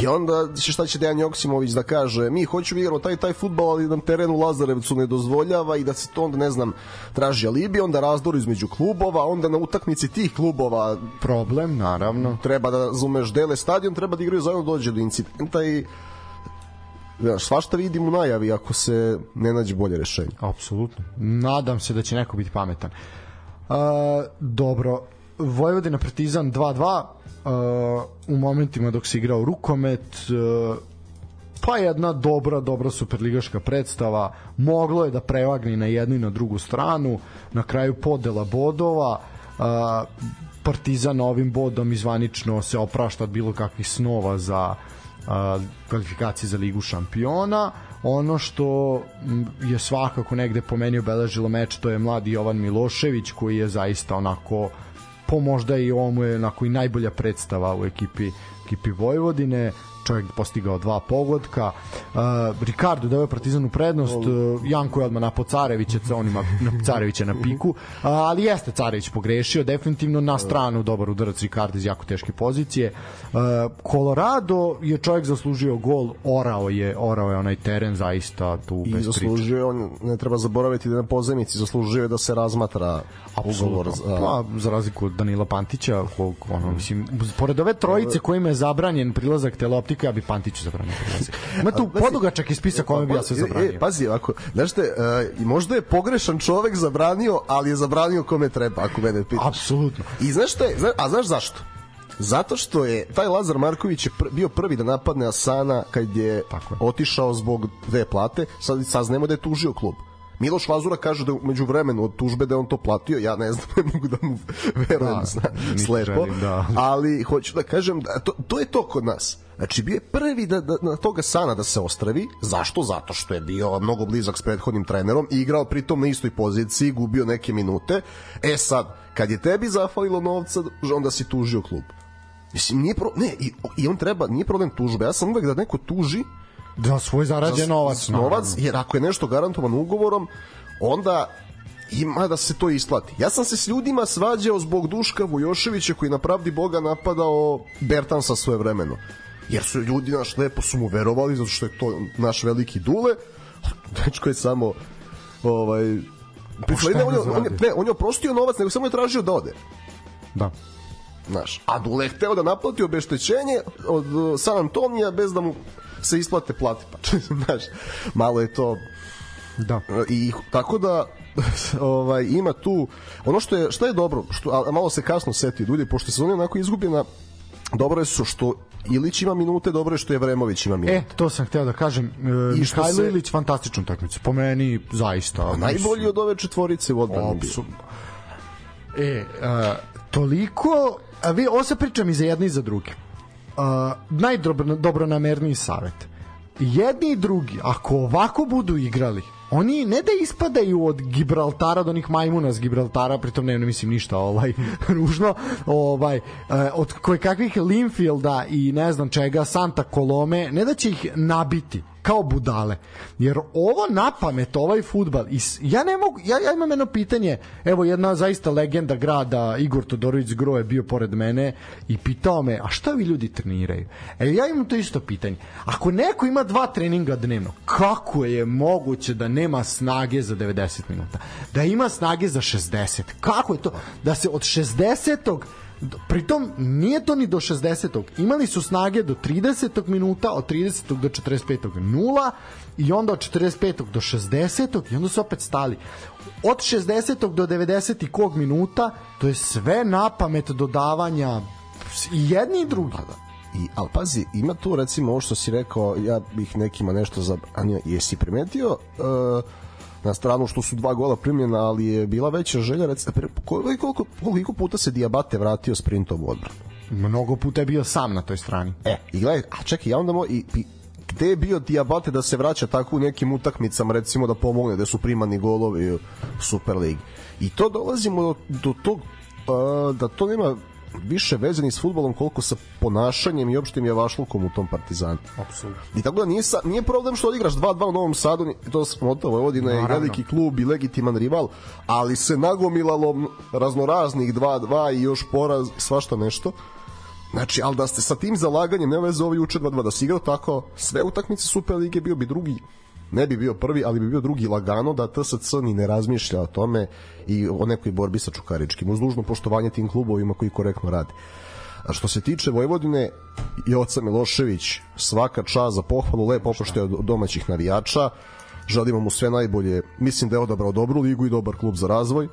[SPEAKER 3] I onda šta će Dejan Joksimović da kaže, mi hoćemo igramo taj taj fudbal, ali nam teren u Lazarevcu ne dozvoljava i da se to onda ne znam traži alibi, onda razdor između klubova, onda na utakmici tih klubova
[SPEAKER 2] problem naravno.
[SPEAKER 3] Treba da razumeš dele stadion, treba da igraju zajedno dođe do incidenta i ja, svašta vidim u najavi ako se ne nađe bolje rešenje.
[SPEAKER 2] Apsolutno. Nadam se da će neko biti pametan. Uh, dobro, Vojvodina Partizan 2-2 uh, u momentima dok se igrao rukomet uh, pa jedna dobra, dobra superligaška predstava, moglo je da prevagne na jednu i na drugu stranu, na kraju podela bodova, a, Partizan ovim bodom izvanično se oprašta od bilo kakvih snova za a, kvalifikacije za ligu šampiona. Ono što je svakako negde po meni obeležilo meč to je mladi Jovan Milošević koji je zaista onako po možda i ovo je onako i najbolja predstava u ekipi ekipi Vojvodine čovjek postigao dva pogotka. Uh, Ricardo dao je Partizanu prednost, uh, Janko je odmah napao Carevića, on ima na Carevića na piku, uh, ali jeste Carević pogrešio, definitivno na stranu dobar udarac Ricardo iz jako teške pozicije. Uh, Colorado je čovjek zaslužio gol, orao je, orao je onaj teren zaista tu
[SPEAKER 3] I
[SPEAKER 2] bez
[SPEAKER 3] zaslužio je, on ne treba zaboraviti da je na pozemici zaslužio je da se razmatra ugovor za,
[SPEAKER 2] Pa, za razliku od Danila Pantića, kog, ono, mislim, pored ove trojice kojima je zabranjen prilazak teleoptika, ja bi Pantiću zabranio prilazak. Ima tu podugačak i spisak kome bi ja sve
[SPEAKER 3] E,
[SPEAKER 2] zabranio.
[SPEAKER 3] E, pazi, ako, znaš te, uh, možda je pogrešan čovek zabranio, ali je zabranio kome treba, ako mene pitaš.
[SPEAKER 2] Apsolutno.
[SPEAKER 3] I znaš šta je, zna, a znaš zašto? Zato što je taj Lazar Marković je pr, bio prvi da napadne Asana kad je
[SPEAKER 2] Tako je.
[SPEAKER 3] otišao zbog dve plate, sad saznajemo da je tužio klub. Miloš Vazura kaže da je među vremenu od tužbe da on to platio, ja ne znam, ne mogu da mu verujem
[SPEAKER 2] Da,
[SPEAKER 3] zna, slepo,
[SPEAKER 2] želim, da.
[SPEAKER 3] ali hoću da kažem da to, to je to kod nas. Znači bio je prvi da, da, na toga sana da se ostravi. Zašto? Zato što je bio mnogo blizak s prethodnim trenerom i igrao pritom na istoj poziciji, gubio neke minute. E sad, kad je tebi zafalilo novca, onda si tužio klub. Mislim, nije pro... Ne, i, i on treba, nije problem tužbe. Ja sam uvek da neko tuži
[SPEAKER 2] Da, svoj zarađen novac.
[SPEAKER 3] novac, jer ako je nešto garantovano ugovorom, onda ima da se to isplati. Ja sam se s ljudima svađao zbog Duška Vujoševića koji na pravdi Boga napadao Bertansa svoje vremeno. Jer su ljudi naš lepo su mu verovali zato što je to naš veliki dule. Dečko je samo ovaj
[SPEAKER 2] Pošteno
[SPEAKER 3] ne, on, je, on, je, ne, on je oprostio novac, nego samo je tražio da ode.
[SPEAKER 2] Da.
[SPEAKER 3] Znaš, a Dule je hteo da naplati obeštećenje od uh, San Antonija bez da mu se isplate plate. Pa, znaš, malo je to
[SPEAKER 2] Da.
[SPEAKER 3] i tako da ovaj ima tu ono što je šta je dobro što a malo se kasno seti ljudi pošto se oni onako izgubljena dobro je su što Ilić ima minute, dobro je što je Vremović ima minute.
[SPEAKER 2] E, to sam hteo da kažem. E,
[SPEAKER 3] I što
[SPEAKER 2] Mihajlo
[SPEAKER 3] se-
[SPEAKER 2] Ilić, fantastičnu takmicu. Po meni, zaista.
[SPEAKER 3] Najbolji od ove četvorice u odbrani.
[SPEAKER 2] E, a, toliko, a vi, ovo se pričam i za jedni i za druge. A, najdobronamerniji savet. Jedni i drugi, ako ovako budu igrali, oni ne da ispadaju od Gibraltara od onih majmuna s Gibraltara, pritom ne, ne mislim ništa ovaj ružno, ovaj, e, od koje kakvih Linfielda i ne znam čega, Santa Kolome, ne da će ih nabiti, kao budale. Jer ovo na pamet, ovaj futbal, is, ja ne mogu, ja, ja imam jedno pitanje, evo jedna zaista legenda grada, Igor Todorović Gro je bio pored mene i pitao me, a šta vi ljudi treniraju? E, ja imam to isto pitanje. Ako neko ima dva treninga dnevno, kako je moguće da nema snage za 90 minuta? Da ima snage za 60? Kako je to? Da se od 60 pritom nije to ni do 60. Imali su snage do 30. minuta, od 30. do 45. nula i onda od 45. do 60. i onda su opet stali. Od 60. do 90. kog minuta, to je sve na pamet dodavanja i jedni i drugi.
[SPEAKER 3] I, ali pazi, ima tu recimo ovo što si rekao, ja bih nekima nešto zabranio. Jesi primetio uh, na stranu što su dva gola primljena, ali je bila veća želja, recimo, koliko, koliko, puta se Diabate vratio sprintom u odbranu?
[SPEAKER 2] Mnogo puta je bio sam na toj strani.
[SPEAKER 3] E, i gledaj, a čekaj, ja onda mo, i, i, gde je bio Diabate da se vraća tako u nekim utakmicama, recimo da pomogne, da su primani golovi u Superligi. I to dolazimo do, do tog, da to nema više veze ni s futbolom koliko sa ponašanjem i opštim javašlukom u tom Partizanu.
[SPEAKER 2] Apsolutno.
[SPEAKER 3] I tako da nije, nije problem što odigraš 2-2 u Novom Sadu, to smo od Vojvodina je veliki klub i legitiman rival, ali se nagomilalo raznoraznih 2-2 i još poraz, svašta nešto. Znači, ali da ste sa tim zalaganjem, nema veze ovo juče 2-2, da si igrao tako, sve utakmice Super Lige bio bi drugi, ne bi bio prvi, ali bi bio drugi lagano, da TSC ni ne razmišlja o tome i o nekoj borbi sa Čukaričkim, uz dužno poštovanje tim klubovima koji korektno rade. A što se tiče Vojvodine, Joca Milošević, svaka čast za pohvalu, lepo oprošte od domaćih navijača, želimo mu sve najbolje, mislim da je odabrao dobru ligu i dobar klub za razvoj,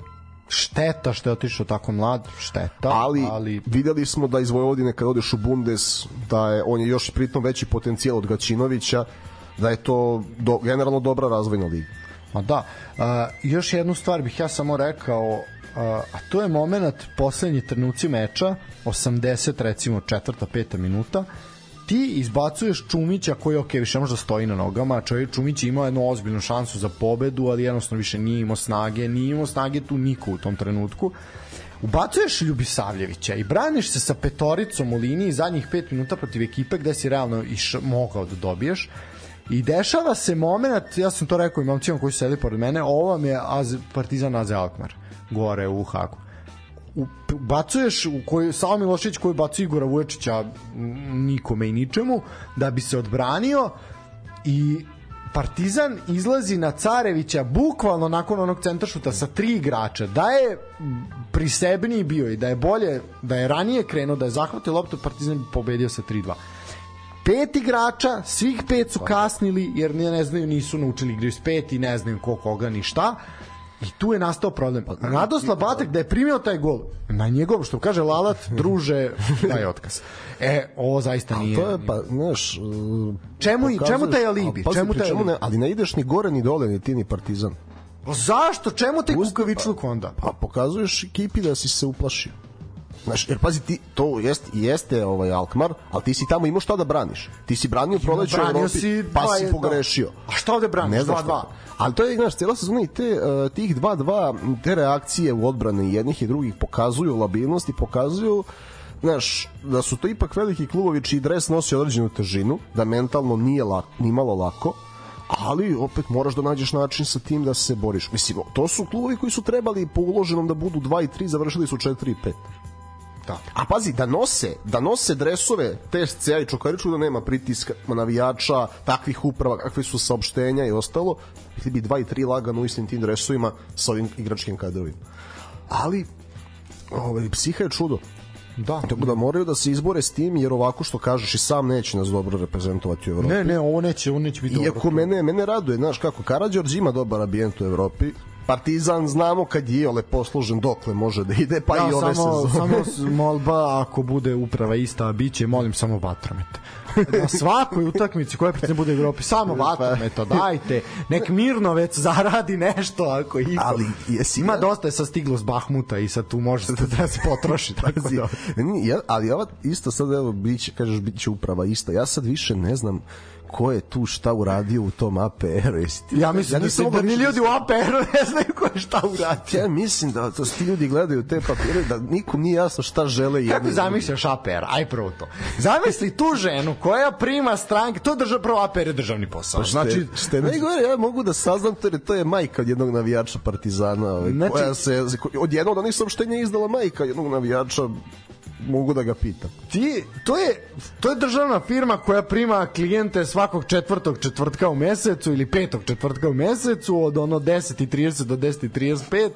[SPEAKER 2] šteta što je otišao tako mlad, šteta,
[SPEAKER 3] ali,
[SPEAKER 2] ali
[SPEAKER 3] videli smo da iz Vojvodine kad odeš u Bundes da je on je još pritom veći potencijal od Gaćinovića da je to do, generalno dobra razvojna liga.
[SPEAKER 2] Ma da, a, još jednu stvar bih ja samo rekao, a, a to je moment poslednji trenuci meča, 80 recimo četvrta, peta minuta, ti izbacuješ Čumića koji ok, više možda stoji na nogama, čovjek Čumić je imao jednu ozbiljnu šansu za pobedu, ali jednostavno više nije imao snage, nije imao snage tu niko u tom trenutku. Ubacuješ Ljubisavljevića i braniš se sa petoricom u liniji zadnjih 5 minuta protiv ekipe gde si realno iš, mogao da dobiješ I dešava se moment, ja sam to rekao i momcima koji su sedi pored mene, ovo vam je Az, Partizan Aze Alkmaar, gore u Hagu. Bacuješ u koji Savo Milošević koji bacuje Igora Vuječića nikome i ničemu da bi se odbranio i Partizan izlazi na Carevića bukvalno nakon onog centaršuta sa tri igrača da je prisebniji bio i da je bolje da je ranije krenuo da je zahvatio loptu Partizan bi pobedio sa 3-2 pet igrača, svih pet su kasnili jer ne, ne znaju, nisu naučili igraju s pet i ne znaju ko koga ni šta. I tu je nastao problem. Radoslav Batek da je primio taj gol, na njegov, što kaže Lalat, druže, daj otkaz. E, ovo zaista nije.
[SPEAKER 3] to je pa, znaš,
[SPEAKER 2] čemu, čemu taj alibi?
[SPEAKER 3] Ali,
[SPEAKER 2] čemu taj alibi?
[SPEAKER 3] ne, ali ne ideš ni gore ni dole, ni ti ni Partizan.
[SPEAKER 2] Pa zašto? Čemu taj kukavičluk onda?
[SPEAKER 3] Pa pokazuješ ekipi da si se uplašio. Znaš, jer pazi, ti, to jest, jeste ovaj Alkmaar, ali ti si tamo imao šta da braniš. Ti si branio proleće u Evropi,
[SPEAKER 2] si
[SPEAKER 3] pa si pogrešio.
[SPEAKER 2] A šta ovde braniš?
[SPEAKER 3] Ne znam
[SPEAKER 2] 2:2.
[SPEAKER 3] šta. Ali to je, znaš, cijela sezona i te, uh, tih 2-2, te reakcije u odbrane jednih i drugih pokazuju labilnost i pokazuju znaš, da su to ipak veliki klubovi čiji dres nosi određenu težinu, da mentalno nije lako, ni malo lako, ali opet moraš da nađeš način sa tim da se boriš. Mislim, to su klubovi koji su trebali po uloženom da budu 2 i 3, završili su 4 i 5.
[SPEAKER 2] Da.
[SPEAKER 3] A pazi, da nose, da nose dresove TSC-a i Čokariču da nema pritiska navijača, takvih uprava, kakve su saopštenja i ostalo, bili bi dva i tri lagano u istim tim dresovima sa ovim igračkim kadrovima. Ali, ovaj, psiha je čudo.
[SPEAKER 2] Da.
[SPEAKER 3] Tako da moraju da se izbore s tim, jer ovako što kažeš i sam neće nas dobro reprezentovati u Evropi.
[SPEAKER 2] Ne, ne, ovo neće, ovo neće biti dobro.
[SPEAKER 3] Iako mene, mene raduje, znaš kako, Karadžorđ ima dobar ambijent u Evropi, Partizan znamo kad je ole poslužen dokle može da ide, pa
[SPEAKER 2] ja,
[SPEAKER 3] i ove
[SPEAKER 2] samo,
[SPEAKER 3] sezone.
[SPEAKER 2] samo molba ako bude uprava ista, a biće, molim samo vatromet. Na svakoj utakmici koja predstavlja bude u Evropi, samo
[SPEAKER 3] Pa-
[SPEAKER 2] vatrometo, dajte. Nek Mirnovec zaradi nešto ako iko.
[SPEAKER 3] Ali jesi
[SPEAKER 2] Ima
[SPEAKER 3] ja-
[SPEAKER 2] dosta je sa stiglo s Bahmuta i sad tu može da, da se potroši. Tako da.
[SPEAKER 3] ali ova isto sad evo biće, kažeš biće uprava ista. Ja sad više ne znam ko je tu šta uradio u tom APR-u.
[SPEAKER 2] Ja mislim, ja
[SPEAKER 3] nisam
[SPEAKER 2] mislim da ni ljudi u APR-u ne znaju ko je šta uradio.
[SPEAKER 3] Ja mislim da to ti ljudi gledaju te papire da nikom nije jasno šta žele jedni.
[SPEAKER 2] Kako zamišljaš APR? Aj prvo to. Zamisli tu ženu koja prima stranke, to drža prvo APR je državni posao.
[SPEAKER 3] Pa znači,
[SPEAKER 2] znači,
[SPEAKER 3] je najgore, ja mogu da saznam to, to je majka od jednog navijača Partizana, ovaj,
[SPEAKER 2] Znači-
[SPEAKER 3] koja se, od jednog od onih saopštenja izdala majka jednog navijača, mogu da ga pitam.
[SPEAKER 2] ti, to je, to je državna firma koja prima klijente svakog četvrtog četvrtka u mesecu ili petog četvrtka u mesecu od ono 10.30 do 10.35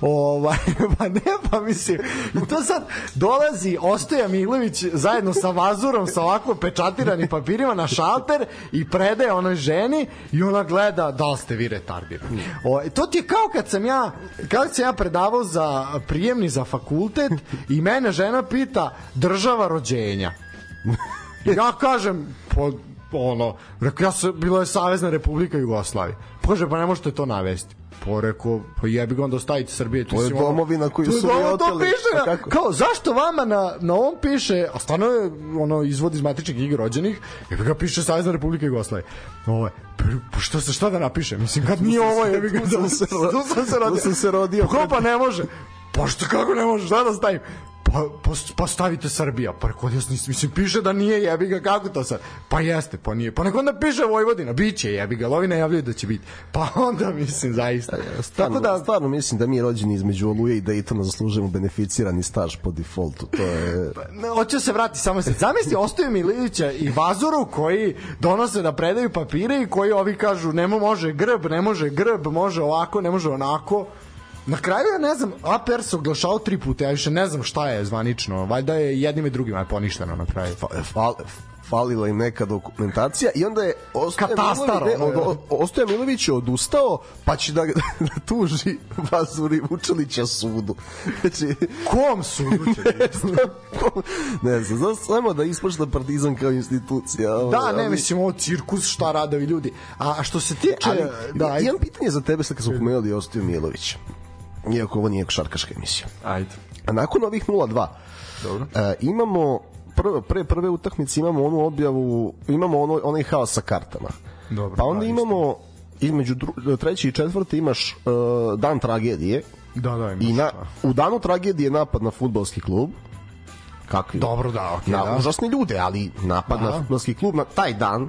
[SPEAKER 2] ovaj, pa ne pa mislim i to sad dolazi Ostoja Milović zajedno sa Vazurom sa ovako pečatiranim papirima na šalter i predaje onoj ženi i ona gleda da li ste vi retardirani o, to ti je kao kad sam ja kad sam ja predavao za prijemni za fakultet i mene žena pita država rođenja. Ja kažem po ono rekao ja sam bila je Savezna Republika Jugoslavije. Pa kaže pa ne možete to navesti. Po rekao pa jebi ga onda ostavite Srbije
[SPEAKER 3] To je domovina koju su mi
[SPEAKER 2] domovina, to
[SPEAKER 3] oteli.
[SPEAKER 2] piše
[SPEAKER 3] Pa
[SPEAKER 2] kao zašto vama na, na ovom piše a stvarno je ono izvod iz matične knjige rođenih jebi ga piše Savezna Republika Jugoslavije. Ovo je pa što se šta da napiše? Mislim kad nije ovo jebi ga
[SPEAKER 3] Tu sam se
[SPEAKER 2] sam se rodio.
[SPEAKER 3] tu sam se rodio.
[SPEAKER 2] Pa pa ne može. Pa što kako ne može? Šta da stavim pa, pa, pa stavite Srbija pa rekao ja nisam mislim piše da nije jebi ga kako to sad pa jeste pa nije pa nek onda piše Vojvodina biće jebi ga lovi najavljuju da će biti pa onda mislim zaista
[SPEAKER 3] Stvarno,
[SPEAKER 2] tako da
[SPEAKER 3] stvarno mislim da mi rođeni između Oluje i Daytona zaslužujemo beneficirani staž po defaultu. To je...
[SPEAKER 2] Ne, hoće da se vrati samo se. Zamisli Ostoju Milića i Vazuru koji donose da predaju papire i koji ovi kažu nemo može grb, ne može grb, može ovako, ne može onako. Na kraju ja ne znam, APR se oglašao tri puta, ja više ne znam šta je zvanično. Valjda je jednim i drugima je poništeno na kraju.
[SPEAKER 3] Fa- fal, falila im neka dokumentacija i onda je Ostoja
[SPEAKER 2] Katastar,
[SPEAKER 3] Milović, ne, od, Ostoja Milović je odustao pa će da, da tuži Vazuri Vučelića sudu. Znači,
[SPEAKER 2] Kom su juče?
[SPEAKER 3] ne znam, znam samo da ispošta partizan kao institucija. ovaj,
[SPEAKER 2] Da, ne,
[SPEAKER 3] ali-
[SPEAKER 2] mislim, ovo cirkus, šta rade ovi ljudi. A, što se tiče...
[SPEAKER 3] Ali,
[SPEAKER 2] da,
[SPEAKER 3] da, imam pitanje za tebe sad kad smo pomenuli Ostiju Milović. Iako ovo nije košarkaška emisija.
[SPEAKER 2] Ajde.
[SPEAKER 3] A nakon ovih 0-2
[SPEAKER 2] Dobro.
[SPEAKER 3] e, imamo prve, pre prve utakmice imamo onu objavu imamo ono, onaj haos sa kartama
[SPEAKER 2] Dobro,
[SPEAKER 3] pa onda
[SPEAKER 2] da,
[SPEAKER 3] imamo između dru, treći i četvrti imaš uh, dan tragedije
[SPEAKER 2] Da, da, imaš.
[SPEAKER 3] i na, u danu tragedije napad na futbalski klub kakvi
[SPEAKER 2] Dobro, da, okej,
[SPEAKER 3] na
[SPEAKER 2] da.
[SPEAKER 3] užasne ljude, ali napad
[SPEAKER 2] Da.
[SPEAKER 3] na futbolski klub na taj dan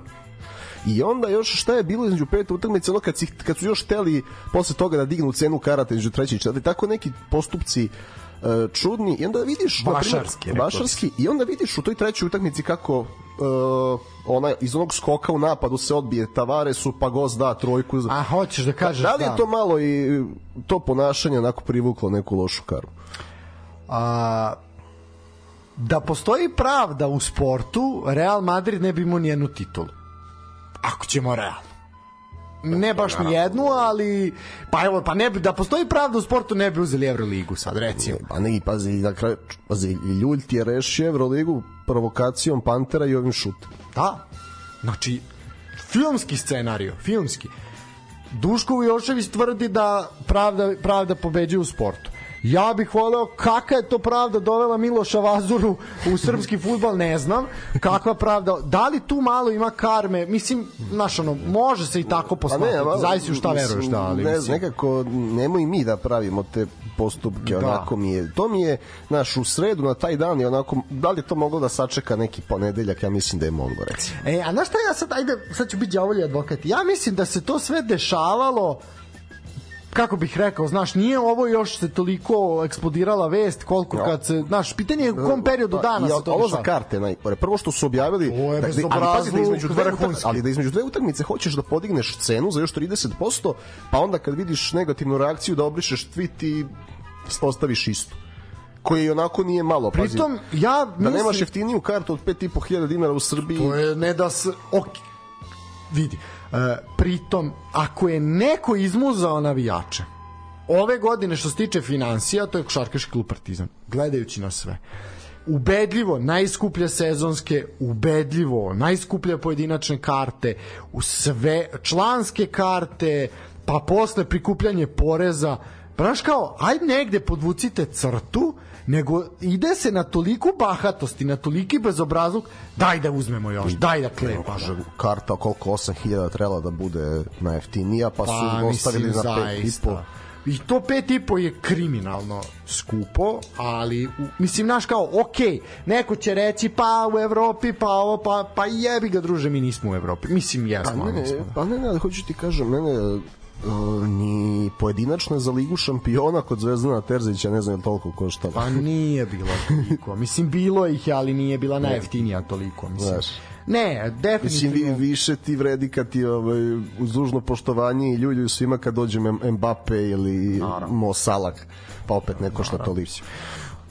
[SPEAKER 3] I onda još šta je bilo između pete utakmice, ono kad, si, kad su još hteli posle toga da dignu cenu karata između treći i četvrti, tako neki postupci e, čudni i onda vidiš na primjer,
[SPEAKER 2] vašarski
[SPEAKER 3] i onda vidiš u toj trećoj utakmici kako uh, ona iz onog skoka u napadu se odbije Tavaresu pa Goz da trojku.
[SPEAKER 2] A, hoćeš da kažeš
[SPEAKER 3] da li je to malo i to ponašanje onako privuklo neku lošu karu
[SPEAKER 2] A, da postoji pravda u sportu, Real Madrid ne bi imao nijednu titulu. Ako ćemo realno. Ne baš ni jednu, ali pa evo, pa ne bi, da postoji pravda u sportu ne bi uzeli Euroligu sad, recimo.
[SPEAKER 3] Pa ne, pazi, na kraju, pazi, Ljulj ti je rešio Evroligu provokacijom Pantera i ovim šutom.
[SPEAKER 2] Da. Znači, filmski scenario, filmski. Duško Vujošević tvrdi da pravda, pravda pobeđuje u sportu. Ja bih voleo kakva je to pravda dovela Miloša Vazuru u srpski futbal, ne znam. Kakva pravda, da li tu malo ima karme? Mislim, znaš, ono, može se i tako posmatrati.
[SPEAKER 3] malo-
[SPEAKER 2] Zavisi u šta
[SPEAKER 3] mislim,
[SPEAKER 2] veruješ, da, ali
[SPEAKER 3] ne,
[SPEAKER 2] mislim.
[SPEAKER 3] nekako nemoj mi da pravimo te postupke,
[SPEAKER 2] Da.
[SPEAKER 3] onako mi je, to mi je, znaš, u sredu na taj dan je onako, da li je to moglo da sačeka neki ponedeljak, ja mislim da je moglo, recimo.
[SPEAKER 2] E, a znaš šta ja sad, ajde, sad ću biti đavolji advokat. Ja mislim da se to sve dešavalo kako bih rekao, znaš, nije ovo još se toliko eksplodirala vest koliko
[SPEAKER 3] Ja.
[SPEAKER 2] kad se, znaš, pitanje je u kom periodu
[SPEAKER 3] Pa,
[SPEAKER 2] dana
[SPEAKER 3] i
[SPEAKER 2] se to
[SPEAKER 3] ovo za karte najgore. Prvo što su objavili da, ali pazi da između dve utakmice, ali da između dve utakmice hoćeš da podigneš cenu za još 30%, pa onda kad vidiš negativnu reakciju da obrišeš tweet i ostaviš istu koji i onako nije malo. Pazi,
[SPEAKER 2] Pritom, ja
[SPEAKER 3] da
[SPEAKER 2] mislim...
[SPEAKER 3] nemaš jeftiniju kartu od 5.500 dinara u Srbiji.
[SPEAKER 2] To je ne da se... Ok, vidi, pritom, ako je neko izmuzao navijače, ove godine što se tiče financija, to je košarkaški klub Partizan, gledajući na sve. Ubedljivo najskuplje sezonske, ubedljivo najskuplje pojedinačne karte, u sve članske karte, pa posle prikupljanje poreza. Znaš kao, ajde negde podvucite crtu, nego ide se na toliku bahatost i na toliki bezobrazluk, daj da uzmemo još, daj da klepamo.
[SPEAKER 3] Kaže, karta koliko 8000 trebala da bude najjeftinija, pa,
[SPEAKER 2] Pa,
[SPEAKER 3] su ostavili na 5,5.
[SPEAKER 2] zaista. I to pet i po je kriminalno skupo, ali u, mislim naš kao, ok, neko će reći pa u Evropi, pa ovo, pa, pa jebi ga druže, mi nismo u Evropi. Mislim, jesmo,
[SPEAKER 3] Pa
[SPEAKER 2] ali
[SPEAKER 3] ne,
[SPEAKER 2] nismo.
[SPEAKER 3] pa ne, ne, ali hoću ti kažem, mene ni pojedinačna za ligu šampiona kod Zvezdana Terzića ne znam toliko koštala.
[SPEAKER 2] Pa nije bilo toliko. Mislim, bilo ih je, ali nije bila najjeftinija toliko. Mislim.
[SPEAKER 3] Znaš.
[SPEAKER 2] Ne,
[SPEAKER 3] Mislim,
[SPEAKER 2] definitivno.
[SPEAKER 3] vi, više ti vredi kad ti ovaj, uz dužno poštovanje i ljulju svima kad dođe Mbappe ili Mo Salah, pa opet ne košta toliko.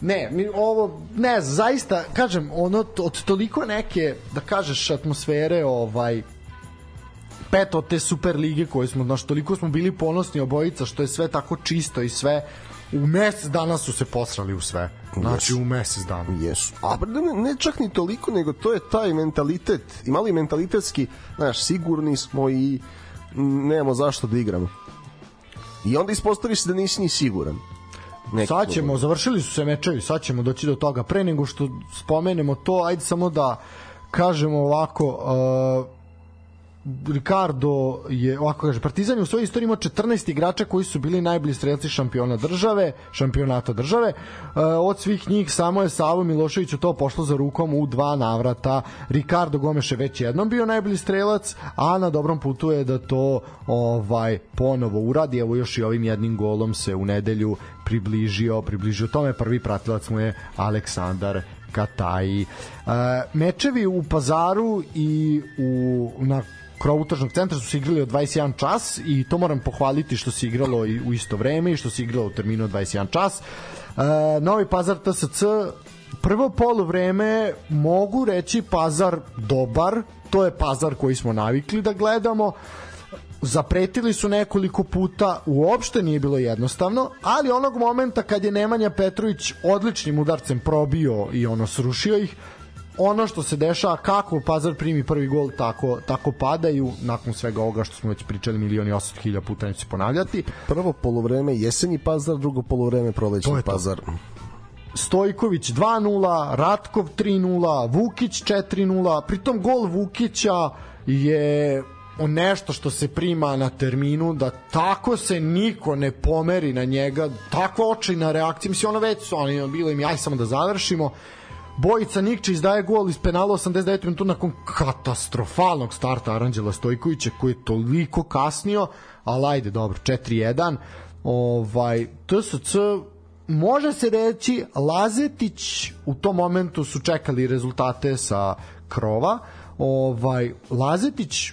[SPEAKER 2] Ne, mi ovo ne zaista kažem ono od toliko neke da kažeš atmosfere ovaj pet od te super lige koje smo znaš toliko smo bili ponosni obojica što je sve tako čisto i sve u mesec dana su se posrali u sve. Znači
[SPEAKER 3] Jesu.
[SPEAKER 2] u mesec dana.
[SPEAKER 3] Jesu. A ne, ne čak ni toliko, nego to je taj mentalitet. I mali mentalitetski, znaš, sigurni smo i nemamo zašto da igramo. I onda ispostaviš se da nisi ni siguran. Neki
[SPEAKER 2] Sad ćemo, završili su se mečevi, sad ćemo doći do toga. Pre nego što spomenemo to, ajde samo da kažemo ovako, uh, Ricardo je, ovako kaže, Partizan je u svojoj istoriji imao 14 igrača koji su bili najbolji strelci šampiona države, šampionata države. Uh, od svih njih samo je Savo Miloševiću to pošlo za rukom u dva navrata. Ricardo Gomes je već jednom bio najbolji strelac, a na dobrom putu je da to ovaj ponovo uradi. Evo još i ovim jednim golom se u nedelju približio, približio tome. Prvi pratilac mu je Aleksandar Kataji. Uh, mečevi u Pazaru i u, na krovu tržnog centra su se igrali od 21 čas i to moram pohvaliti što se igralo i u isto vreme i što se igralo u terminu od 21 čas. Uh, Novi Pazar TSC prvo poluvreme mogu reći Pazar dobar, to je Pazar koji smo navikli da gledamo zapretili su nekoliko puta, uopšte nije bilo jednostavno, ali onog momenta kad je Nemanja Petrović odličnim udarcem probio i ono srušio ih, ono što se dešava kako Pazar primi prvi gol tako, tako padaju nakon svega ovoga što smo već pričali milioni 800 hiljada puta neće se ponavljati.
[SPEAKER 3] Prvo polovreme jesenji pazar, drugo polovreme prolećni pazar.
[SPEAKER 2] Stojković 2-0, Ratkov 3-0, Vukić 4-0, pritom gol Vukića je nešto što se prima na terminu da tako se niko ne pomeri na njega takva očajna reakcija mislim ono već su oni bilo im aj samo da završimo Bojica Nikčić daje gol iz penala 89 minuta nakon katastrofalnog starta Aranđela Stojkovića koji je toliko kasnio, ali ajde dobro 4-1 ovaj TSC može se reći Lazetić u tom momentu su čekali rezultate sa krova. Ovaj Lazetić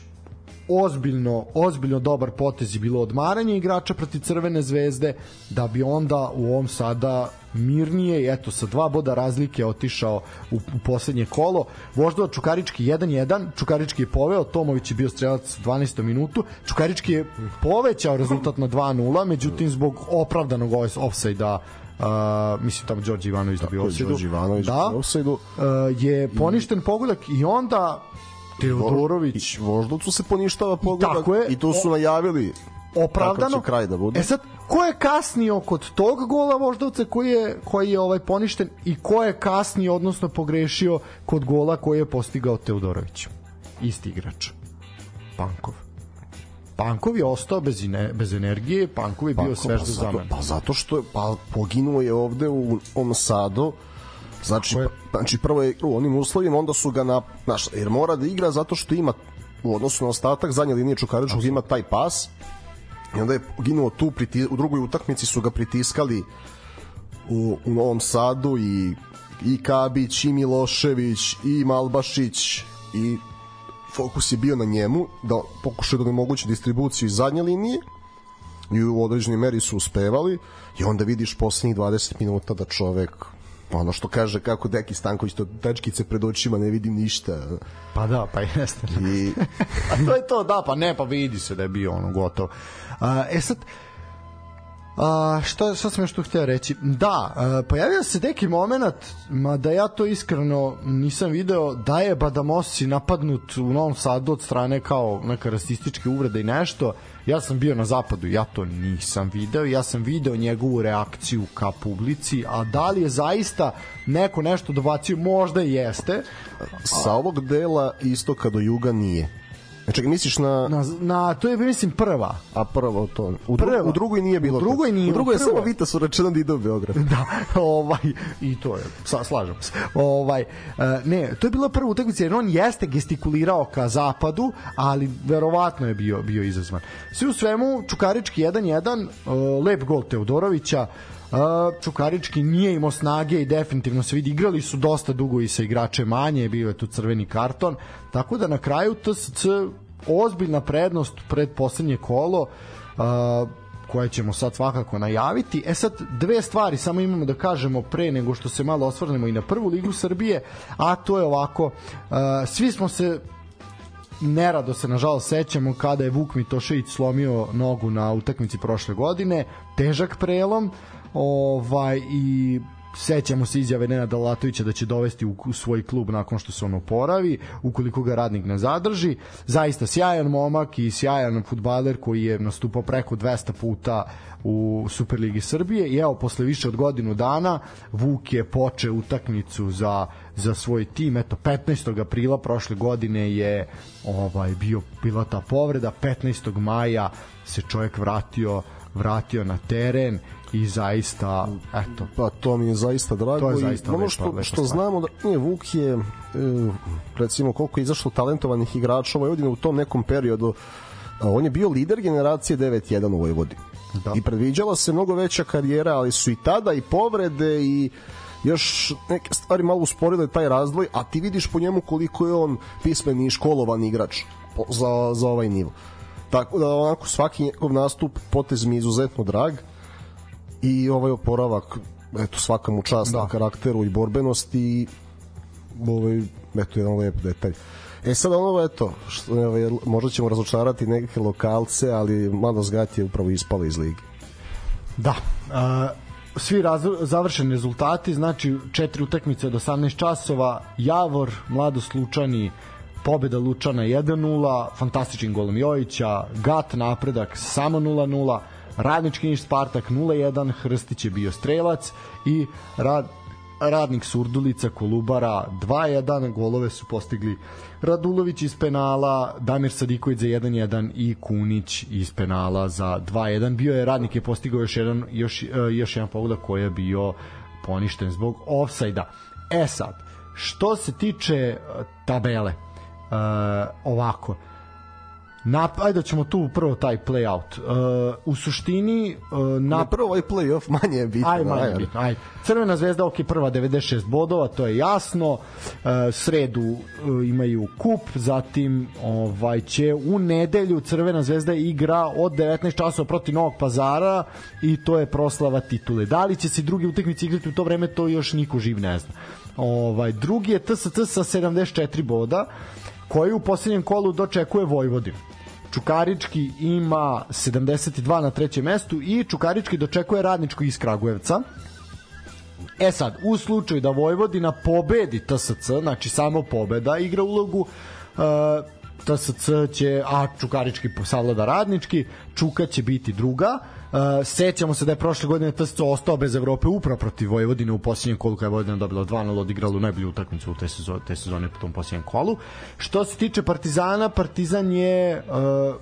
[SPEAKER 2] ozbiljno, ozbiljno dobar potez je bilo odmaranje igrača protiv Crvene zvezde da bi onda u ovom sada mirnije i eto sa dva boda razlike otišao u, u poslednje kolo. Voždova Čukarički 1-1, Čukarički je poveo, Tomović je bio strelac u 12. minutu, Čukarički je povećao rezultat na 2-0, međutim zbog opravdanog offside-a Uh, mislim tamo Đorđe Ivanović dobio offside
[SPEAKER 3] Đorđe Ivanović
[SPEAKER 2] da,
[SPEAKER 3] u offside-u.
[SPEAKER 2] uh, je poništen pogodak i onda Teodorović
[SPEAKER 3] I Voždovcu se poništava pogodak
[SPEAKER 2] tako je.
[SPEAKER 3] i to su najavili
[SPEAKER 2] opravdano.
[SPEAKER 3] Kraj da bude.
[SPEAKER 2] E sad, ko je kasnio kod tog gola Voždovca koji je, koji je ovaj poništen i ko je kasnio, odnosno pogrešio kod gola koji je postigao Teodorović? Isti igrač. Pankov. Pankov je ostao bez, ine, bez energije, Pankov je bio
[SPEAKER 3] Pa,
[SPEAKER 2] svež
[SPEAKER 3] pa
[SPEAKER 2] za zamenu.
[SPEAKER 3] pa zato što je pa poginuo je ovde u ovom sadu znači,
[SPEAKER 2] je.
[SPEAKER 3] pa- znači prvo je u onim uslovima onda su ga na znaš, jer mora da igra zato što ima u odnosu na ostatak zadnje linije Čukaričkog ima taj pas i onda je ginuo tu priti, u drugoj utakmici su ga pritiskali u, u Novom Sadu i i Kabić i Milošević i Malbašić i fokus je bio na njemu da pokušaju da onemoguće distribuciju iz zadnje linije i u određenoj meri su uspevali i onda vidiš poslednjih 20 minuta da čovek ono što kaže kako Deki Stanković to tečkice pred očima ne vidim ništa
[SPEAKER 2] Pa da, pa jeste.
[SPEAKER 3] i
[SPEAKER 2] A to je to, da, pa ne, pa vidi se da je bio ono gotovo. A, e sad, A, šta, šta sam još tu hteo reći? Da, a, pojavio se neki moment, ma da ja to iskreno nisam video, da je Badamosi napadnut u Novom Sadu od strane kao neka rasističke uvrede i nešto. Ja sam bio na zapadu, ja to nisam video, ja sam video njegovu reakciju ka publici, a da li je zaista neko nešto dobacio, možda jeste.
[SPEAKER 3] sa ovog dela istoka do juga nije Znači, misliš na,
[SPEAKER 2] Na, na to je mislim prva.
[SPEAKER 3] a prvo to. U, dru,
[SPEAKER 2] Prva.
[SPEAKER 3] u drugoj nije bilo.
[SPEAKER 2] U drugoj nije,
[SPEAKER 3] U drugoj je samo Vita su rečeno da ide u Beograd.
[SPEAKER 2] da, ovaj i to je sa, slažem se. Ovaj e, ne, to je bila prva utakmica jer on jeste gestikulirao ka zapadu, ali verovatno je bio bio izazvan. Sve u svemu Čukarički 1-1, e, lep gol Teodorovića. Uh, Čukarički nije imao snage i definitivno se vidi igrali su dosta dugo i sa igrače manje bio je tu crveni karton tako da na kraju TSC ozbiljna prednost pred poslednje kolo koje ćemo sad svakako najaviti. E sad, dve stvari samo imamo da kažemo pre nego što se malo osvrnemo i na prvu ligu Srbije, a to je ovako, svi smo se nerado se nažalost sećamo kada je Vuk Mitošević slomio nogu na utakmici prošle godine, težak prelom, ovaj i sećamo se izjave Nenada Latovića da će dovesti u, svoj klub nakon što se on oporavi, ukoliko ga radnik ne zadrži. Zaista sjajan momak i sjajan futbaler koji je nastupao preko 200 puta u Superligi Srbije i evo posle više od godinu dana Vuk je počeo utakmicu za za svoj tim eto 15. aprila prošle godine je ovaj bio bila ta povreda 15. maja se čovjek vratio vratio na teren i zaista eto
[SPEAKER 3] Pa to mi je zaista drago
[SPEAKER 2] To je
[SPEAKER 3] i
[SPEAKER 2] zaista
[SPEAKER 3] ono
[SPEAKER 2] lepa-
[SPEAKER 3] što,
[SPEAKER 2] lepa
[SPEAKER 3] što znamo da nije Vuk je e, recimo koliko je izašlo talentovanih igrača godine u tom nekom periodu on je bio lider generacije 9-1 u Vojvodini.
[SPEAKER 2] Da.
[SPEAKER 3] i predviđala se mnogo veća karijera ali su i tada i povrede i još neke stvari malo usporile taj razdvoj a ti vidiš po njemu koliko je on pismeni i školovan igrač za, za ovaj nivo tako da onako svaki njegov nastup potez mi je izuzetno drag i ovaj oporavak eto svaka mu čast da. na karakteru i borbenosti i ovaj, eto jedan lep detalj. E sad ono, eto, što, ovaj, možda ćemo razočarati neke lokalce, ali Mladost Gat je upravo ispala iz lige.
[SPEAKER 2] Da, uh, svi raz, završeni rezultati, znači četiri utakmice od 18 časova, Javor, Mladost Lučani, pobeda Lučana 1-0, fantastičnim golom Jojića, Gat napredak samo 0-0, Radnički Niš Spartak 0-1, Hrstić je bio strelac i Rad, Radnik Surdulica Kolubara 2-1, golove su postigli Radulović iz penala, Damir Sadiković za 1-1 i Kunić iz penala za 2-1. Bio je Radnik je postigao još jedan još e, još jedan pogodak koji je bio poništen zbog ofsajda. E sad, što se tiče e, tabele, ovako, uh, Na, ajde da ćemo tu prvo taj play out. Uh, u suštini uh,
[SPEAKER 3] na ne, prvo ovaj play off manje je bitno.
[SPEAKER 2] Aj, manje je bitno. Aj. Crvena zvezda ok prva 96 bodova, to je jasno. Uh, sredu uh, imaju kup, zatim ovaj će u nedelju Crvena zvezda igra od 19 časova protiv Novog Pazara i to je proslava titule. Da li će se drugi utakmice igrati u to vreme, to još niko živ ne zna. Ovaj drugi je TSC sa 74 boda koji u poslednjem kolu dočekuje Vojvodinu. Čukarički ima 72 na trećem mestu i Čukarički dočekuje radničko iz Kragujevca. E sad, u slučaju da Vojvodina pobedi TSC, znači samo pobeda igra ulogu, uh, TSC će, a Čukarički savlada radnički, Čuka će biti druga, sećamo se da je prošle godine TSC ostao bez Evrope upravo protiv Vojvodine u posljednjem kolu kada je Vojvodina dobila 2-0 odigrala najbolju utakmicu u te sezone, te sezone po tom posljednjem kolu. Što se tiče Partizana, Partizan je uh,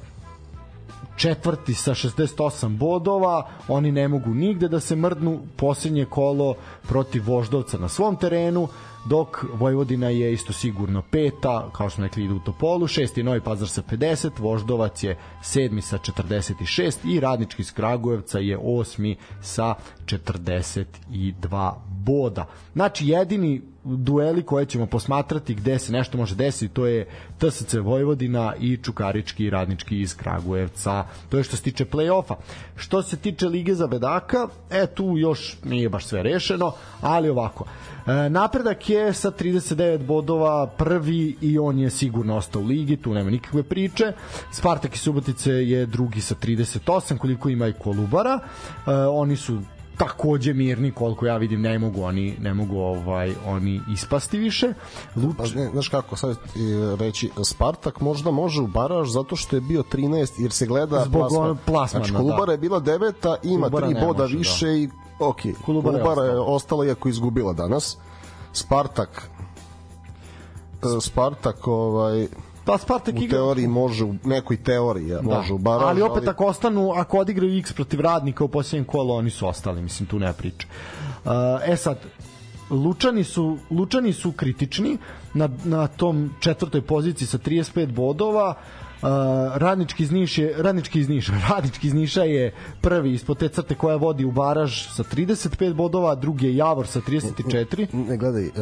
[SPEAKER 2] četvrti sa 68 bodova, oni ne mogu nigde da se mrdnu, posljednje kolo protiv Voždovca na svom terenu, dok Vojvodina je isto sigurno peta, kao što smo rekli ide u Topolu, šesti Novi Pazar sa 50, Voždovac je sedmi sa 46 i Radnički iz Kragujevca je osmi sa 42 boda. Znači jedini dueli koje ćemo posmatrati gde se nešto može desiti, to je TSC Vojvodina i Čukarički i Radnički iz Kragujevca. To je što se tiče play-offa. Što se tiče Lige za bedaka, e tu još nije baš sve rešeno, ali ovako. E, napredak je sa 39 bodova prvi i on je sigurno ostao u ligi, tu nema nikakve priče. Spartak i Subotice je drugi sa 38, koliko ima i Kolubara. E, oni su takođe mirni koliko ja vidim ne mogu oni ne mogu ovaj oni ispasti više
[SPEAKER 3] Luč... Pa, ne, znaš kako sad reći Spartak možda može u baraž zato što je bio 13 jer se gleda
[SPEAKER 2] Zbog plasman. plasmana
[SPEAKER 3] znači Kolubara
[SPEAKER 2] da.
[SPEAKER 3] je bila deveta ima Kolubara 3 boda može, više da. i ok Kolubara, Kolubara je, ostala iako izgubila danas Spartak Spartak ovaj
[SPEAKER 2] Pa Spartak
[SPEAKER 3] igra... U teoriji može, u nekoj teoriji ja, da. može u baraž,
[SPEAKER 2] ali opet ali... ako ostanu, ako odigraju X protiv radnika u posljednjem kolu, oni su ostali, mislim, tu nema priče. Uh, e sad, Lučani su, Lučani su kritični na, na tom četvrtoj poziciji sa 35 bodova, uh, Uh, radnički iz Niša radnički iz Niša, radnički iz Niša je prvi ispod te crte koja vodi u baraž sa 35 bodova, drugi je Javor sa 34.
[SPEAKER 3] Ne, gledaj, uh,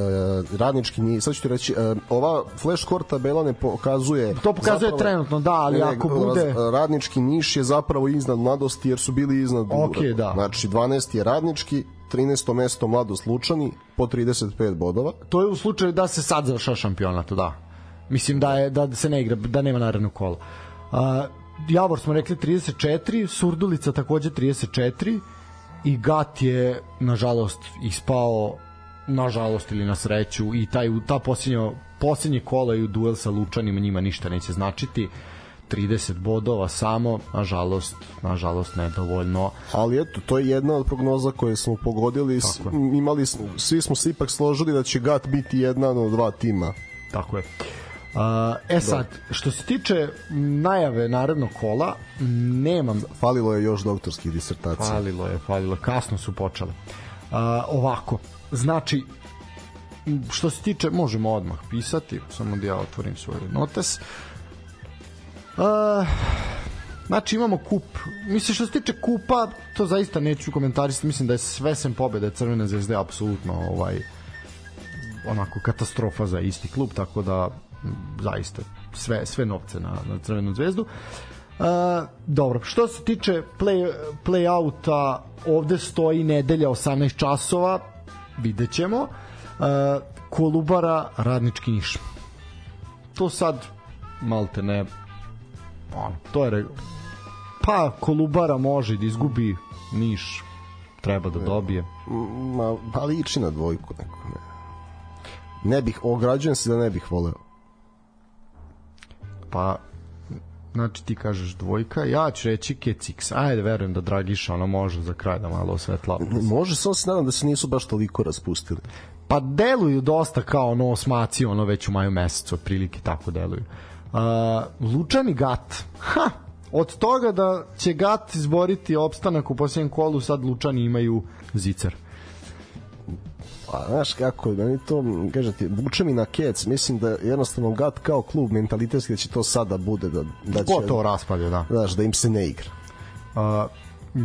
[SPEAKER 3] radnički nije, sad ću ti reći, uh, ova flash score tabela ne pokazuje...
[SPEAKER 2] To pokazuje zapravo, trenutno, da, ali ne, ako bude...
[SPEAKER 3] Radnički Niš je zapravo iznad mladosti jer su bili iznad...
[SPEAKER 2] Ok, da.
[SPEAKER 3] Znači, 12 je radnički, 13. mesto Mladost Lučani po 35 bodova.
[SPEAKER 2] To je u slučaju da se sad završava šampionat, da. Mislim da je da se ne igra, da nema narednog kola. Uh, Javor smo rekli 34, Surdulica takođe 34 i Gat je nažalost ispao nažalost ili na sreću i taj ta posljednja posljednje kola i u duel sa Lučanima njima ništa neće značiti 30 bodova samo, nažalost, nažalost nedovoljno.
[SPEAKER 3] Ali eto, to je jedna od prognoza koje smo pogodili, imali smo, svi smo se ipak složili da će GAT biti jedna od dva tima.
[SPEAKER 2] Tako je. Uh, e sad, što se tiče najave narednog kola, nemam...
[SPEAKER 3] Falilo je još doktorskih disertacija.
[SPEAKER 2] Falilo je, falilo. Kasno su počele. Uh, ovako, znači, što se tiče, možemo odmah pisati, samo da ja otvorim svoj notes. Uh, znači imamo kup mislim što se tiče kupa to zaista neću komentarisati mislim da je sve sem pobede Crvene zvezde apsolutno ovaj onako katastrofa za isti klub tako da zaista sve sve novce na na Crvenu zvezdu. Uh, dobro, što se tiče play, play-outa, ovde stoji nedelja 18 časova, vidjet ćemo. Uh, Kolubara, Radnički Niš. To sad, malte ne, on, to je pa Kolubara može da izgubi Niš treba da dobije
[SPEAKER 3] ma pa liči na dvojku neko ne ne bih ograđujem se da ne bih voleo
[SPEAKER 2] pa znači ti kažeš dvojka, ja ću reći Kecix. Ajde, verujem da Dragiša ono može za kraj da malo osvetla.
[SPEAKER 3] Može, samo se nadam da se nisu baš toliko raspustili.
[SPEAKER 2] Pa deluju dosta kao ono osmaci, ono već u maju mesecu, otprilike tako deluju. Uh, Lučani Gat. Ha, od toga da će Gat izboriti opstanak u posljednjem kolu, sad Lučani imaju zicer.
[SPEAKER 3] Pa, znaš kako, meni to, kažete, vuče mi na kec, mislim da jednostavno GAT kao klub mentalitetski da će to sada bude, da, da će...
[SPEAKER 2] Ko to raspalje, da.
[SPEAKER 3] Znaš, da im se ne igra.
[SPEAKER 2] Uh,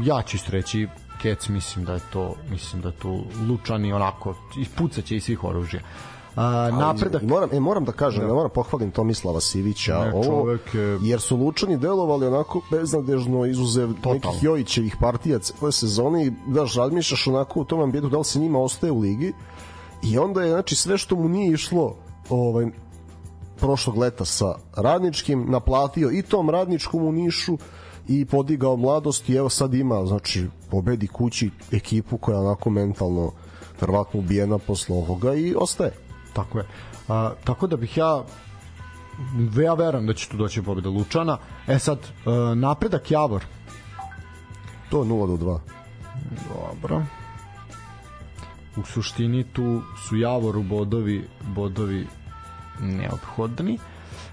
[SPEAKER 2] ja ću isto reći, kec, mislim da je to, mislim da je to Lučani onako, ispucaće iz svih oružja. Uh, A, napredak.
[SPEAKER 3] I moram, e, moram da kažem, da. da moram pohvalim Tomislava Sivića, ne, ovo, je... jer su Lučani delovali onako beznadežno izuzev Total. nekih Jojićevih partija cele sezone i daš razmišljaš onako u tom ambijentu da li se njima ostaje u ligi i onda je znači sve što mu nije išlo ovaj prošlog leta sa radničkim naplatio i tom radničkom u Nišu i podigao mladost i evo sad ima znači pobedi kući ekipu koja je onako mentalno verovatno ubijena posle ovoga i ostaje
[SPEAKER 2] Tako je. A, tako da bih ja ja verujem da će tu doći pobeda Lučana. E sad, e, napredak Javor.
[SPEAKER 3] To je 0 do 2.
[SPEAKER 2] Dobro. U suštini tu su Javoru bodovi, bodovi neophodni.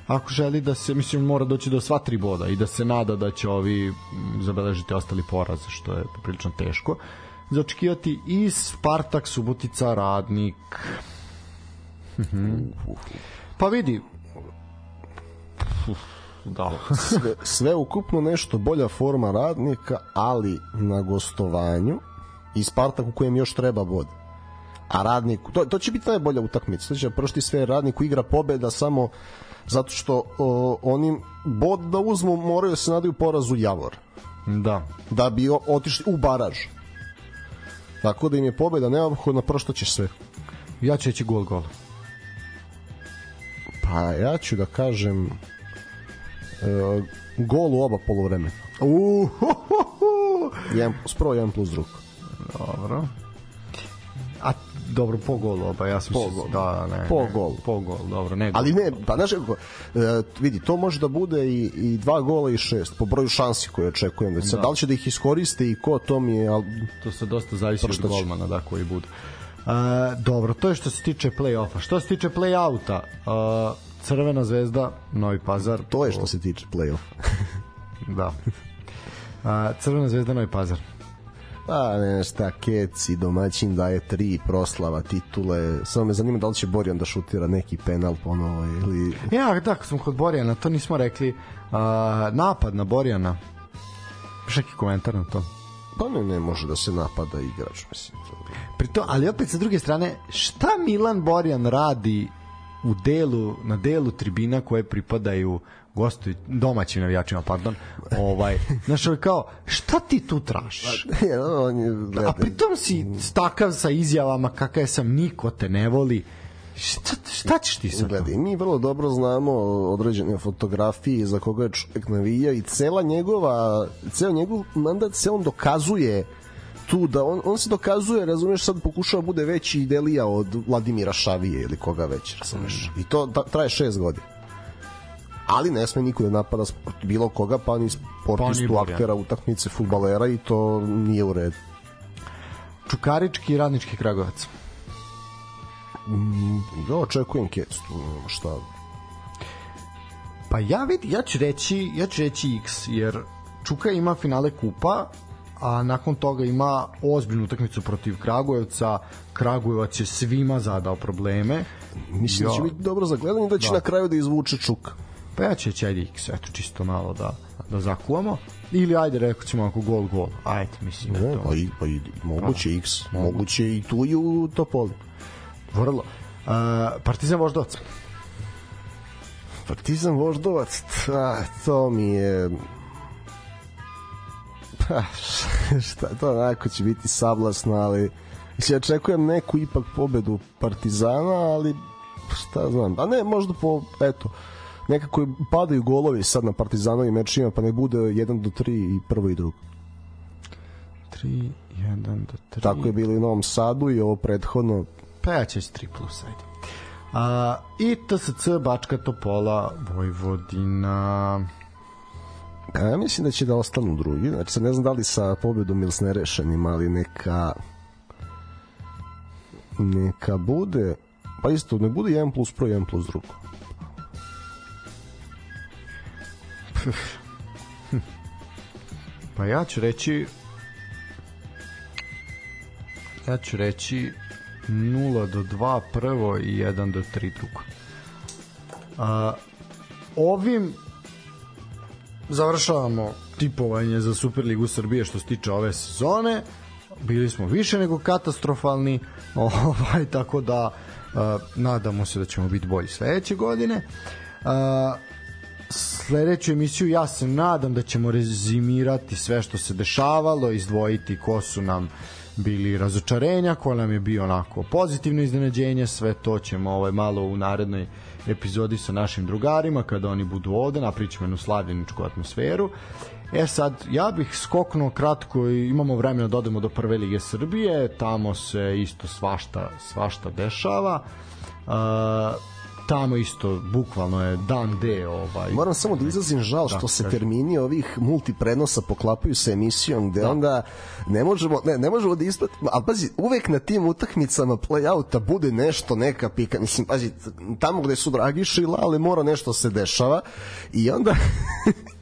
[SPEAKER 2] Ako želi da se, mislim, mora doći do sva tri boda i da se nada da će ovi zabeležiti ostali poraz, što je poprilično teško. Začekivati i Spartak, Subotica, Radnik, Mhm. Pa vidi,
[SPEAKER 3] da. sve, sve ukupno nešto bolja forma radnika, ali na gostovanju i Spartak u kojem još treba bod. A radniku, to, to će biti najbolja utakmica. To će prošti sve radniku igra pobeda samo zato što o, oni bod da uzmu moraju da se nadaju porazu Javor.
[SPEAKER 2] Da.
[SPEAKER 3] Da bi otišli u baraž. Tako da im je pobeda neophodna, prošto će sve.
[SPEAKER 2] Ja ću reći gol gol.
[SPEAKER 3] Pa ja ću da kažem uh, gol u oba polovremena.
[SPEAKER 2] Uh,
[SPEAKER 3] jedan, jedan plus drug.
[SPEAKER 2] Dobro. A dobro po golu oba, ja sam
[SPEAKER 3] po gol.
[SPEAKER 2] da, ne,
[SPEAKER 3] po gol.
[SPEAKER 2] Po gol, dobro, ne.
[SPEAKER 3] Ali ne, pa znaš kako, uh, vidi, to može da bude i, i dva gola i šest, po broju šansi koje očekujem. Da, da li će da ih iskoriste i ko to mi je... Al...
[SPEAKER 2] To se dosta zavisi od golmana, da, koji budu. Uh, dobro, to je što se tiče play-offa. Što se tiče play-outa, uh, Crvena zvezda, Novi Pazar.
[SPEAKER 3] To je što se tiče play-offa.
[SPEAKER 2] da. Uh, Crvena zvezda, Novi Pazar.
[SPEAKER 3] Pa ne šta, Keci, domaćin daje tri proslava, titule. Samo me zanima da li će Borjan da šutira neki penal ponovo ili...
[SPEAKER 2] Ja, da, sam kod Borjana, to nismo rekli. Uh, napad na Borjana. Šaki komentar na to.
[SPEAKER 3] Pa ne, ne može da se napada igrač, mislim.
[SPEAKER 2] Pri to, ali opet sa druge strane, šta Milan Borjan radi u delu, na delu tribina koje pripadaju gostu domaćim navijačima, pardon. Ovaj, znaš, kao, šta ti tu tražiš?
[SPEAKER 3] Je,
[SPEAKER 2] A pritom si stakav sa izjavama kakav sam, niko te ne voli. Šta, šta ćeš ti sad?
[SPEAKER 3] Gledaj, mi vrlo dobro znamo određene fotografije za koga je čovjek navija i cela njegova, ceo njegov mandat se on dokazuje tu da on, on se dokazuje, razumeš, sad pokušava da bude veći idelija od Vladimira Šavije ili koga već, razumeš. Mm. I to da, traje šest godina. Ali ne sme niko da napada bilo koga, pa ni sportistu, pa aktera, utakmice, futbalera i to nije u redu.
[SPEAKER 2] Čukarički i radnički Kragovac.
[SPEAKER 3] Mm, ja očekujem Kec, šta
[SPEAKER 2] Pa ja vidi, ja ću reći, ja ću reći X, jer Čuka ima finale kupa, a nakon toga ima ozbiljnu utakmicu protiv Kragujevca. Kragujevac je svima zadao probleme.
[SPEAKER 3] Mislim da će biti dobro za gledanje da će da. na kraju da izvuče Čuka.
[SPEAKER 2] Pa ja ću reći ajde X, eto čisto malo da, da zakuvamo. Ili ajde rekao ćemo ako gol gol. Ajde, mislim.
[SPEAKER 3] Ne, to... pa, i, pa i, moguće pa, X, moguće i tu i u Topoli.
[SPEAKER 2] Vrlo. Uh, Partizan Voždovac.
[SPEAKER 3] Partizan Voždovac, ta, to mi je Pa, šta, to onako će biti sablasno, ali ja očekujem neku ipak pobedu Partizana, ali šta znam, a ne, možda po, eto, nekako padaju golovi sad na Partizanovim mečima, pa ne bude 1 do 3 i prvo i drugo.
[SPEAKER 2] 3, 1 do 3.
[SPEAKER 3] Tako je bilo i u Novom Sadu i ovo prethodno.
[SPEAKER 2] Pa ja ću 3 plus, ajde. A, I TSC Bačka Topola Vojvodina
[SPEAKER 3] A ja mislim da će da ostanu drugi. Znači, sad ne znam da li sa pobedom ili s nerešenim, ali neka neka bude pa isto, ne bude 1 plus pro, 1 plus drugo.
[SPEAKER 2] Pa ja ću reći ja ću reći 0 do 2 prvo i 1 do 3 drugo. A, ovim završavamo tipovanje za Superligu Srbije što se tiče ove sezone. Bili smo više nego katastrofalni, ovaj, tako da uh, nadamo se da ćemo biti bolji sledeće godine. Uh, sledeću emisiju ja se nadam da ćemo rezimirati sve što se dešavalo, izdvojiti ko su nam bili razočarenja, ko nam je bio onako pozitivno iznenađenje, sve to ćemo ovaj malo u narednoj epizodi sa našim drugarima kada oni budu ovde, napričamo jednu slavljeničku atmosferu. E sad, ja bih skoknuo kratko imamo vremena da odemo do prve lige Srbije, tamo se isto svašta, svašta dešava. Uh, tamo isto bukvalno je dan D ovaj
[SPEAKER 3] Moram samo da izrazim žal što da, se kažem. termini ovih multiprenosa poklapaju sa emisijom gde da. onda ne možemo ne, ne možemo da ispratimo a pazi uvek na tim utakmicama play-outa bude nešto neka pika mislim pazi tamo gde su Dragiša i Lale mora nešto se dešava i onda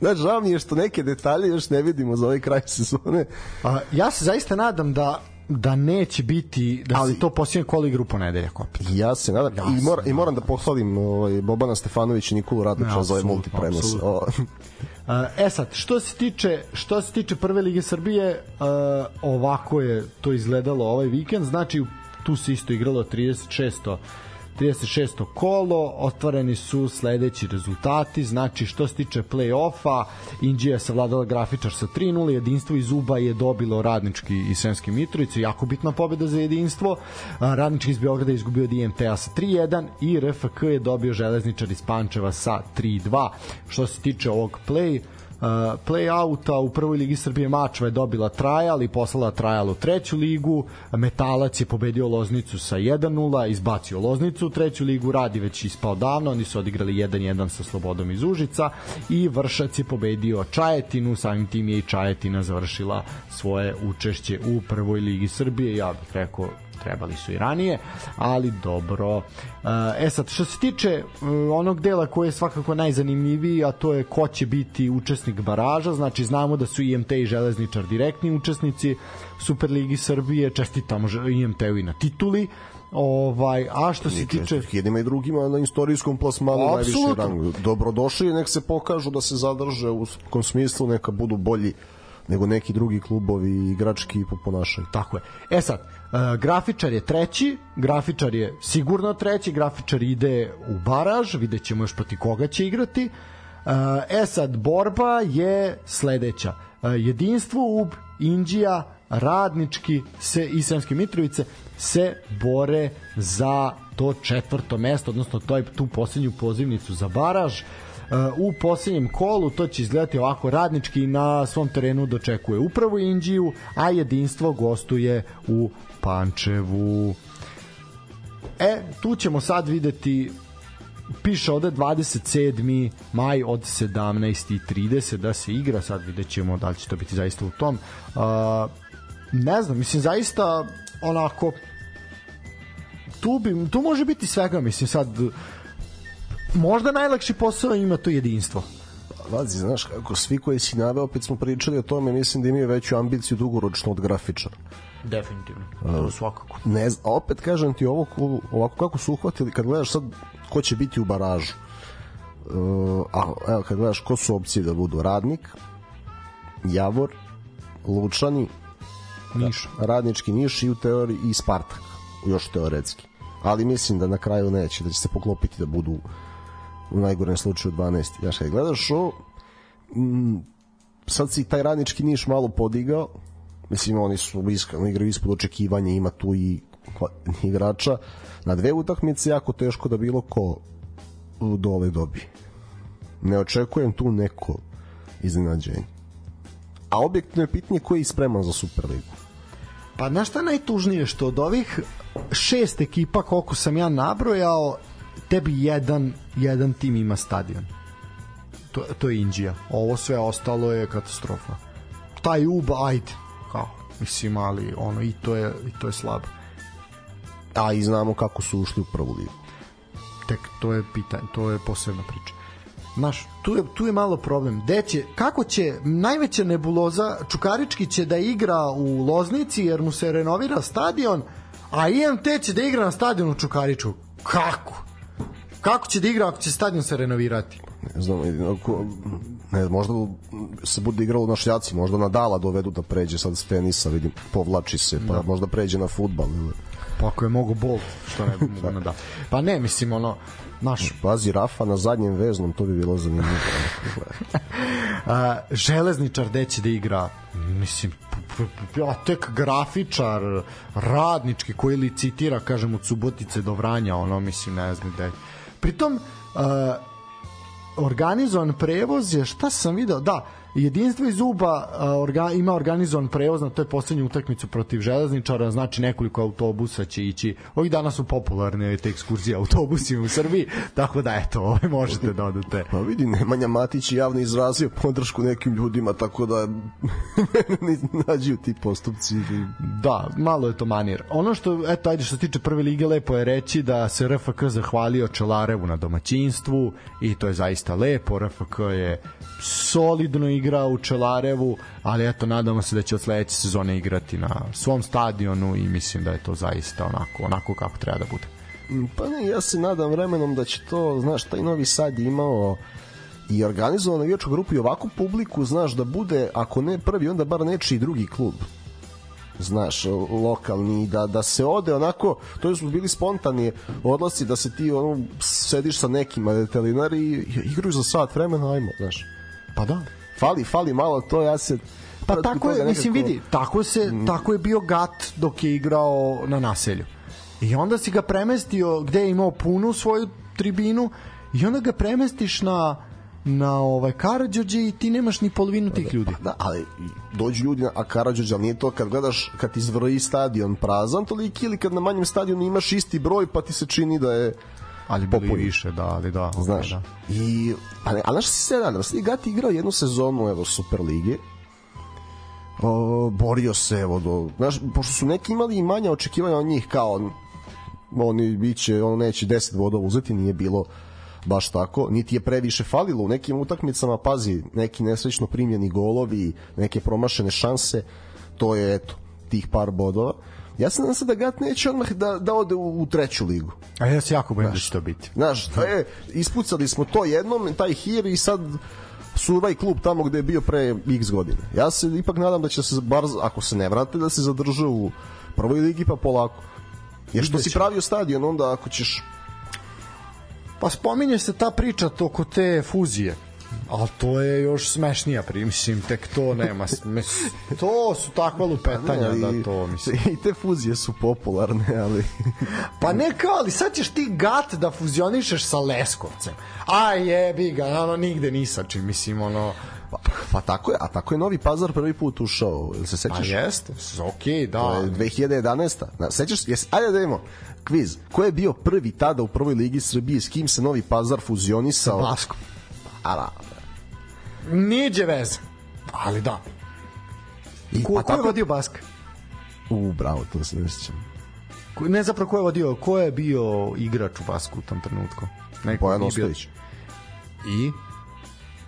[SPEAKER 3] Znaš, žao mi je što neke detalje još ne vidimo za ovaj kraj sezone.
[SPEAKER 2] A, ja se zaista nadam da da neće biti da ali, se to posljednje kolo igru ponedeljak opet.
[SPEAKER 3] Ja se nadam ja i, mora, i moram da pohvalim ovaj Bobana Stefanović i Nikolu Radnića ja, za ovaj multiprenos.
[SPEAKER 2] e sad, što se tiče što se tiče prve lige Srbije, ovako je to izgledalo ovaj vikend, znači tu se isto igralo 36 36. kolo, otvoreni su sledeći rezultati, znači što se tiče play-offa, Indija je savladala grafičar sa 3-0, jedinstvo iz Uba je dobilo Radnički i Sremski Mitrovice, jako bitna pobeda za jedinstvo, Radnički iz Beograda je izgubio od IMT-a sa 3-1 i RFK je dobio Železničar iz Pančeva sa 3-2. Što se tiče ovog play, play-outa u prvoj ligi Srbije Mačva je dobila Trajal i poslala Trajal u treću ligu. Metalac je pobedio Loznicu sa 1-0, izbacio Loznicu u treću ligu, radi već ispao davno, oni su odigrali 1-1 sa Slobodom iz Užica i Vršac je pobedio Čajetinu, samim tim je i Čajetina završila svoje učešće u prvoj ligi Srbije. Ja bih rekao trebali su i ranije, ali dobro. E sad, što se tiče e, onog dela koji je svakako najzanimljiviji, a to je ko će biti učesnik baraža, znači znamo da su IMT i Železničar direktni učesnici Superligi Srbije, čestitamo IMT-u i na tituli, Ovaj, a što se tiče
[SPEAKER 3] jednima i drugima na istorijskom plasmanu najviše rang. Dobrodošli, nek se pokažu da se zadrže u kom smislu, neka budu bolji nego neki drugi klubovi igrački po ponašanju.
[SPEAKER 2] Tako je. E sad, uh, grafičar je treći, grafičar je sigurno treći, grafičar ide u baraž, vidjet ćemo još proti koga će igrati. Uh, e sad, borba je sledeća. Uh, jedinstvo UB, Indija, Radnički se, i Sremske Mitrovice se bore za to četvrto mesto, odnosno to je tu poslednju pozivnicu za baraž. Uh, u posljednjem kolu to će izgledati ovako radnički na svom terenu dočekuje upravo Indiju, a jedinstvo gostuje u Pančevu. E, tu ćemo sad videti piše ovde 27. maj od 17.30 da se igra, sad vidjet ćemo da li će to biti zaista u tom. Uh, ne znam, mislim zaista onako tu, bi, tu može biti svega, mislim sad možda najlakši posao ima to jedinstvo.
[SPEAKER 3] Vazi, znaš, kako svi koji si naveo, opet smo pričali o tome, mislim da imaju veću ambiciju dugoročno od grafičara.
[SPEAKER 2] Definitivno, to uh, svakako.
[SPEAKER 3] Ne, opet kažem ti ovo, ovako kako su uhvatili, kad gledaš sad ko će biti u baražu, uh, a, evo, kad gledaš ko su opcije da budu Radnik, Javor, Lučani,
[SPEAKER 2] Niš.
[SPEAKER 3] Da, radnički Niš i u teoriji i Spartak, još teoretski. Ali mislim da na kraju neće, da će se poklopiti da budu u najgorem slučaju 12. Ja šta gledaš o m, sad si taj radnički niš malo podigao, mislim oni su iskreno igraju ispod očekivanja, ima tu i igrača. Na dve utakmice jako teško da bilo ko dole dobi. Ne očekujem tu neko iznenađenje. A objektivno je pitanje ko je spreman za Superligu.
[SPEAKER 2] Pa znaš šta je najtužnije što od ovih šest ekipa koliko sam ja nabrojao tebi jedan, jedan tim ima stadion. To, to je Indija. Ovo sve ostalo je katastrofa. Taj UBA, ajde. Kao, mislim, ali ono, i to je, i to je slabo.
[SPEAKER 3] A i znamo kako su ušli u prvu ligu.
[SPEAKER 2] Tek to je pitanje, to je posebna priča. Znaš, tu je, tu je malo problem. Gde će, kako će, najveća nebuloza, Čukarički će da igra u Loznici jer mu se renovira stadion, a IMT će da igra na stadionu Čukaričku. Kako? Kako će da igra ako će stadion se renovirati?
[SPEAKER 3] Ne znam, ako, ne, možda se bude igralo na šljaci, možda na dala dovedu da pređe sad s tenisa, vidim, povlači se, pa da. možda pređe na futbal. Ili...
[SPEAKER 2] Pa ako je mogo Bolt, što ne mogu na da. Pa ne, mislim, ono, naš...
[SPEAKER 3] Pazi, Rafa na zadnjem veznom, to bi bilo zanimljivo.
[SPEAKER 2] A, železničar gde će da igra mislim ja tek grafičar radnički koji licitira kažem od Subotice do Vranja ono mislim ne znam gde pritom uh, organizovan prevoz je šta sam video da jedinstvo iz Uba orga, ima organizovan prevoz na toj poslednju utakmicu protiv železničara, znači nekoliko autobusa će ići. Ovih dana su popularne te ekskurzije autobusima u Srbiji, tako da eto, ovaj možete da odete.
[SPEAKER 3] Pa vidi, Nemanja Matić je javno izrazio podršku nekim ljudima, tako da ne nađu ti postupci.
[SPEAKER 2] Da, malo je to manir. Ono što, eto, ajde što se tiče prve lige, lepo je reći da se RFK zahvalio Čelarevu na domaćinstvu i to je zaista lepo. RFK je solidno igra u Čelarevu, ali eto, nadamo se da će od sledeće sezone igrati na svom stadionu i mislim da je to zaista onako, onako kako treba da bude.
[SPEAKER 3] Pa ne, ja se nadam vremenom da će to, znaš, taj Novi Sad je imao i organizovanu navijačku grupu i ovakvu publiku, znaš, da bude, ako ne prvi, onda bar nečiji drugi klub znaš, lokalni, da, da se ode onako, to su bili spontani odlasci, da se ti ono, sediš sa nekim detelinari i igraju za sat vremena, ajmo, znaš.
[SPEAKER 2] Pa da.
[SPEAKER 3] Fali, fali malo to, ja se
[SPEAKER 2] Pa tako je, nekako... mislim vidi, tako se mm. tako je bio Gat dok je igrao na naselju. I onda si ga premestio gde je imao punu svoju tribinu i onda ga premestiš na na ovaj Karadžođe i ti nemaš ni polovinu tih da, ljudi.
[SPEAKER 3] Pa da, ali dođu ljudi, a Karadžođe, nije to kad gledaš, kad ti zvrji stadion prazan, toliki ili kad na manjem stadionu imaš isti broj, pa ti se čini da je
[SPEAKER 2] ali bili popuni. više, da, ali da.
[SPEAKER 3] Znaš,
[SPEAKER 2] da.
[SPEAKER 3] i, pa ne, a znaš si se nadam, si Gati igrao jednu sezonu, evo, Super Lige, o, borio se, evo, do, znaš, pošto su neki imali i manja očekivanja od njih, kao, oni biće, on neće 10 vodova uzeti, nije bilo baš tako, niti je previše falilo u nekim utakmicama, pazi, neki nesrećno primljeni golovi, neke promašene šanse, to je, eto, tih par bodova. Ja sam se da Gat neće odmah da, da ode u, u treću ligu.
[SPEAKER 2] A ja se jako bojim da će to biti.
[SPEAKER 3] Znaš, to je, ispucali smo to jednom, taj hir i sad survaj klub tamo gde je bio pre x godine. Ja se ipak nadam da će se bar, ako se ne vrate, da se zadrže u prvoj ligi pa polako. Jer što si pravio stadion, onda ako ćeš
[SPEAKER 2] Pa spominje se ta priča oko te fuzije ali to je još smešnija pri, mislim, tek to nema smes... to su takva lupetanja ne, da to mislim.
[SPEAKER 3] i te fuzije su popularne ali
[SPEAKER 2] pa ne kao ali sad ćeš ti gat da fuzionišeš sa Leskovcem a jebi ga ono nigde nisam čim mislim ono
[SPEAKER 3] Pa, pa tako je, a tako je Novi Pazar prvi put ušao, ili se sećaš?
[SPEAKER 2] Pa jeste, okej, okay, da. To
[SPEAKER 3] je 2011. Da, sećaš, jes, ajde da idemo, kviz. Ko je bio prvi tada u prvoj ligi Srbije, s kim se Novi Pazar fuzionisao?
[SPEAKER 2] Sa Baskom.
[SPEAKER 3] A, da,
[SPEAKER 2] Niđe veze. Ali da. I, ko, a ko je vodio Bask?
[SPEAKER 3] U, bravo, to se ne sjećam.
[SPEAKER 2] Ne zapravo ko je vodio, ko je bio igrač u Basku u tom trenutku?
[SPEAKER 3] Neko Bojan Ostojić.
[SPEAKER 2] I?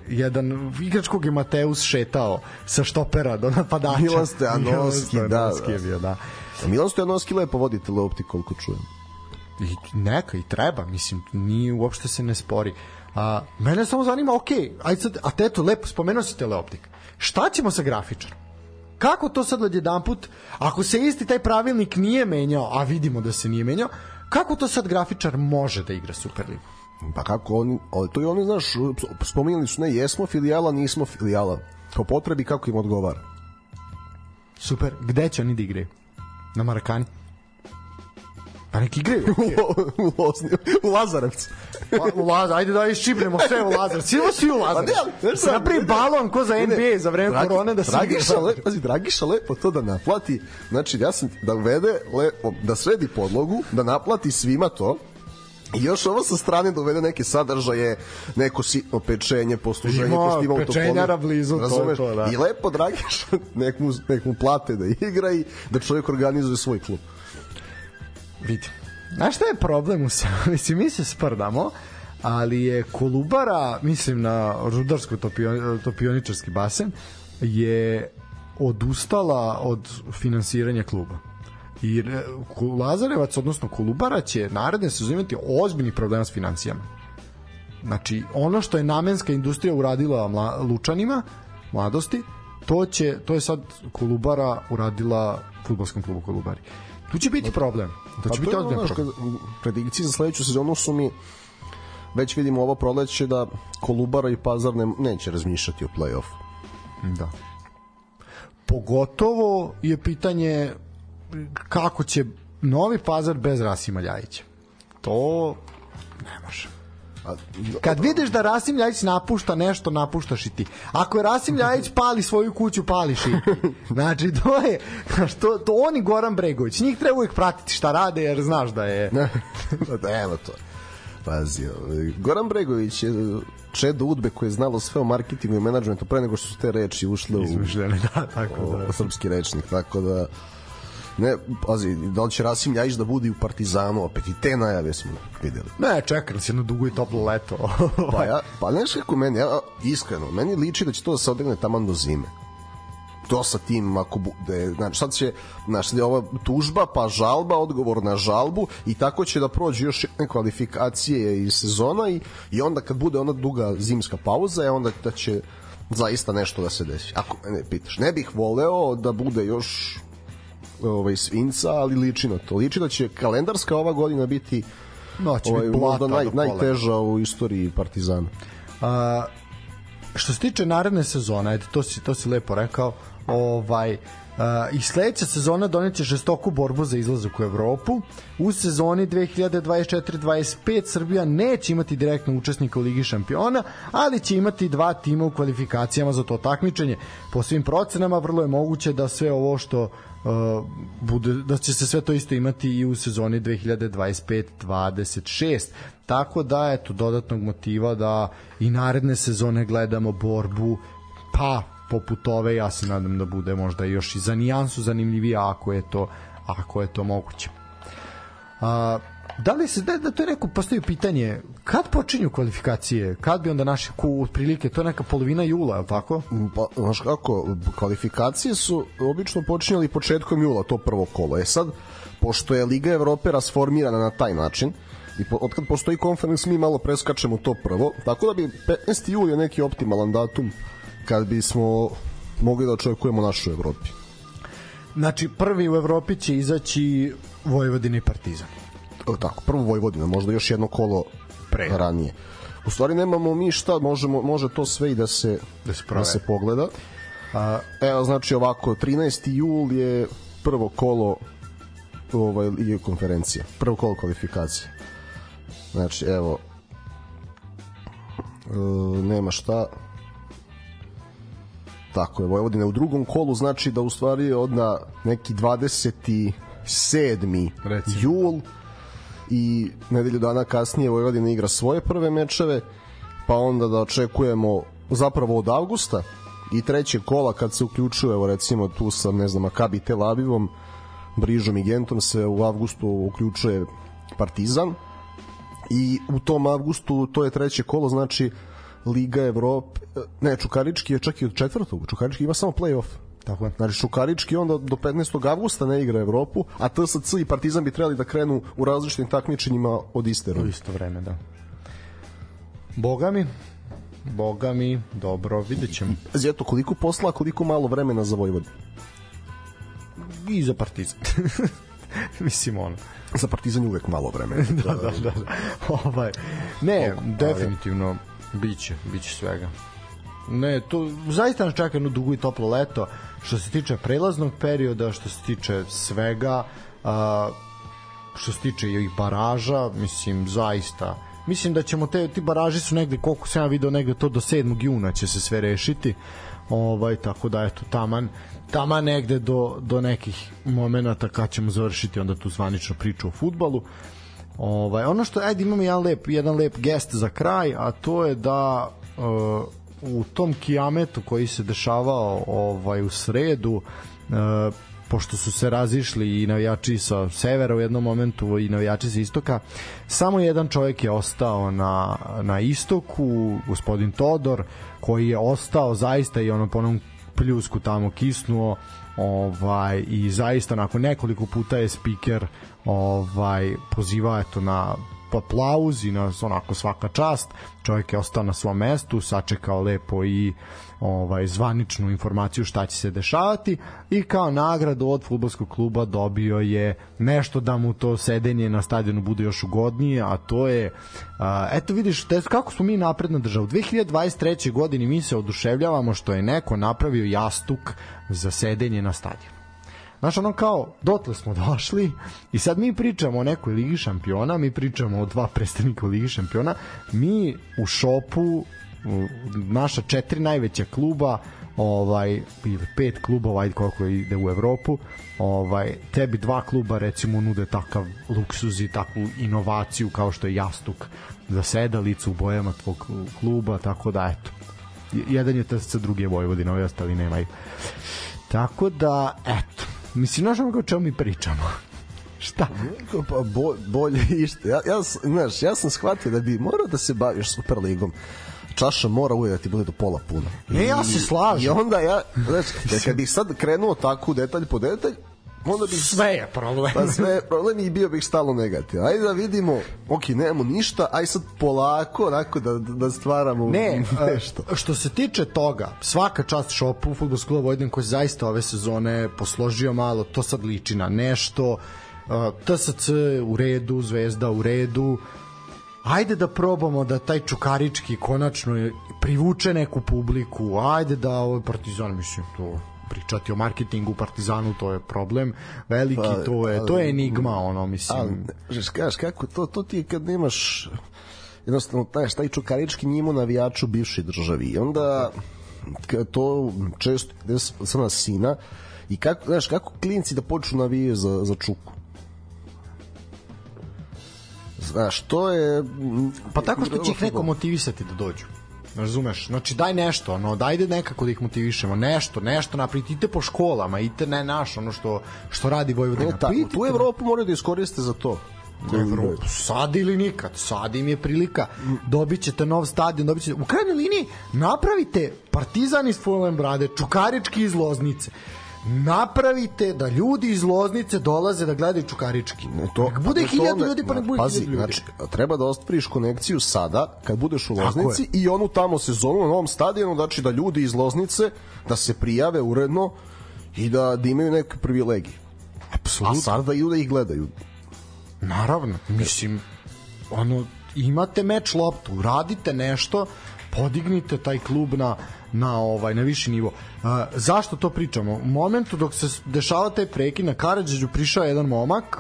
[SPEAKER 2] jedan igrač kog je Mateus šetao sa štopera do napadača.
[SPEAKER 3] Milan Stojanoski, da.
[SPEAKER 2] Stojanoski je bio, da.
[SPEAKER 3] Milan Stojanoski lepo vodi teleoptik koliko čujem.
[SPEAKER 2] I neka i treba, mislim, ni uopšte se ne spori. A, mene samo zanima, ok, ajde sad, a teto, lepo, spomenuo si teleoptik. Šta ćemo sa grafičarom? Kako to sad odjedan put, ako se isti taj pravilnik nije menjao, a vidimo da se nije menjao, kako to sad grafičar može da igra Superligu?
[SPEAKER 3] Pa kako oni, to i oni, znaš, spominjali su, ne, jesmo filijala, nismo filijala. Po potrebi kako im odgovara.
[SPEAKER 2] Super. Gde će oni da igraju? Na Marakani? Pa neki igraju.
[SPEAKER 3] u, Losni, u Lazarevcu.
[SPEAKER 2] Pa, u Lazar, ajde da iščipnemo sve u Lazar. Idemo svi u Lazar.
[SPEAKER 3] Pa ne,
[SPEAKER 2] napravi balon ko za NBA za vreme
[SPEAKER 3] Dragi-
[SPEAKER 2] korone da se
[SPEAKER 3] Dragiša, le, pazi, Dragiša lepo to da naplati, znači ja sam da uvede, lepo, da sredi podlogu, da naplati svima to, I još ovo sa strane da uvede neke sadržaje, neko sitno pečenje, posluženje,
[SPEAKER 2] Ima
[SPEAKER 3] pošto ima
[SPEAKER 2] pečenjara blizu, to je
[SPEAKER 3] razumeš?
[SPEAKER 2] to, da.
[SPEAKER 3] I lepo Dragiša nek mu, nek mu plate da igra i da čovjek organizuje svoj klub.
[SPEAKER 2] Vidi. Znaš šta je problem u svemu? Mislim, mi se sprdamo, ali je Kolubara, mislim na rudarsko topio, topioničarski basen, je odustala od finansiranja kluba. I e, Lazarevac, odnosno Kolubara će naredne sezone imati ozbiljni problema s financijama. Znači, ono što je namenska industrija uradila mla, Lučanima, mladosti, to će to je sad Kolubara uradila fudbalskom klubu Kolubari. Tu će biti problem. Će
[SPEAKER 3] Pa
[SPEAKER 2] biti ozbiljan problem.
[SPEAKER 3] predikcije za sledeću sezonu su mi već vidimo ovo proleće da Kolubara i Pazar ne, neće razmišljati o play-off.
[SPEAKER 2] Da. Pogotovo je pitanje kako će Novi Pazar bez Rasima Ljajića. To ne može. Kad vidiš da Rasim Ljajić napušta nešto, napuštaš i ti. Ako je Rasim Ljajić pali svoju kuću, pališ i ti. Znači, to je, znaš, to, to on i Goran Bregović. Njih treba uvijek pratiti šta rade, jer znaš da je...
[SPEAKER 3] da, evo to. Pazi, ovaj, Goran Bregović je čedo udbe koje je znalo sve o marketingu i menadžmentu pre nego što su te reči ušle u,
[SPEAKER 2] Izmišljene, da, tako da.
[SPEAKER 3] u srpski rečnik, tako da ne, pazi, da li će Rasim Ljajić da bude u Partizanu opet i te najave smo videli.
[SPEAKER 2] Ne, čekam se jedno dugo i toplo leto.
[SPEAKER 3] Pa ja, pa znaš kako meni, ja, iskreno, meni liči da će to da se odegne taman do zime. To sa tim ako bude, znači sad će, znači sad je ova tužba, pa žalba, odgovor na žalbu i tako će da prođe još jedne kvalifikacije i sezona i, i onda kad bude ona duga zimska pauza, je onda da će zaista nešto da se desi. Ako mene pitaš, ne bih voleo da bude još ovaj svinca, ali liči na to. Liči da će kalendarska ova godina biti
[SPEAKER 2] No, će
[SPEAKER 3] ovaj,
[SPEAKER 2] biti
[SPEAKER 3] možda
[SPEAKER 2] blata
[SPEAKER 3] naj, najteža u istoriji Partizana.
[SPEAKER 2] A, što se tiče naredne sezone, ajde, to si, to si lepo rekao, ovaj, a, i sledeća sezona doneće žestoku borbu za izlazak u Evropu. U sezoni 2024-25 Srbija neće imati direktno učesnika u Ligi šampiona, ali će imati dva tima u kvalifikacijama za to takmičenje. Po svim procenama vrlo je moguće da sve ovo što uh, bude, da će se sve to isto imati i u sezoni 2025-26 tako da eto dodatnog motiva da i naredne sezone gledamo borbu pa poput ove ja se nadam da bude možda još i za nijansu zanimljivija ako je to ako je to moguće. A, da li se da, da to je neko postoji pitanje kad počinju kvalifikacije kad bi onda naše ku otprilike to je neka polovina jula je tako
[SPEAKER 3] Pa, znaš kako, kvalifikacije su obično počinjali početkom jula, to prvo kolo. E sad, pošto je Liga Evrope rasformirana na taj način, i po, otkad postoji konferens mi malo preskačemo to prvo, tako da bi 15. jul je neki optimalan datum kad bismo mogli da očekujemo našu Evropi.
[SPEAKER 2] znači prvi u Evropi će izaći Vojvodina i Partizan
[SPEAKER 3] tako, prvo Vojvodina, možda još jedno kolo
[SPEAKER 2] Pre.
[SPEAKER 3] ranije. U stvari nemamo mi šta, možemo, može to sve i da se,
[SPEAKER 2] Da se
[SPEAKER 3] da
[SPEAKER 2] provede.
[SPEAKER 3] se pogleda.
[SPEAKER 2] a,
[SPEAKER 3] Evo, znači ovako, 13. jul je prvo kolo ovaj, Lige konferencije. Prvo kolo kvalifikacije. Znači, evo, e, nema šta. Tako je, Vojvodina u drugom kolu znači da u stvari je od na neki 27.
[SPEAKER 2] Recimo.
[SPEAKER 3] jul i nedelju dana kasnije Vojvodina igra svoje prve mečeve, pa onda da očekujemo zapravo od avgusta i treće kola kad se uključuje, evo recimo tu sa, ne znam, Akabi Tel Avivom, Brižom i Gentom se u avgustu uključuje Partizan i u tom avgustu to je treće kolo, znači Liga Evrope, ne, Čukarički je čak i od četvrtog, Čukarički ima samo play-off.
[SPEAKER 2] Tako je.
[SPEAKER 3] Znači Čukarički onda do 15. avgusta ne igra Evropu, a TSC i Partizan bi trebali da krenu u različitim takmičenjima od iste
[SPEAKER 2] u isto vreme da Boga mi Boga mi, dobro, vidjet ćemo
[SPEAKER 3] eto, koliko posla, koliko malo vremena za Vojvodinu.
[SPEAKER 2] i za Partizan Mislim, ono.
[SPEAKER 3] Za Partizan je uvek malo vremena.
[SPEAKER 2] da, da, da. Ovaj, ne, definitivno biće, biće svega. Ne, to zaista nas čeka jedno dugo i toplo leto što se tiče prelaznog perioda, što se tiče svega, a, što se tiče i baraža, mislim, zaista mislim da ćemo te ti baraži su negde koliko sam ja video negde to do 7. juna će se sve rešiti ovaj tako da eto taman tama negde do, do nekih momenata kad ćemo završiti onda tu zvaničnu priču o futbalu ovaj ono što ajde imamo jedan lep jedan lep gest za kraj a to je da uh, u tom kijametu koji se dešavao ovaj u sredu uh, pošto su se razišli i navijači sa severa u jednom momentu i navijači sa istoka, samo jedan čovjek je ostao na, na istoku, gospodin Todor, koji je ostao zaista i ono po onom pljusku tamo kisnuo ovaj i zaista nakon nekoliko puta je speaker ovaj pozivao eto na aplauz i na onako svaka čast čovjek je ostao na svom mestu sačekao lepo i ovaj zvaničnu informaciju šta će se dešavati i kao nagradu od fudbalskog kluba dobio je nešto da mu to sedenje na stadionu bude još ugodnije, a to je a, eto vidiš te, kako smo mi napredna država. U 2023. godini mi se oduševljavamo što je neko napravio jastuk za sedenje na stadionu. Znaš, ono kao, dotle smo došli i sad mi pričamo o nekoj ligi šampiona, mi pričamo o dva predstavnika ligi šampiona, mi u šopu naša četiri najveća kluba ovaj ili pet klubova ajde koliko ide u Evropu ovaj tebi dva kluba recimo nude takav luksuz i takvu inovaciju kao što je jastuk za sedalicu u bojama tvog kluba tako da eto jedan je TSC drugi je Vojvodina ovi ostali nemaju. Tako da eto mislim znaš o čemu mi pričamo šta?
[SPEAKER 3] Pa bo, bolje ište. Ja, ja, znaš, ja sam shvatio da bi morao da se baviš Superligom čaša mora uvijek da ti bude do pola puna.
[SPEAKER 2] Ne, ja se slažem.
[SPEAKER 3] I onda ja, znaš, da kad bih sad krenuo tako detalj po detalj, onda bi
[SPEAKER 2] sve je problem.
[SPEAKER 3] Pa sve je problem i bio bih stalno negativ. Ajde da vidimo, ok, nemamo ništa, aj sad polako, onako da, da stvaramo
[SPEAKER 2] ne, nešto. što se tiče toga, svaka čast šopu Futbolskog kluba Vojvodin koji zaista ove sezone posložio malo, to sad liči na nešto. TSC u redu, Zvezda u redu, ajde da probamo da taj Čukarički konačno privuče neku publiku, ajde da ovaj Partizan, mislim, to pričati o marketingu Partizanu, to je problem. Veliki, pa, to je, to je enigma, ono, mislim. Ali,
[SPEAKER 3] kažeš, kako, to, to ti je kad nemaš jednostavno, taj, taj Čukarički njimo navijaču bivše državi. I onda to često ide sa na sina. I kako, znaš, kako klinci da počnu navijaju za, za Čuku? Znaš, to je...
[SPEAKER 2] Pa tako što će ih neko motivisati da dođu. Razumeš? Znači daj nešto, ono, dajde nekako da ih motivišemo, nešto, nešto napravite. Po školama, idite ne naš, ono što što radi Vojvodina. Ne,
[SPEAKER 3] tako, tu Evropu moraju da iskoriste za to.
[SPEAKER 2] Evropu, sad ili nikad, sad im je prilika, dobit ćete nov stadion, dobit ćete, u krajnjoj liniji napravite Partizan iz Fulembrade, Čukarički iz Loznice, napravite da ljudi iz Loznice dolaze da gledaju Čukarički. Ne, to, nek bude hiljadu ljudi, pa nek bude pazi, ljudi. Znači,
[SPEAKER 3] treba da ostvariš konekciju sada, kad budeš u Loznici i onu tamo sezonu na novom stadionu, znači da ljudi iz Loznice da se prijave uredno i da, da imaju neke privilegije. Apsolutno. A sad da idu da ih gledaju.
[SPEAKER 2] Naravno, mislim, ono, imate meč loptu, radite nešto, podignite taj klub na na ovaj na viši nivo. A, zašto to pričamo? U momentu dok se dešava taj prekid na Karadžiću prišao jedan momak,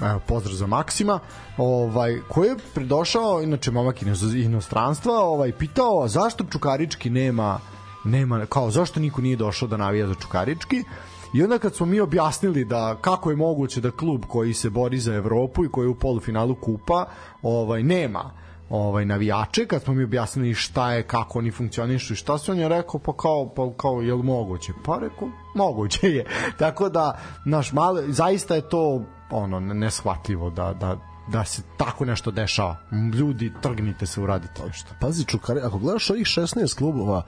[SPEAKER 2] evo pozdrav za Maksima, ovaj koji je pridošao inače momak iz inostranstva, ovaj pitao zašto Čukarički nema nema kao zašto niko nije došao da navija za Čukarički I onda kad smo mi objasnili da kako je moguće da klub koji se bori za Evropu i koji je u polufinalu kupa, ovaj nema ovaj navijače kad smo mi objasnili šta je kako oni funkcionišu i šta se on je rekao pa kao pa kao jel moguće pa rekao moguće je tako da naš malo zaista je to ono neshvatljivo da da da se tako nešto dešava. Ljudi, trgnite se, uradite nešto.
[SPEAKER 3] Pazi, Čukari, ako gledaš ovih 16 klubova,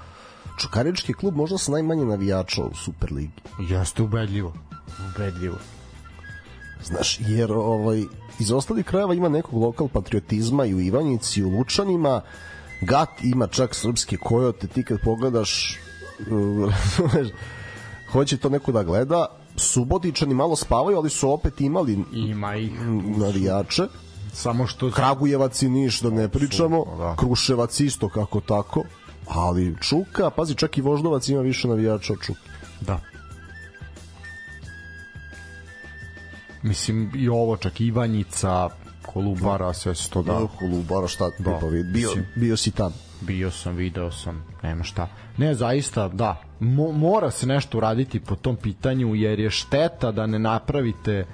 [SPEAKER 3] Čukarički klub možda sa najmanje navijača u Superligi.
[SPEAKER 2] Jeste ubedljivo. Ubedljivo.
[SPEAKER 3] Znaš, jer ovaj, iz ostalih krajeva ima nekog lokal patriotizma i u Ivanjici, i u Lučanima, Gat ima čak srpske kojote, ti kad pogledaš hoće to neko da gleda, Subotičani malo spavaju, ali su opet imali
[SPEAKER 2] Ima ih.
[SPEAKER 3] navijače.
[SPEAKER 2] Samo što...
[SPEAKER 3] Kragujevac i Niš, da ne pričamo.
[SPEAKER 2] da.
[SPEAKER 3] Kruševac isto kako tako. Ali Čuka, pazi, čak i Voždovac ima više navijača od Čuke.
[SPEAKER 2] Da. Mislim, i ovo čak Ivanjica, Kolubara, sve su to da.
[SPEAKER 3] Kolubara, šta ti
[SPEAKER 2] Da,
[SPEAKER 3] pa. Bio,
[SPEAKER 2] mislim.
[SPEAKER 3] bio si tamo.
[SPEAKER 2] Bio sam, video sam, nema šta. Ne, zaista, da, mo, mora se nešto uraditi po tom pitanju, jer je šteta da ne napravite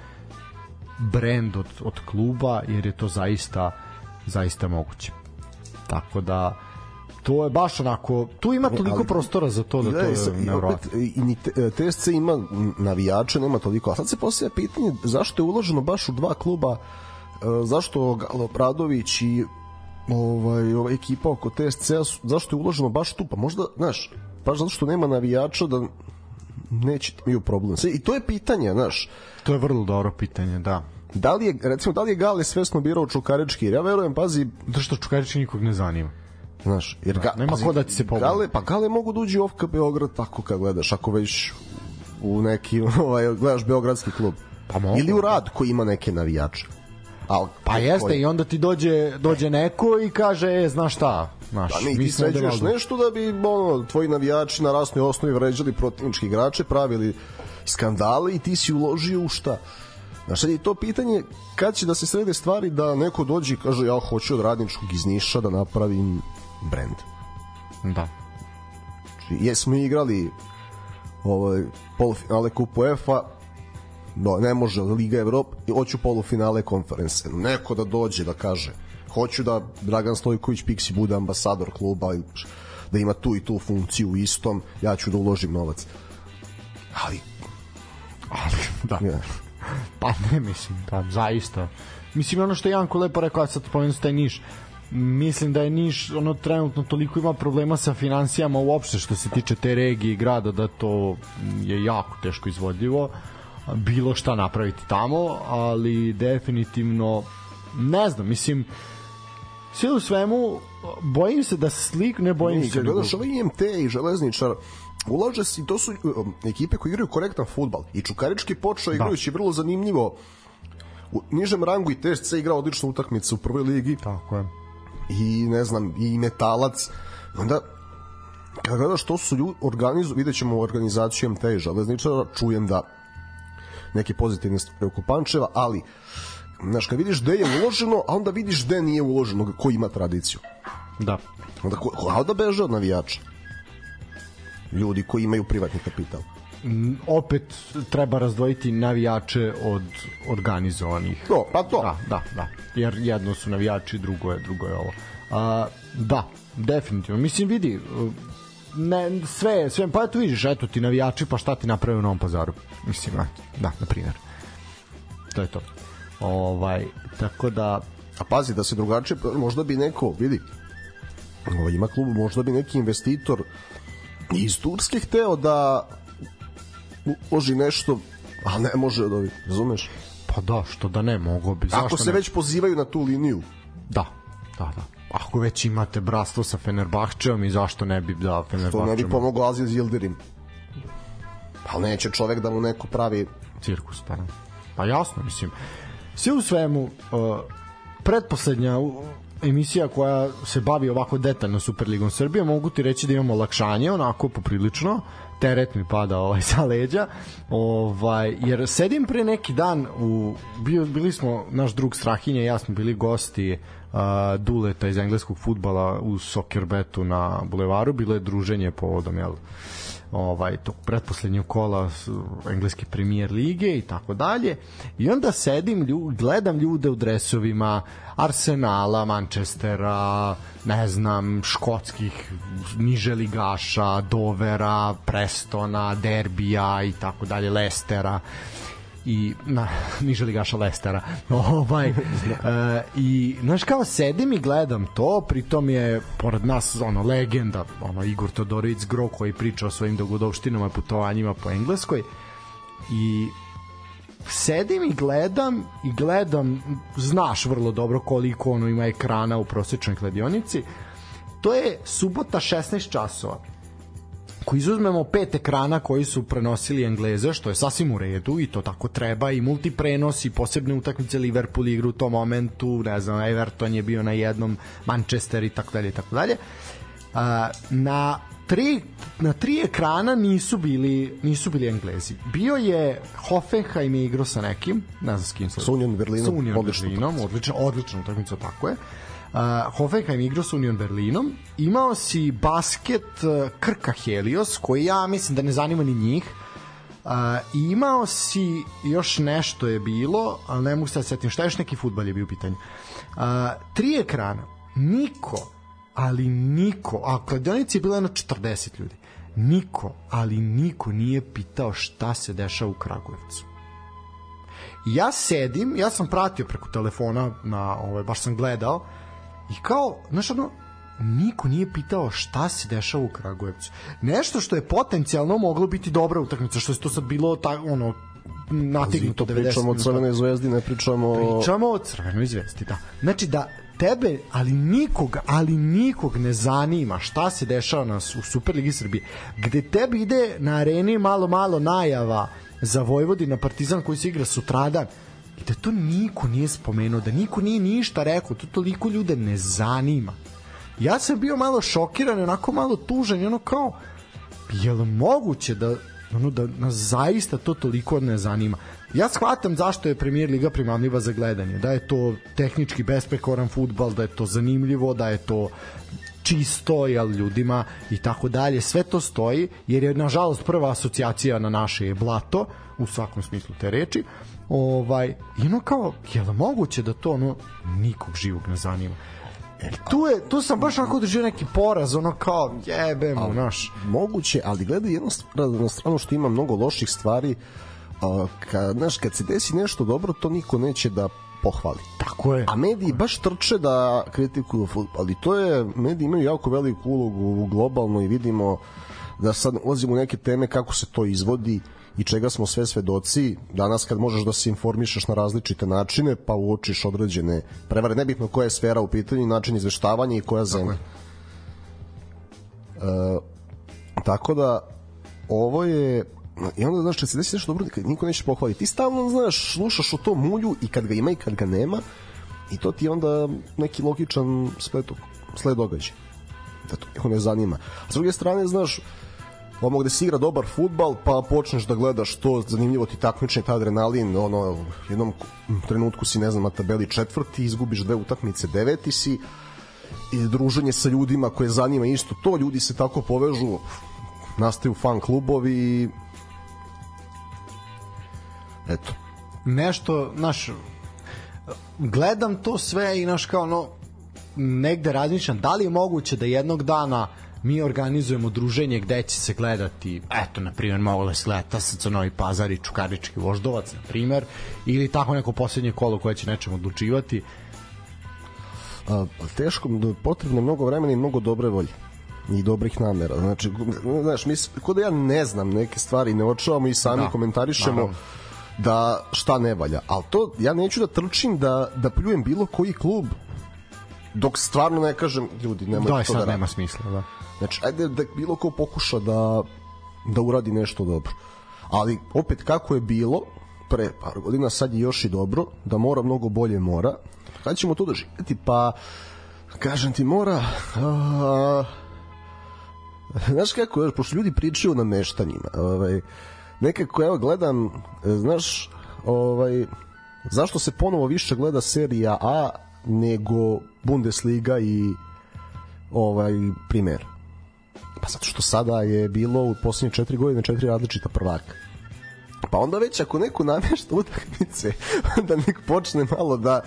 [SPEAKER 2] brend od, od kluba, jer je to zaista, zaista moguće. Tako da, to je baš onako, tu ima toliko
[SPEAKER 3] ali-
[SPEAKER 2] prostora za to da to je
[SPEAKER 3] i
[SPEAKER 2] nevrovatno.
[SPEAKER 3] opet, i ni TSC ima navijače, nema toliko. A sad se postavlja pitanje zašto je uloženo baš u dva kluba, e, zašto Galo Obradović i ovaj, ova ekipa oko TSC-a, su- zašto je uloženo baš tu? Pa možda, znaš, baš zato što nema navijača da neće imaju problem. I to je pitanje, znaš,
[SPEAKER 2] To je vrlo dobro pitanje, da.
[SPEAKER 3] da li je, recimo, da li je Gale svesno birao Čukarički? Jer ja verujem, pazi,
[SPEAKER 2] Zato što Čukarića nikog ne zanima.
[SPEAKER 3] Znaš, jer ga,
[SPEAKER 2] nema ko da ti se pomogne.
[SPEAKER 3] Gale, pa Gale mogu da uđu u OFK Beograd tako kad gledaš, ako već u neki, ovaj, gledaš Beogradski klub.
[SPEAKER 2] Pa mogu.
[SPEAKER 3] Ili u rad koji ima neke navijače. Al,
[SPEAKER 2] Pa jeste, i onda ti dođe, dođe neko i kaže, e, znaš šta, znaš,
[SPEAKER 3] Pa ne, i
[SPEAKER 2] mi
[SPEAKER 3] ti sređuješ
[SPEAKER 2] valjda-
[SPEAKER 3] nešto da bi ono, tvoji navijači na rasnoj osnovi vređali protivnički igrače, pravili skandale i ti si uložio u šta? Znaš, sad je to pitanje kad će da se srede stvari da neko dođe i kaže ja hoću od radničkog iz Niša da napravim brend.
[SPEAKER 2] Da.
[SPEAKER 3] Znači, jesmo igrali ovaj, polufinale kupu UEFA, no, ne može Liga Evropa, i hoću polufinale konference. Neko da dođe da kaže, hoću da Dragan Stojković Pixi bude ambasador kluba, ili da ima tu i tu funkciju u istom, ja ću da uložim novac. Ali,
[SPEAKER 2] Ali, da.
[SPEAKER 3] ja,
[SPEAKER 2] Pa ne, mislim, da, zaista. Mislim, ono što je Janko lepo rekao, a sad spomenuo se taj Niš, mislim da je Niš ono trenutno toliko ima problema sa financijama uopšte što se tiče te regije i grada da to je jako teško izvodljivo bilo šta napraviti tamo ali definitivno ne znam mislim sve u svemu bojim se da slik ne bojim
[SPEAKER 3] I
[SPEAKER 2] se nego-
[SPEAKER 3] gledaš ovaj IMT i Železničar, ulaže se i to su um, ekipe koje igraju korektan futbal. I Čukarički počeo igrajući vrlo zanimljivo. U nižem rangu i TSC igra odličnu utakmicu u prvoj ligi.
[SPEAKER 2] Tako je
[SPEAKER 3] i ne znam i metalac. Onda kada gledaš što su ljudi organizu vidjet ćemo organizaciju MT i železničara čujem da neke pozitivne stvari oko Pančeva ali znaš kad vidiš gde je uloženo a onda vidiš gde nije uloženo ko ima tradiciju.
[SPEAKER 2] Da.
[SPEAKER 3] Onda ko, ko, a onda beže od navijača? Ljudi koji imaju privatni kapital
[SPEAKER 2] opet treba razdvojiti navijače od organizovanih
[SPEAKER 3] to, pa to
[SPEAKER 2] Da, da, da. Jer jedno su navijači, drugo je, drugo je ovo. A, da, definitivno. Mislim, vidi, ne, sve, sve, pa eto vidiš, eto ti navijači, pa šta ti naprave u Novom pazaru? Mislim, da, na primjer. To je to. Ovaj, tako da,
[SPEAKER 3] A pazi da se drugačije, možda bi neko, vidi, ovaj, ima klub, možda bi neki investitor iz Turske hteo da uloži nešto, a ne može od ovih, razumeš?
[SPEAKER 2] pa da, što da ne, mogo bi.
[SPEAKER 3] Ako
[SPEAKER 2] Zašto
[SPEAKER 3] se
[SPEAKER 2] ne?
[SPEAKER 3] već pozivaju na tu liniju,
[SPEAKER 2] Da, da, da. Ako već imate bratstvo sa Fenerbahčevom i zašto ne bi da
[SPEAKER 3] to ne bi
[SPEAKER 2] Fenerbahčevom
[SPEAKER 3] pomoglo Azil Zildirim. Pa neće čovek da mu neko pravi
[SPEAKER 2] cirkus, pa, da. pa jasno, mislim. Sve u svemu, uh, pretposlednja uh, emisija koja se bavi ovako detaljno Superligom Srbije, mogu ti reći da imamo lakšanje, onako poprilično, teret mi pada ovaj sa leđa ovaj jer sedim pre neki dan u bio, bili smo naš drug Strahinja ja smo bili gosti uh, Duleta iz engleskog futbala u Soccerbetu na bulevaru bilo je druženje povodom jel ovaj tog pretposlednjeg kola engleske premier lige i tako dalje. I onda sedim lju, gledam ljude u dresovima Arsenala, Manchestera ne znam, škotskih niže ligaša, Dovera Prestona, Derbija i tako dalje, Lestera i na niže ligaša Lestera. Ovaj e, i znaš kao sedim i gledam to, pritom je pored nas ono legenda, ono Igor Todorović Gro koji priča o svojim dogodovštinama putovanjima po Engleskoj. I sedim i gledam i gledam znaš vrlo dobro koliko ono ima ekrana u prosečnoj kladionici. To je subota 16 časova ako izuzmemo pet ekrana koji su prenosili Engleze, što je sasvim u redu i to tako treba i multiprenos i posebne utakmice Liverpool igru u tom momentu, ne znam, Everton je bio na jednom, Manchester i tako dalje i tako dalje. Na tri, na tri ekrana nisu bili nisu bili Englezi. Bio je Hoffenheim je igrao sa nekim, ne znam s kim.
[SPEAKER 3] Sa Union Berlinom.
[SPEAKER 2] Sa Union Berlinom, odlično, odlično utakmica, tako je. Uh, Hoffenheim igrao sa Union Berlinom. Imao si basket uh, Krka Helios, koji ja mislim da ne zanima ni njih. Uh, imao si još nešto je bilo, ali ne mogu sad setim šta još neki futbal je bio u pitanju. Uh, tri ekrana. Niko ali niko, a kladionici je bila na 40 ljudi, niko, ali niko nije pitao šta se dešava u Kragujevcu. ja sedim, ja sam pratio preko telefona, na, ovaj, baš sam gledao, i kao, znaš ono, niko nije pitao šta se dešava u Kragujevcu. Nešto što je potencijalno moglo biti dobra utakmica, što je to sad bilo ta, ono, natignuto 90
[SPEAKER 3] Pričamo o Crvenoj zvezdi, ne pričamo.
[SPEAKER 2] Pričamo o Crvenoj zvezdi, da. Znači da tebe, ali nikog, ali nikog ne zanima šta se dešava na, u Superligi Srbije, gde tebi ide na areni malo, malo najava za Vojvodina Partizan koji se igra sutradan, i da to niko nije spomenuo, da niko nije ništa rekao, to toliko ljude ne zanima. Ja sam bio malo šokiran, onako malo tužan, ono kao, je li moguće da, ono, da nas zaista to toliko ne zanima? ja shvatam zašto je Premier Liga primamljiva za gledanje, da je to tehnički besprekoran futbal, da je to zanimljivo, da je to čisto jel, ljudima i tako dalje, sve to stoji, jer je nažalost prva asocijacija na naše je blato, u svakom smislu te reči, ovaj, i ono kao, je li moguće da to ono nikog živog ne zanima? E, tu, je, tu sam baš onako držio neki poraz, ono kao, jebemo, naš.
[SPEAKER 3] Moguće, ali gledaj jednu stranu, stranu što ima mnogo loših stvari, a, ka, znaš, kad se desi nešto dobro, to niko neće da pohvali.
[SPEAKER 2] Tako je.
[SPEAKER 3] A mediji baš trče da kritikuju futbol, ali to je, mediji imaju jako veliku ulogu globalno i vidimo da sad ulazimo u neke teme kako se to izvodi i čega smo sve svedoci. Danas kad možeš da se informišeš na različite načine, pa uočiš određene prevare, nebitno koja je sfera u pitanju, način izveštavanja i koja zemlja. E, tako da ovo je i onda znaš kad se desi nešto dobro niko neće pohvaliti ti stalno znaš slušaš o tom mulju i kad ga ima i kad ga nema i to ti je onda neki logičan sled, sled događaja da to niko ne zanima a s druge strane znaš ono gde se igra dobar futbal pa počneš da gledaš to zanimljivo ti takmičenje ta adrenalin ono u jednom trenutku si ne znam na tabeli četvrti izgubiš dve utakmice deveti si i druženje sa ljudima koje zanima isto to ljudi se tako povežu nastaju fan klubovi eto.
[SPEAKER 2] Nešto naš gledam to sve i naš kao ono negde razmišljam da li je moguće da jednog dana mi organizujemo druženje gde će se gledati, eto, na primjer, mogu da se gleda Tasaca, Novi Pazar i Čukarički voždovac, na primjer, ili tako neko poslednje kolo koje će nečem odlučivati.
[SPEAKER 3] A, teško, potrebno mnogo vremena i mnogo dobre volje i dobrih namera. Znači, znaš, mi, kod da ja ne znam neke stvari, ne očuvamo i sami da, komentarišemo. Naravno da šta ne valja. Ali to, ja neću da trčim da, da pljujem bilo koji klub dok stvarno ne kažem ljudi nema
[SPEAKER 2] da, to da nema smisla da.
[SPEAKER 3] Znači ajde da bilo ko pokuša da da uradi nešto dobro ali opet kako je bilo pre par godina sad je još i dobro da mora mnogo bolje mora kada ćemo to doživjeti pa kažem ti mora a, znaš kako je pošto ljudi pričaju na meštanjima ovaj, nekako evo gledam, znaš, ovaj, zašto se ponovo više gleda serija A nego Bundesliga i ovaj primer. Pa zato što sada je bilo u poslednje četiri godine četiri različita prvaka. Pa onda već ako neko namešta utakmice, da nek počne malo da,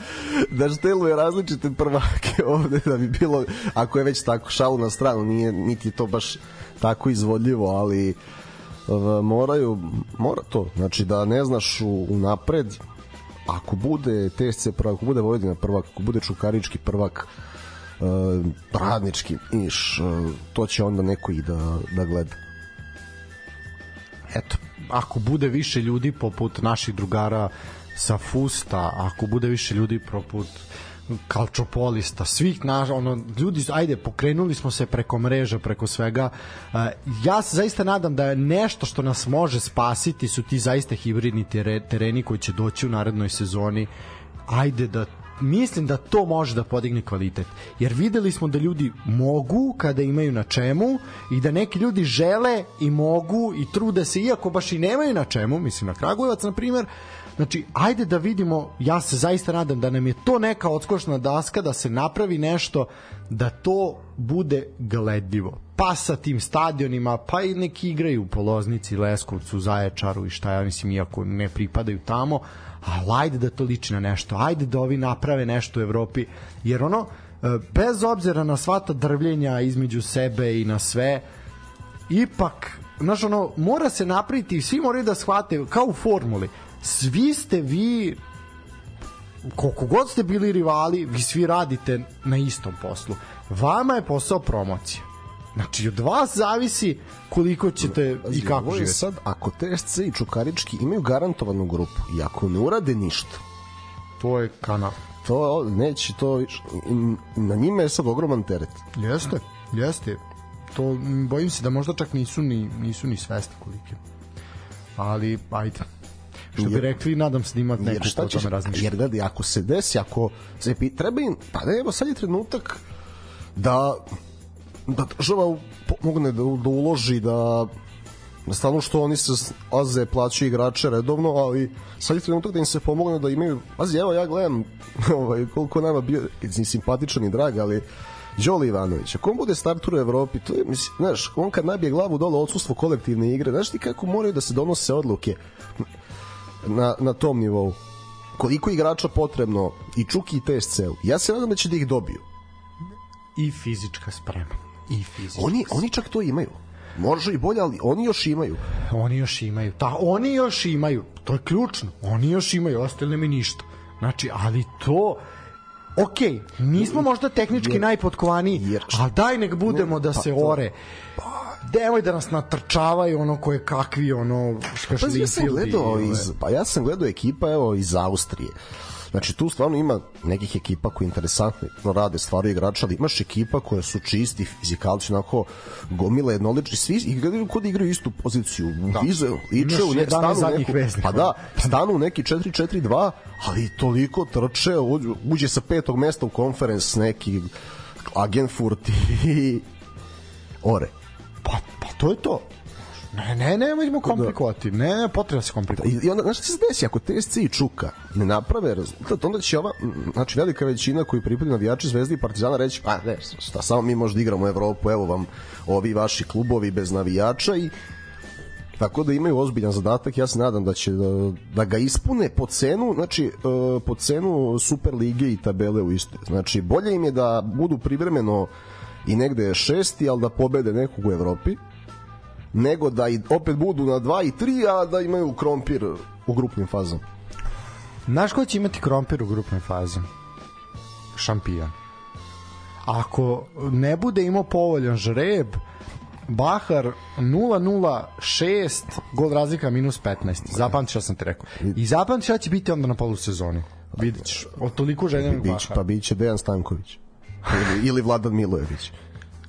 [SPEAKER 3] da šteluje različite prvake ovde, da bi bilo, ako je već tako šalu na stranu, nije, niti to baš tako izvodljivo, ali uh, moraju mora to znači da ne znaš u, u napred ako bude TSC prvak, ako bude Vojvodina prvak, ako bude Čukarički prvak, uh, radnički, iš, uh, to će onda neko i da, da gleda.
[SPEAKER 2] Eto, ako bude više ljudi poput naših drugara sa Fusta, ako bude više ljudi poput kalčopolista, svih naš, ono, ljudi, ajde, pokrenuli smo se preko mreža, preko svega. Uh, ja se zaista nadam da je nešto što nas može spasiti su ti zaista hibridni tereni koji će doći u narednoj sezoni. Ajde da mislim da to može da podigne kvalitet. Jer videli smo da ljudi mogu kada imaju na čemu i da neki ljudi žele i mogu i trude se iako baš i nemaju na čemu, mislim na Kragujevac na primer, Znači, ajde da vidimo, ja se zaista nadam da nam je to neka odskošna daska, da se napravi nešto, da to bude gledljivo. Pa sa tim stadionima, pa i neki igraju u Poloznici, Leskovcu, Zaječaru i šta ja mislim, iako ne pripadaju tamo, ali ajde da to liči na nešto, ajde da ovi naprave nešto u Evropi, jer ono, e, bez obzira na sva ta drvljenja između sebe i na sve, ipak, znaš ono, mora se napraviti, svi moraju da shvate, kao u formuli, svi ste vi koliko god ste bili rivali, vi svi radite na istom poslu. Vama je posao promocija. Znači, od vas zavisi koliko ćete Pazi, i kako živete.
[SPEAKER 3] Sad, ako TSC i Čukarički imaju garantovanu grupu i ako ne urade ništa,
[SPEAKER 2] to je kanal.
[SPEAKER 3] To neće, to na njima je sad ogroman teret.
[SPEAKER 2] Jeste, jeste. To bojim se da možda čak nisu ni nisu ni svesni kolike. Ali ajde. Što bi rekli, nadam se da ima neko ko tome razmišlja.
[SPEAKER 3] Jer gledaj, ako se desi, ako se treba im, pa ne, evo sad je trenutak da da država mogne da, da uloži da da stvarno što oni se aze plaćaju igrače redovno, ali sad je trenutak da im se pomogne da imaju, pazi, evo ja gledam ovaj, koliko nama bio ni simpatičan i drag, ali Đoli Ivanović, ako on bude startur u Evropi, to je, mislim, znaš, on kad nabije glavu dole odsustvo kolektivne igre, znaš ti kako moraju da se donose odluke na, na tom nivou. Koliko igrača potrebno i Čuki i TSC-u. Ja se nadam da će da ih dobiju.
[SPEAKER 2] I fizička sprema. I fizička
[SPEAKER 3] oni, oni čak to imaju. Može i bolje, ali oni još imaju.
[SPEAKER 2] Oni još imaju. Ta, oni još imaju. To je ključno. Oni još imaju, ostale mi ništa. Znači, ali to ok, nismo možda tehnički jer, najpotkovaniji, jer, ali daj nek budemo ne, da pa, se ore. Pa, Demoj da nas natrčavaju ono koje kakvi ono
[SPEAKER 3] pa, ja sam gledao iz, pa ja sam gledao ekipa evo iz Austrije. Znači tu stvarno ima nekih ekipa koji interesantno rade stvari igrača, ali imaš ekipa koje su čisti fizikalci, onako gomile jednolični, svi igraju kod igraju istu poziciju. Da. Vize, liče u nek, stanu neku, pa da, stanu neki 4-4-2, ali toliko trče, uđe sa petog mesta u konferens neki Agenfurt i ore.
[SPEAKER 2] Pa, pa to je to. Ne, ne, ne, možemo komplikovati. Ne, ne, potrebno se komplikovati.
[SPEAKER 3] I onda, znaš šta se desi, ako TSC i Čuka ne naprave rezultat, onda će ova, znači velika većina koji pripadaju navijači Zvezde i Partizana reći, pa ne, šta, samo mi možda igramo u Evropu, evo vam ovi vaši klubovi bez navijača i tako da imaju ozbiljan zadatak ja se nadam da će da, da ga ispune po cenu znači e, po cenu Super lige i tabele u istoj znači bolje im je da budu privremeno i negde šesti, ali da pobede nekog u Evropi, nego da i opet budu na 2 i 3, a da imaju krompir u grupnim fazama.
[SPEAKER 2] Znaš ko će imati krompir u grupnoj fazi? Šampion. Ako ne bude imao povoljan žreb, Bahar 0-0-6, gol razlika minus 15. Zapamti šta sam ti rekao. I zapamti šta će biti onda na polusezoni. Vidjet ćeš. Od toliko željenog Bahara.
[SPEAKER 3] Pa biće Dejan Stanković ili, ili Vladan Milojević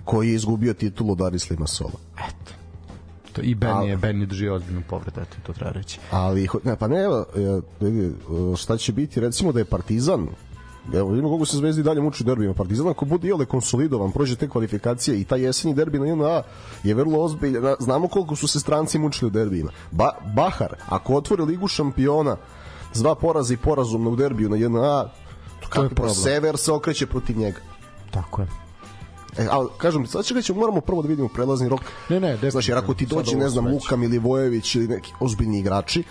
[SPEAKER 3] koji je izgubio titulu od Arisli Masola.
[SPEAKER 2] Eto. To i Ben je Ben je drži ozbiljnu povredu, eto to treba reći.
[SPEAKER 3] Ali ne, pa ne, evo, šta će biti, recimo da je Partizan Evo, vidimo kako se Zvezdi dalje muči derbima. Partizan ako bude iole konsolidovan, prođe te kvalifikacije i taj jesenji derbi na JNA je vrlo ozbiljan. Znamo koliko su se stranci mučili u derbima. Ba, Bahar, ako otvori ligu šampiona s dva poraza i porazumno u derbiju na JNA, to je problem. Sever se okreće protiv njega.
[SPEAKER 2] Tako je.
[SPEAKER 3] E, ali, kažem, sad će ćemo, moramo prvo da vidimo prelazni rok.
[SPEAKER 2] Ne, ne,
[SPEAKER 3] Znači, jer ako ti dođe, ne znam, Luka Milivojević ili neki ozbiljni igrači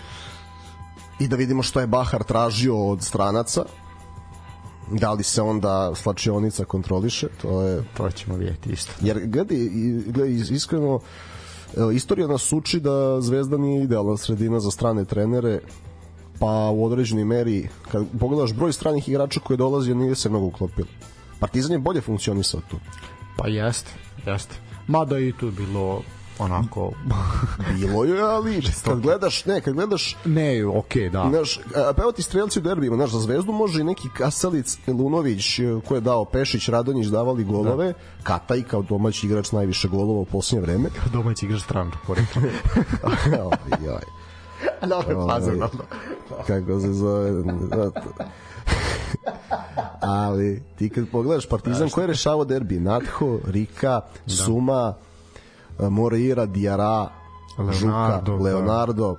[SPEAKER 3] i da vidimo što je Bahar tražio od stranaca, da li se onda slačionica kontroliše, to je...
[SPEAKER 2] To ćemo vidjeti isto.
[SPEAKER 3] Jer, gledaj, gledaj iskreno, istorija nas uči da Zvezda nije idealna sredina za strane trenere, pa u određenoj meri, kad pogledaš broj stranih igrača koji dolazi, nije se mnogo uklopilo. Partizan je bolje funkcionisao tu.
[SPEAKER 2] Pa jeste, jeste. Mada i tu bilo onako
[SPEAKER 3] bilo je, ali kad gledaš, ne, kad gledaš
[SPEAKER 2] ne, okej, okay, da.
[SPEAKER 3] Znaš, pa evo ti strelci u derbima, znaš, za Zvezdu može i neki Kasalic, Lunović, e, ko je dao Pešić, Radonjić davali golove, da. Kataj kao domaći igrač najviše golova u posljednje vreme.
[SPEAKER 2] Kao domaći igrač stranu, porekao.
[SPEAKER 3] oj, oj.
[SPEAKER 2] Dobro, pazim na
[SPEAKER 3] Kako se zove? ali ti kad pogledaš Partizan ko je rešavao derbi Natho, Rika, da. Suma Moreira, Diara Leonardo, Žuka, da. Leonardo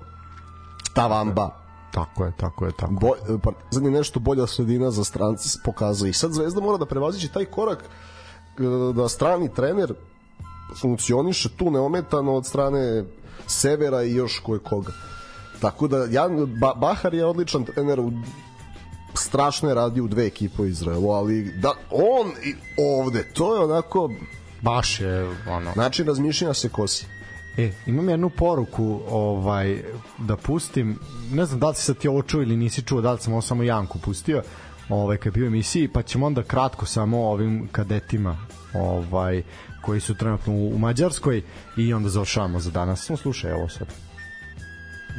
[SPEAKER 3] Tavamba
[SPEAKER 2] Tako je, tako je, tako.
[SPEAKER 3] Boj, Partizan je nešto bolja sredina za strance pokazuje. I sad Zvezda mora da prevazići taj korak da strani trener funkcioniše tu neometano od strane Severa i još koje koga. Tako da ja, ba, Bahar je odličan trener u strašno je radio u dve ekipe u Izraelu, ali da on i ovde, to je onako
[SPEAKER 2] baš je ono
[SPEAKER 3] način razmišljanja se kosi
[SPEAKER 2] E, imam jednu poruku ovaj, da pustim, ne znam da li si sad ti ovo čuo ili nisi čuo, da li sam ovo samo Janku pustio, ovaj, kad bio emisiji, pa ćemo onda kratko samo ovim kadetima ovaj, koji su trenutno u, u Mađarskoj i onda završavamo za danas. Samo slušaj ovo sad.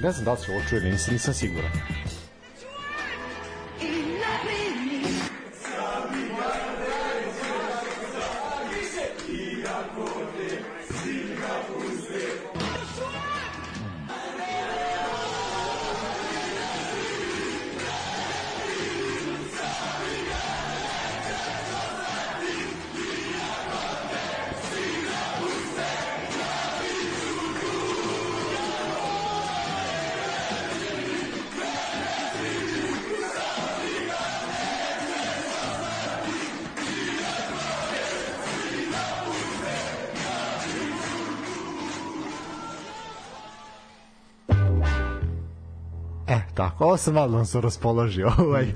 [SPEAKER 2] Ne znam da li si ovo ili nisam, nisam siguran. Love me. Tako, ovo sam malo se raspoložio ovaj,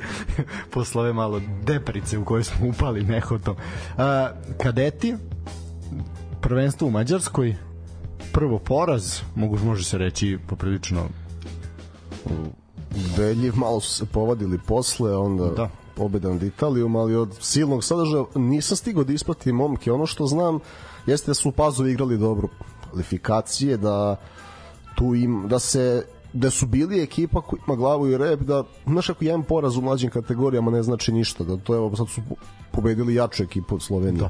[SPEAKER 2] posle ove malo deprice u kojoj smo upali nehotom. Uh, kadeti, prvenstvo u Mađarskoj, prvo poraz, mogu, može se reći poprilično
[SPEAKER 3] Belji malo su se povadili posle, onda da. pobeda nad Italijom, ali od silnog sadržaja nisam stigao da ispratim momke. Ono što znam jeste da su u Pazovi igrali dobro kvalifikacije, da tu im, da se da su bili ekipa koja ima glavu i rep, da, znaš ako jedan poraz u mlađim kategorijama ne znači ništa, da to je, sad su pobedili jaču ekipu od Slovenije. Da.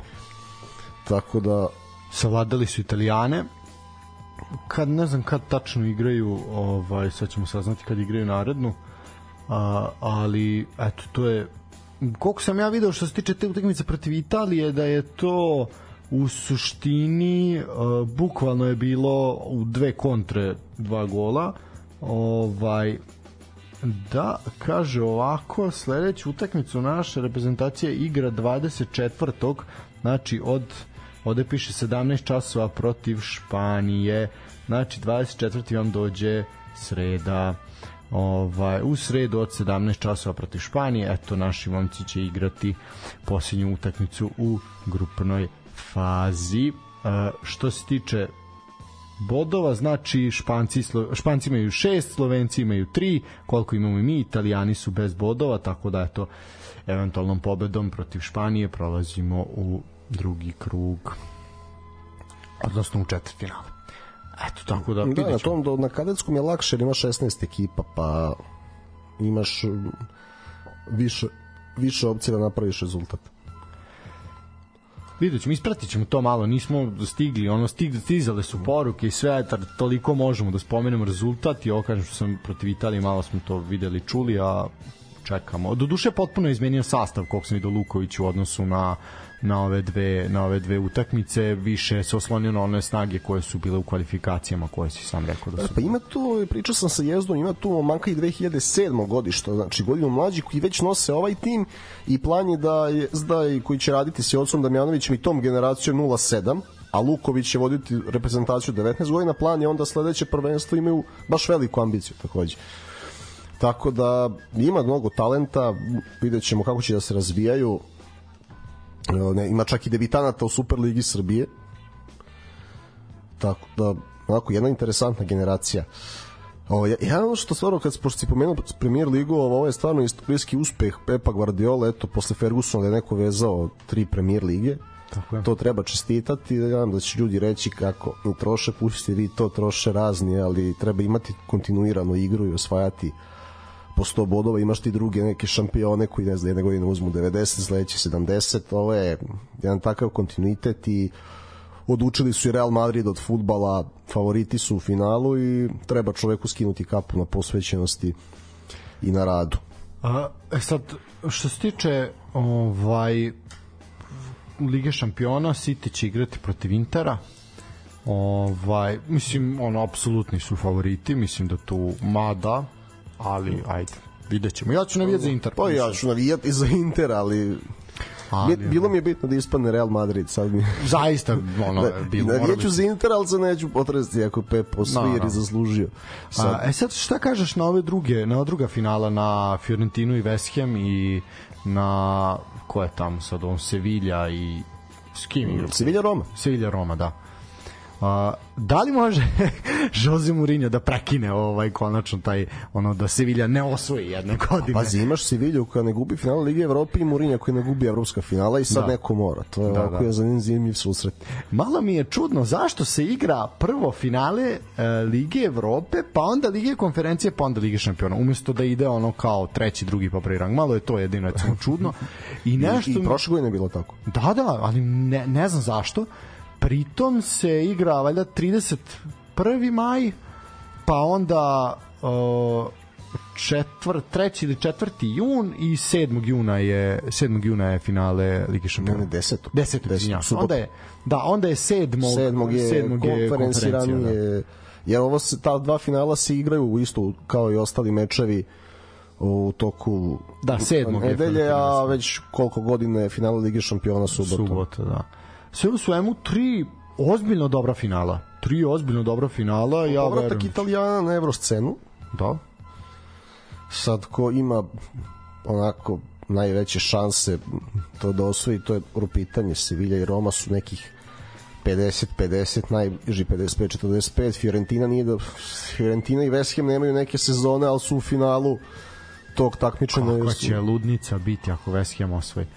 [SPEAKER 3] Tako da...
[SPEAKER 2] Savladali su Italijane, kad ne znam kad tačno igraju, ovaj sad ćemo saznati kad igraju narednu. A, ali eto to je koliko sam ja video što se tiče te utakmice protiv Italije da je to u suštini uh, bukvalno je bilo u dve kontre dva gola Ovaj, da, kaže ovako, sledeću utakmicu naša reprezentacija igra 24. Znači od ovde piše 17 časova protiv Španije. Znači 24. vam dođe sreda. Ovaj, u sredu od 17 časova protiv Španije. Eto, naši momci će igrati posljednju utakmicu u grupnoj fazi. E, što se tiče bodova, znači Španci, Španci imaju 6, Slovenci imaju 3, koliko imamo i mi, Italijani su bez bodova, tako da eto, eventualnom pobedom protiv Španije prolazimo u drugi krug, odnosno u četvrt finale. Eto, tako da...
[SPEAKER 3] Da, na tom, do, na kadetskom je lakše, jer ima 16 ekipa, pa imaš više, više opcija da napraviš rezultat.
[SPEAKER 2] Vidjet ćemo, ispratit ćemo to malo, nismo stigli, ono, stig, stizale su poruke i sve, tar, toliko možemo da spomenemo rezultat. I ovo kažem što sam protiv Italije, malo smo to videli, čuli, a čekamo. Do duše potpuno je izmenio sastav kog sam vidio Luković u odnosu na na ove dve na ove dve utakmice više se oslonio na one snage koje su bile u kvalifikacijama koje si sam rekao da su
[SPEAKER 3] pa ima tu pričao sam sa Jezdom ima tu manka i 2007. godište znači godinu mlađi koji već nose ovaj tim i plan je da je zdaj koji će raditi sa Jocom Damjanovićem i tom generacijom 07 a Luković će voditi reprezentaciju 19 godina plan je onda sledeće prvenstvo imaju baš veliku ambiciju takođe tako da ima mnogo talenta vidjet ćemo kako će da se razvijaju. Ne, ima čak i debitanata u Superligi Srbije. Tako da onako jedna interesantna generacija. Ovo, ja, ja ono što stvarno kad pošto si pomenuo premier ligu, ovo je stvarno istorijski uspeh Pepa Guardiola, eto posle Fergusona da je neko vezao tri premier lige.
[SPEAKER 2] Tako je.
[SPEAKER 3] To treba čestitati, ja da će ljudi reći kako troše, pustite vi to, troše razni, ali treba imati kontinuiranu igru i osvajati po 100 bodova, imaš ti druge neke šampione koji ne znam, jedne godine uzmu 90, sledeće 70, ovo je jedan takav kontinuitet i odučili su i Real Madrid od futbala, favoriti su u finalu i treba čoveku skinuti kapu na posvećenosti i na radu.
[SPEAKER 2] A, e sad, što se tiče ovaj, Lige šampiona, City će igrati protiv Intera. Ovaj, mislim, ono, apsolutni su favoriti, mislim da tu mada, ali ajde, vidjet ćemo. Ja ću navijati za Inter.
[SPEAKER 3] Pa ja ću navijati za Inter, ali Ali, bilo mi je bitno da ispadne Real Madrid, sad mi...
[SPEAKER 2] Zaista, ono, da, bilo.
[SPEAKER 3] Da, neću za Inter, ali se neću potresti ako Pep osvije no, no. zaslužio.
[SPEAKER 2] Sad. A, e sad, šta kažeš na ove druge, na druga finala, na Fiorentinu i West Ham i na, ko je tamo sad, on, Sevilla i s kim?
[SPEAKER 3] Sevilla Roma.
[SPEAKER 2] Sevilla Roma, da. A, da li može Jose Mourinho da prekine ovaj konačno taj ono da Sevilla ne osvoji jedne godine?
[SPEAKER 3] Pa imaš Sevilju koja ne gubi final Lige Evrope i Mourinho koji ne gubi evropska finala i sad da. neko mora. To je da, ovako da. zanimljiv susret.
[SPEAKER 2] Malo mi je čudno zašto se igra prvo finale e, Lige Evrope, pa onda Lige konferencije, pa onda Lige šampiona, umesto da ide ono kao treći, drugi pa prvi rang. Malo je to jedino recimo čudno.
[SPEAKER 3] I nešto I, i prošle godine je bilo tako.
[SPEAKER 2] Da, da, ali ne, ne znam zašto pritom se igra valjda 31. maj pa onda uh, četvr, treći ili četvrti jun i 7. juna je 7. juna je finale Lige šampiona.
[SPEAKER 3] Ne, 10.
[SPEAKER 2] 10. 10. Onda je da, onda je 7.
[SPEAKER 3] 7. je, 7. je konferencija. Da. Je, jer ovo se, ta dva finala se igraju isto kao i ostali mečevi u toku
[SPEAKER 2] da, 7.
[SPEAKER 3] nedelje, a već koliko godine finale Lige šampiona subotom.
[SPEAKER 2] Subota, da sve u svemu tri ozbiljno dobra finala. Tri ozbiljno dobra finala. Ja
[SPEAKER 3] Povratak verujem. Italijana na evroscenu.
[SPEAKER 2] Da.
[SPEAKER 3] Sad ko ima onako najveće šanse to da osvoji, to je pitanje. Sevilla i Roma su nekih 50-50, najbliži 55-45. Fiorentina nije da... Fiorentina i West Ham nemaju neke sezone, ali su u finalu tog takmičenja.
[SPEAKER 2] Kako će ludnica biti ako West Ham osvoji?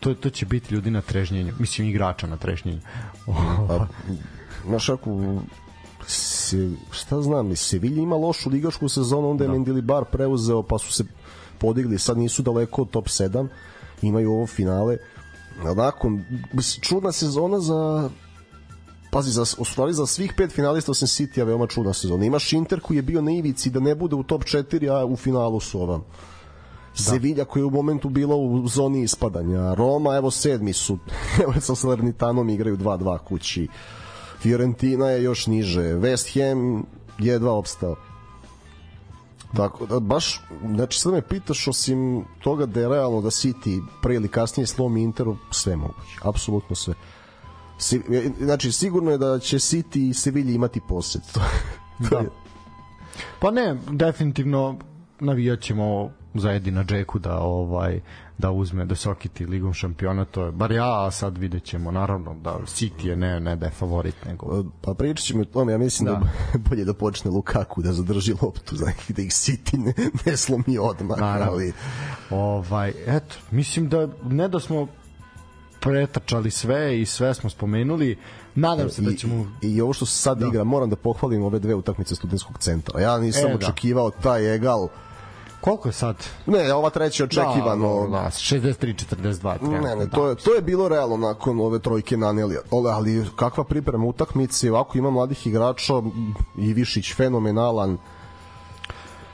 [SPEAKER 2] To, to će biti ljudi na trežnjenju, mislim igrača na trežnjenju.
[SPEAKER 3] pa, znaš ako se, šta znam, Sevilla ima lošu ligašku sezonu, onda je da. Mendilibar preuzeo, pa su se podigli, sad nisu daleko od top 7, imaju ovo finale. Onako, čudna sezona za pazi, za, u stvari za svih pet finalista osim City-a veoma čudna sezona. Imaš Inter koji je bio na ivici da ne bude u top 4, a u finalu su ovam da. Sevilla koja je u momentu bila u zoni ispadanja. Roma, evo sedmi su, evo sa Salernitanom igraju 2-2 kući. Fiorentina je još niže. West Ham jedva opstao. Tako da baš, znači sad me pitaš osim toga da je realno da City pre ili kasnije slomi Interu, sve moguće, apsolutno sve. Si, znači sigurno je da će City i Sevilla imati posjed.
[SPEAKER 2] da. Pa ne, definitivno navijat ćemo za Edina Džeku da ovaj da uzme da sokiti ligom šampiona to je bar ja a sad videćemo naravno da City je ne ne da je favorit nego
[SPEAKER 3] pa pričat ćemo o tome ja mislim da, da bolje da počne Lukaku da zadrži loptu za da ih City ne, ne slomi odmah
[SPEAKER 2] naravno. ali ovaj eto mislim da ne da smo pretrčali sve i sve smo spomenuli nadam se da ćemo
[SPEAKER 3] i, i ovo što se sad da. igra moram da pohvalim ove dve utakmice studentskog centra ja nisam e, da. očekivao taj egal
[SPEAKER 2] Koliko je sad?
[SPEAKER 3] Ne, ova treća očekivano.
[SPEAKER 2] Da, da, 63-42.
[SPEAKER 3] Ne, ne, to je, to je bilo realno nakon ove trojke naneli. Ali kakva priprema utakmice, ovako ima mladih igrača, i Višić fenomenalan.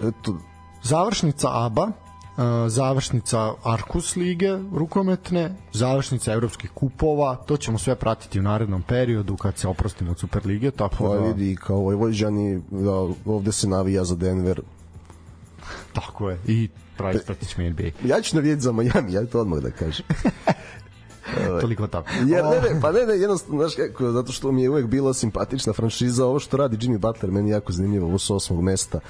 [SPEAKER 2] Eto. Završnica ABA, e, završnica Arkus lige rukometne, završnica evropskih kupova, to ćemo sve pratiti u narednom periodu kad se oprostimo od Superlige, tako
[SPEAKER 3] pa da... vidi, kao Vojvođani, da, ovde se navija za Denver,
[SPEAKER 2] Tako je. I pravi ćemo NBA.
[SPEAKER 3] Ja ću navijeti za Miami, ja to odmah da kažem.
[SPEAKER 2] Toliko tako.
[SPEAKER 3] Jer, ne, ne, pa ne, ne, jednostavno, znaš kako, zato što mi je uvek bila simpatična franšiza, ovo što radi Jimmy Butler, meni jako zanimljivo, ovo su osmog mesta.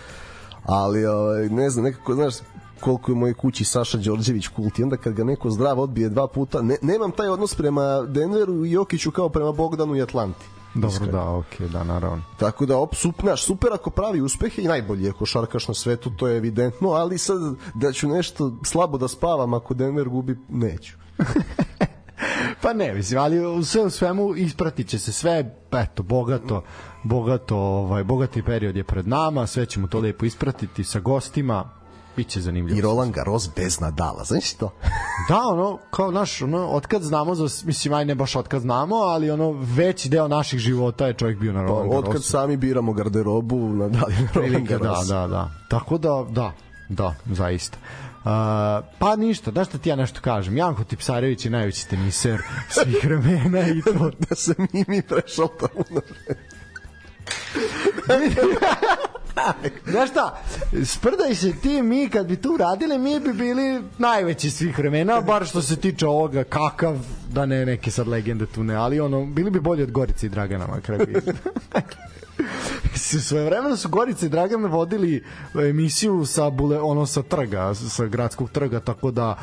[SPEAKER 3] Ali, ovaj, ne znam, nekako, znaš, koliko je moje kući Saša Đorđević kult i onda kad ga neko zdrav odbije dva puta, ne, nemam taj odnos prema Denveru i Jokiću kao prema Bogdanu i Atlanti.
[SPEAKER 2] Dobro, iskreno. da, okej, okay, da, naravno.
[SPEAKER 3] Tako da, op, super, super ako pravi uspehe i najbolji je košarkaš na svetu, to je evidentno, ali sad da ću nešto slabo da spavam ako Denver gubi, neću.
[SPEAKER 2] pa ne, mislim, ali u sve u svemu ispratit će se sve, eto, bogato, bogato, ovaj, bogati period je pred nama, sve ćemo to lepo ispratiti sa gostima, biće zanimljivo.
[SPEAKER 3] I Roland Garros bez Nadala, znaš to?
[SPEAKER 2] da, ono, kao naš, ono, otkad znamo, za, mislim, aj ne baš otkad znamo, ali ono, veći deo naših života je čovjek bio na Roland Garrosu.
[SPEAKER 3] Otkad sami biramo garderobu, Nadal je Roland
[SPEAKER 2] Da, da, da. Tako da, da, da, zaista. Uh, pa ništa, da što ti ja nešto kažem. Janko Tipsarević je najveći teniser svih vremena i to.
[SPEAKER 3] da se mi mi prešao tamo na
[SPEAKER 2] Znaš šta, sprdaj se ti, mi kad bi tu radili, mi bi bili najveći svih vremena, bar što se tiče ovoga, kakav, da ne neke sad legende tu ne, ali ono, bili bi bolji od Gorice i Dragana, makar bi. svoje vremena su Gorica i Dragan vodili emisiju sa bule, ono sa trga, sa gradskog trga, tako da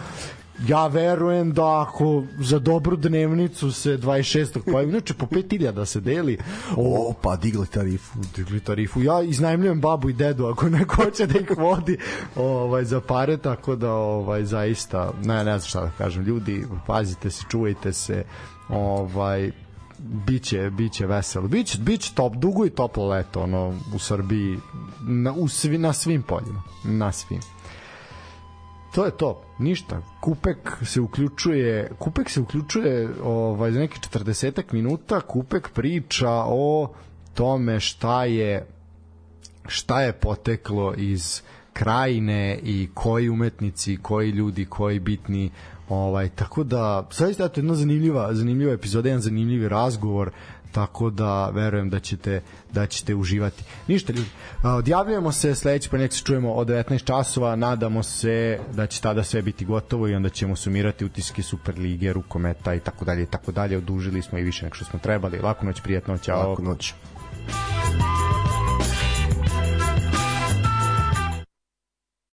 [SPEAKER 2] ja verujem da ako za dobru dnevnicu se 26. pojavi, inače po 5000 se deli.
[SPEAKER 3] O, pa digli tarifu.
[SPEAKER 2] Digli tarifu. Ja iznajmljujem babu i dedu ako neko hoće da ih vodi ovaj, za pare, tako da ovaj, zaista, ne, ne znam šta da kažem, ljudi, pazite se, čuvajte se, ovaj, biće biće veselo. Biće biće top dugo i toplo leto ono u Srbiji na u svi, na svim poljima, na svim. To je to, ništa. Kupek se uključuje, Kupek se uključuje ovaj za neki 40 minuta, Kupek priča o tome šta je šta je poteklo iz krajine i koji umetnici, koji ljudi, koji bitni Ovaj tako da zaista je to jedna zanimljiva zanimljiva epizoda, jedan zanimljivi razgovor tako da verujem da ćete da ćete uživati. Ništa ljudi, odjavljujemo se sledeći ponedjeljak se čujemo od 19 časova, nadamo se da će tada sve biti gotovo i onda ćemo sumirati utiske Superlige, rukometa i tako dalje i tako dalje. Odužili smo i više nego što smo trebali. Laku noć, prijatno, ćao.
[SPEAKER 3] Laku noć.